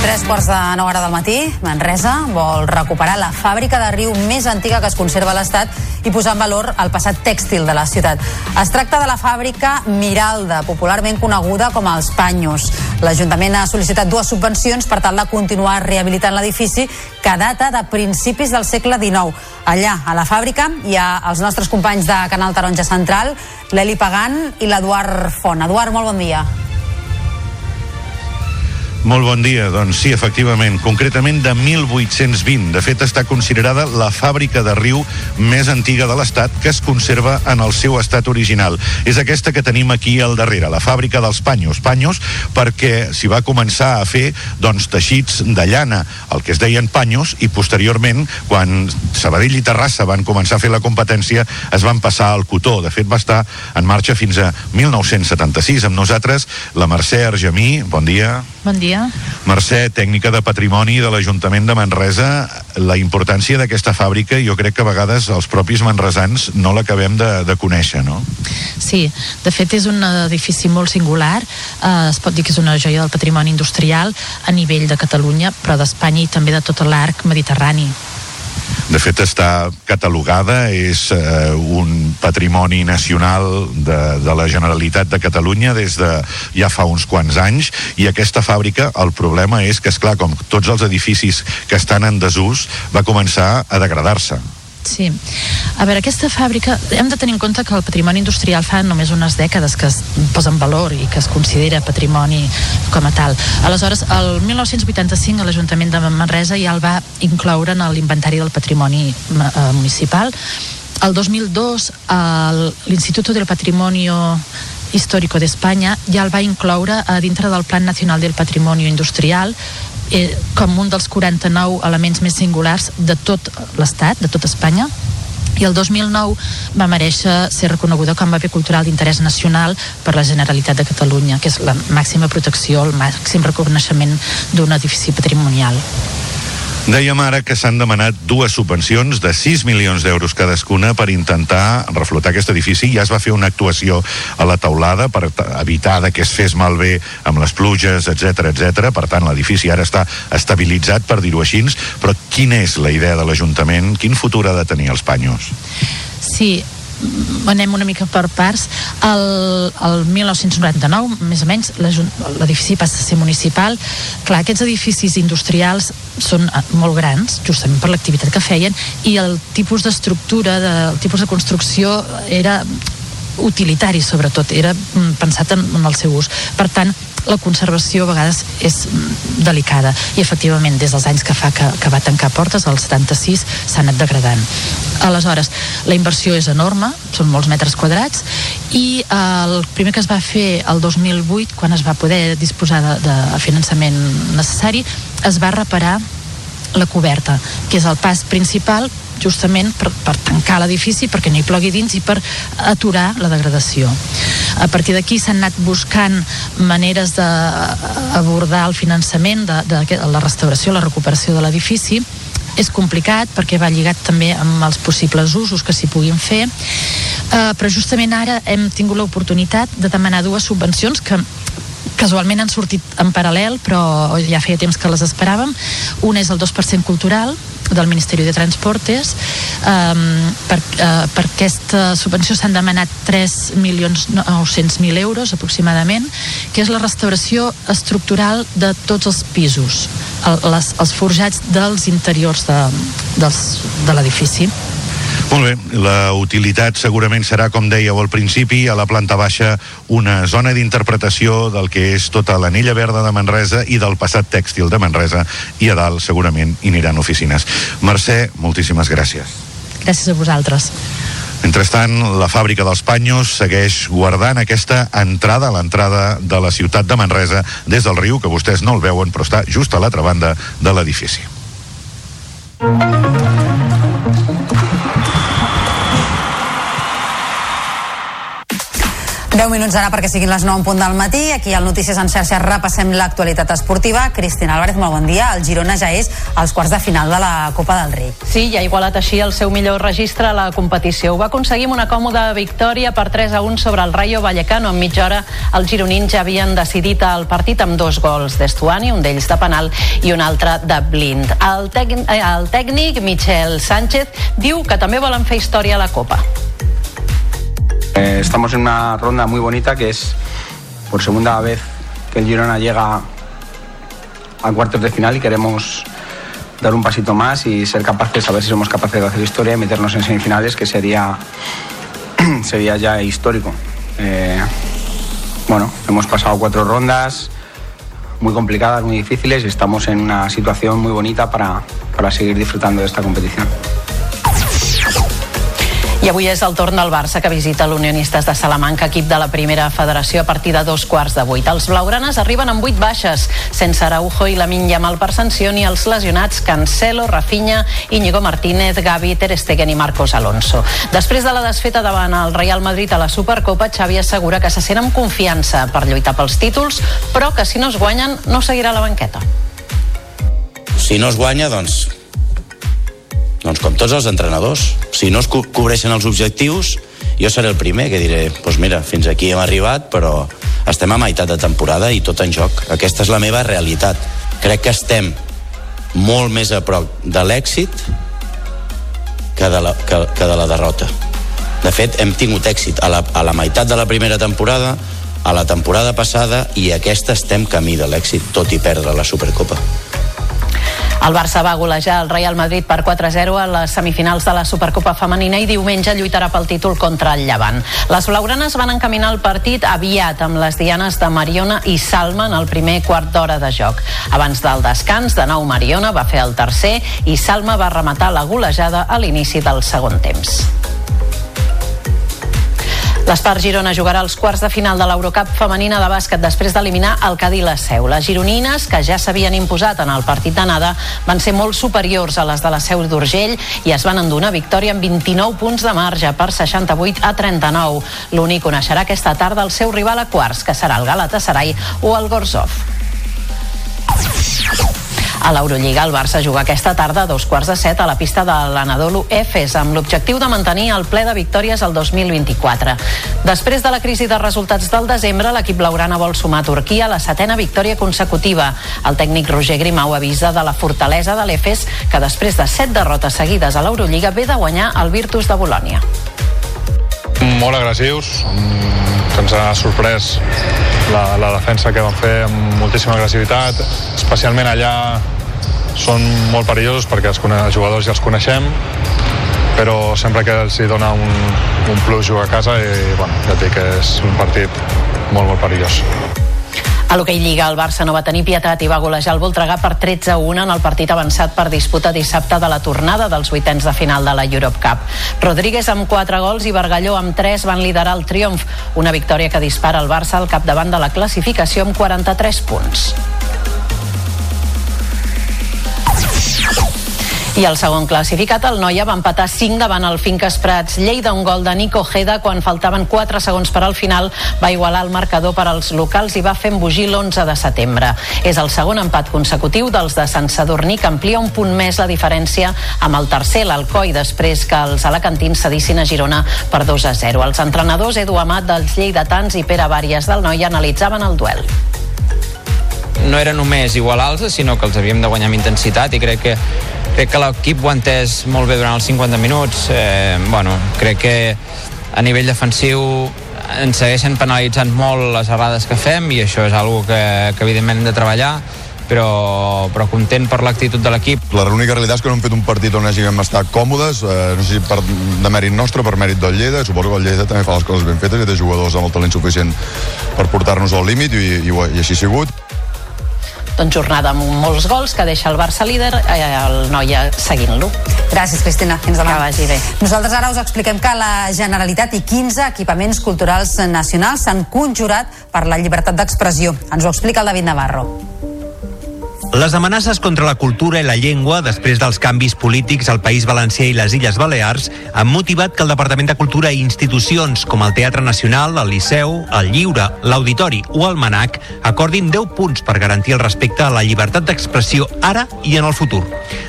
[SPEAKER 3] Tres quarts de nou hora del matí, Manresa vol recuperar la fàbrica de riu més antiga que es conserva a l'Estat i posar en valor el passat tèxtil de la ciutat. Es tracta de la fàbrica Miralda, popularment coneguda com els Panyos. L'Ajuntament ha sol·licitat dues subvencions per tal de continuar rehabilitant l'edifici que data de principis del segle XIX. Allà, a la fàbrica, hi ha els nostres companys de Canal Taronja Central, l'Eli Pagan i l'Eduard Font. Eduard, molt bon dia.
[SPEAKER 59] Molt bon dia. Doncs sí, efectivament, concretament de 1820. De fet, està considerada la fàbrica de riu més antiga de l'Estat que es conserva en el seu estat original. És aquesta que tenim aquí al darrere, la fàbrica dels panyos. Panyos perquè s'hi va començar a fer doncs, teixits de llana, el que es deien panyos, i posteriorment, quan Sabadell i Terrassa van començar a fer la competència, es van passar al cotó. De fet, va estar en marxa fins a 1976. Amb nosaltres, la Mercè Argemí. Bon dia.
[SPEAKER 60] Bon dia.
[SPEAKER 59] Mercè, tècnica de patrimoni de l'Ajuntament de Manresa, la importància d'aquesta fàbrica jo crec que a vegades els propis manresans no l'acabem de, de conèixer, no?
[SPEAKER 60] Sí, de fet és un edifici molt singular, eh, es pot dir que és una joia del patrimoni industrial a nivell de Catalunya, però d'Espanya i també de tot l'arc mediterrani.
[SPEAKER 59] De fet, està catalogada, és eh, un patrimoni nacional de, de la Generalitat de Catalunya des de ja fa uns quants anys, i aquesta fàbrica, el problema és que, és clar com tots els edificis que estan en desús, va començar a degradar-se.
[SPEAKER 60] Sí. A veure, aquesta fàbrica, hem de tenir en compte que el patrimoni industrial fa només unes dècades que es posa en valor i que es considera patrimoni com a tal. Aleshores, el 1985 l'Ajuntament de Manresa ja el va incloure en l'inventari del patrimoni eh, municipal. El 2002 l'Instituto del Patrimonio Histórico d'Espanya ja el va incloure a dintre del Plan Nacional del Patrimonio Industrial eh, com un dels 49 elements més singulars de tot l'Estat, de tot Espanya, i el 2009 va mereixer ser reconeguda com a bé cultural d'interès nacional per la Generalitat de Catalunya, que és la màxima protecció, el màxim reconeixement d'un edifici patrimonial.
[SPEAKER 59] Dèiem ara que s'han demanat dues subvencions de 6 milions d'euros cadascuna per intentar reflotar aquest edifici. Ja es va fer una actuació a la taulada per evitar que es fes malbé amb les pluges, etc etc. Per tant, l'edifici ara està estabilitzat, per dir-ho així. Però quina és la idea de l'Ajuntament? Quin futur ha de tenir els panyos?
[SPEAKER 60] Sí, anem una mica per parts. El, el 1999 més o menys l'edifici passa a ser municipal. Clar, aquests edificis industrials són eh, molt grans justament per l'activitat que feien i el tipus d'estructura de, el tipus de construcció era utilitari sobretot, era mm, pensat en, en el seu ús. Per tant la conservació a vegades és mm, delicada. I efectivament des dels anys que fa que, que va tancar portes, el 76 s'ha anat degradant. Aleshores, la inversió és enorme, són molts metres quadrats i eh, el primer que es va fer el 2008, quan es va poder disposar de, de finançament necessari, es va reparar la coberta, que és el pas principal justament per, per tancar l'edifici perquè no hi plogui dins i per aturar la degradació. A partir d'aquí s'han anat buscant maneres d'abordar el finançament de, de la restauració, la recuperació de l'edifici és complicat perquè va lligat també amb els possibles usos que s'hi puguin fer eh, però justament ara hem tingut l'oportunitat de demanar dues subvencions que casualment han sortit en paral·lel, però ja feia temps que les esperàvem. Un és el 2% cultural, del Ministeri de Transportes um, per, uh, per aquesta subvenció s'han demanat 3.900.000 euros aproximadament que és la restauració estructural de tots els pisos el, les, els forjats dels interiors de, dels, de l'edifici
[SPEAKER 59] molt bé, la utilitat segurament serà, com dèieu al principi, a la planta baixa una zona d'interpretació del que és tota l'anella verda de Manresa i del passat tèxtil de Manresa i a dalt segurament hi aniran oficines. Mercè, moltíssimes gràcies.
[SPEAKER 60] Gràcies a vosaltres.
[SPEAKER 59] Mentrestant, la fàbrica dels Panyos segueix guardant aquesta entrada, l'entrada de la ciutat de Manresa des del riu, que vostès no el veuen, però està just a l'altra banda de l'edifici.
[SPEAKER 3] 10 minuts ara perquè siguin les 9 en punt del matí. Aquí al Notícies en xarxa repassem l'actualitat esportiva. Cristina Álvarez, molt bon dia. El Girona ja és als quarts de final de la Copa del Rei.
[SPEAKER 61] Sí, ja ha igualat així el seu millor registre a la competició. Ho va aconseguir amb una còmoda victòria per 3 a 1 sobre el Rayo Vallecano. En mitja hora els gironins ja havien decidit el partit amb dos gols d'Estuani, un d'ells de penal i un altre de blind. El, tec el tècnic Michel Sánchez diu que també volen fer història a la Copa.
[SPEAKER 62] Eh, estamos en una ronda muy bonita que es por segunda vez que el Girona llega a cuartos de final y queremos dar un pasito más y ser capaces, a ver si somos capaces de hacer historia y meternos en semifinales, que sería, sería ya histórico. Eh, bueno, hemos pasado cuatro rondas,
[SPEAKER 23] muy complicadas, muy difíciles y estamos en una situación muy bonita para, para seguir disfrutando de esta competición.
[SPEAKER 61] I avui és el torn del Barça que visita l'Unionistes de Salamanca, equip de la primera federació a partir de dos quarts de vuit. Els blaugranes arriben amb vuit baixes, sense Araujo i la Yamal per sanció ni els lesionats Cancelo, Rafinha, Íñigo Martínez, Gavi, Ter Stegen i Marcos Alonso. Després de la desfeta davant el Real Madrid a la Supercopa, Xavi assegura que se sent amb confiança per lluitar pels títols, però que si no es guanyen no seguirà la banqueta.
[SPEAKER 63] Si no es guanya, doncs doncs com tots els entrenadors. Si no es co cobreixen els objectius, jo seré el primer que diré, doncs pues mira, fins aquí hem arribat, però estem a meitat de temporada i tot en joc. Aquesta és la meva realitat. Crec que estem molt més a prop de l'èxit que, de la, que, que de la derrota. De fet, hem tingut èxit a la, a la meitat de la primera temporada, a la temporada passada i aquesta estem camí de l'èxit, tot i perdre la Supercopa.
[SPEAKER 61] El Barça va golejar el Real Madrid per 4-0 a les semifinals de la Supercopa Femenina i diumenge lluitarà pel títol contra el Llevant. Les blaugranes van encaminar el partit aviat amb les dianes de Mariona i Salma en el primer quart d'hora de joc. Abans del descans, de nou Mariona va fer el tercer i Salma va rematar la golejada a l'inici del segon temps. L'Espart Girona jugarà als quarts de final de l'Eurocup femenina de bàsquet després d'eliminar el Cadí la Seu. Les gironines, que ja s'havien imposat en el partit d'anada, van ser molt superiors a les de la Seu d'Urgell i es van endonar victòria amb 29 punts de marge per 68 a 39. L'únic coneixerà aquesta tarda el seu rival a quarts, que serà el Galatasaray o el Gorzov. A l'Eurolliga, el Barça juga aquesta tarda a dos quarts de set a la pista de l'Anadolu Efes amb l'objectiu de mantenir el ple de victòries al 2024. Després de la crisi de resultats del desembre, l'equip blaugrana vol sumar a Turquia la setena victòria consecutiva. El tècnic Roger Grimau avisa de la fortalesa de l'Efes que després de set derrotes seguides a l'Eurolliga ve de guanyar el Virtus de Bolònia.
[SPEAKER 64] Molt agressius, que ens ha sorprès la, la defensa que van fer amb moltíssima agressivitat, especialment allà són molt perillosos perquè els, els jugadors ja els coneixem però sempre que els dona un, un plus jugar a casa i bueno, ja et dic que és un partit molt, molt perillós.
[SPEAKER 61] A l'hoquei Lliga, el Barça no va tenir pietat i va golejar el Voltregà per 13 a 1 en el partit avançat per disputa dissabte de la tornada dels vuitens de final de la Europe Cup. Rodríguez amb 4 gols i Bargalló amb 3 van liderar el triomf, una victòria que dispara el Barça al capdavant de la classificació amb 43 punts. I el segon classificat, el Noia, va empatar 5 davant el Finques Prats. Lleida, un gol de Nico Ojeda, quan faltaven 4 segons per al final, va igualar el marcador per als locals i va fer embogir l'11 de setembre. És el segon empat consecutiu dels de Sant Sadurní, que amplia un punt més la diferència amb el tercer, l'Alcoi, després que els alacantins cedissin a Girona per 2 a 0. Els entrenadors Edu Amat dels Lleidatans i Pere Vàries del Noia analitzaven el duel
[SPEAKER 49] no era només igualar-los, sinó que els havíem de guanyar amb intensitat i crec que crec que l'equip ho ha entès molt bé durant els 50 minuts eh, bueno, crec que a nivell defensiu ens segueixen penalitzant molt les errades que fem i això és algo que, que evidentment hem de treballar però, però content per l'actitud de l'equip.
[SPEAKER 26] La única realitat és que no hem fet un partit on hàgim estat còmodes, eh, no sé si per, de mèrit nostre, per mèrit del Lleida, suposo que el Lleida també fa les coses ben fetes i té jugadors amb el talent suficient per portar-nos al límit i, i, i així ha sigut.
[SPEAKER 61] Doncs jornada amb molts gols que deixa el Barça líder, eh, el Noia seguint-lo.
[SPEAKER 3] Gràcies, Cristina. Fins demà.
[SPEAKER 61] Que vagi bé.
[SPEAKER 3] Nosaltres ara us expliquem que la Generalitat i 15 equipaments culturals nacionals s'han conjurat per la llibertat d'expressió. Ens ho explica el David Navarro.
[SPEAKER 27] Les amenaces contra la cultura i la llengua després dels canvis polítics al País Valencià i les Illes Balears han motivat que el Departament de Cultura i institucions com el Teatre Nacional, el Liceu, el Lliure, l'Auditori o el MANAC acordin 10 punts per garantir el respecte a la llibertat d'expressió ara i en el futur.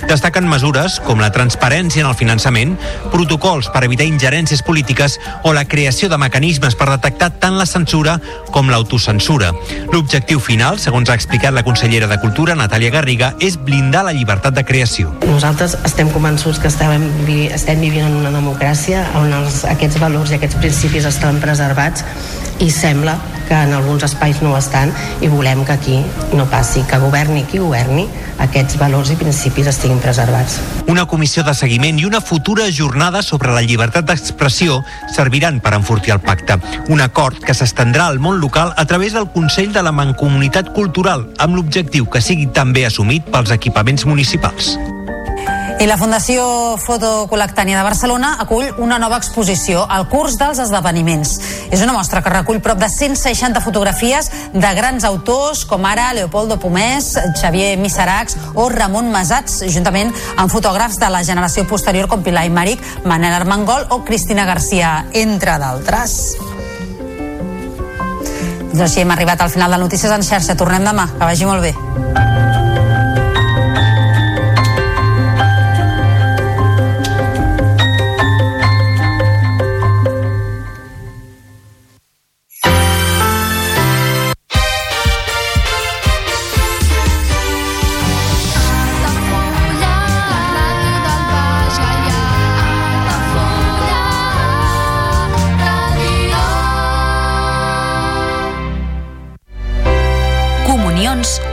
[SPEAKER 27] Destaquen mesures com la transparència en el finançament, protocols per evitar ingerències polítiques o la creació de mecanismes per detectar tant la censura com l'autocensura. L'objectiu final, segons ha explicat la consellera de Cultura, Natàlia Garriga, és blindar la llibertat de creació.
[SPEAKER 13] Nosaltres estem convençuts que estem, estem vivint en una democràcia on els, aquests valors i aquests principis estan preservats i sembla que en alguns espais no estan i volem que aquí no passi, que governi qui governi, aquests valors i principis estiguin preservats.
[SPEAKER 27] Una comissió de seguiment i una futura jornada sobre la llibertat d'expressió serviran per enfortir el pacte. Un acord que s'estendrà al món local a través del Consell de la Mancomunitat Cultural, amb l'objectiu que sigui també assumit pels equipaments municipals.
[SPEAKER 3] I la Fundació Fotocol·lectània de Barcelona acull una nova exposició, al curs dels esdeveniments. És una mostra que recull prop de 160 fotografies de grans autors com ara Leopoldo Pomés, Xavier Miseracs o Ramon Masats, juntament amb fotògrafs de la generació posterior com Pilar Imaric, Manel Armengol o Cristina Garcia, entre d'altres. Doncs així hem arribat al final de Notícies en xarxa. Tornem demà. Que vagi molt bé.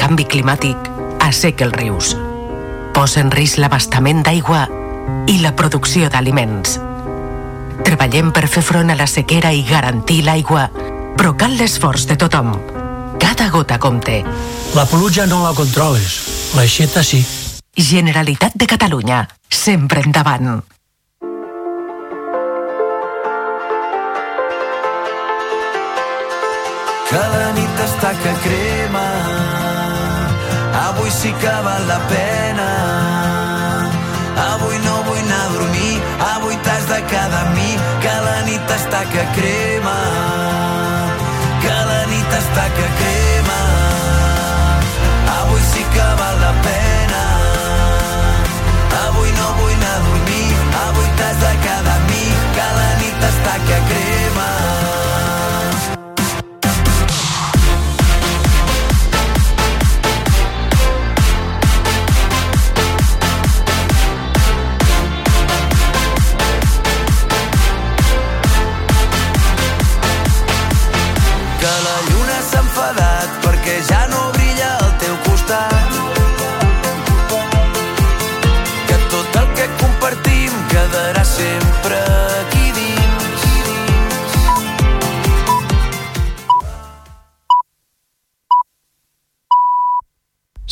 [SPEAKER 65] Canvi climàtic asseca els rius, posa en risc l'abastament d'aigua i la producció d'aliments. Treballem per fer front a la sequera i garantir l'aigua, però cal l'esforç de tothom. Cada gota compte.
[SPEAKER 66] La pluja no la controles, l'aixeta sí.
[SPEAKER 65] Generalitat de Catalunya, sempre endavant.
[SPEAKER 64] que la nit està que crema avui sí que val la pena. Avui no vull anar a dormir. Avui t'has de quedar amb mi que la nit està que crema. Que la nit està que crema. Avui sí que val la pena. Avui no vull anar a dormir. Avui t'has de quedar amb mi que la nit està que crema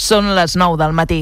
[SPEAKER 67] Són les 9 del matí.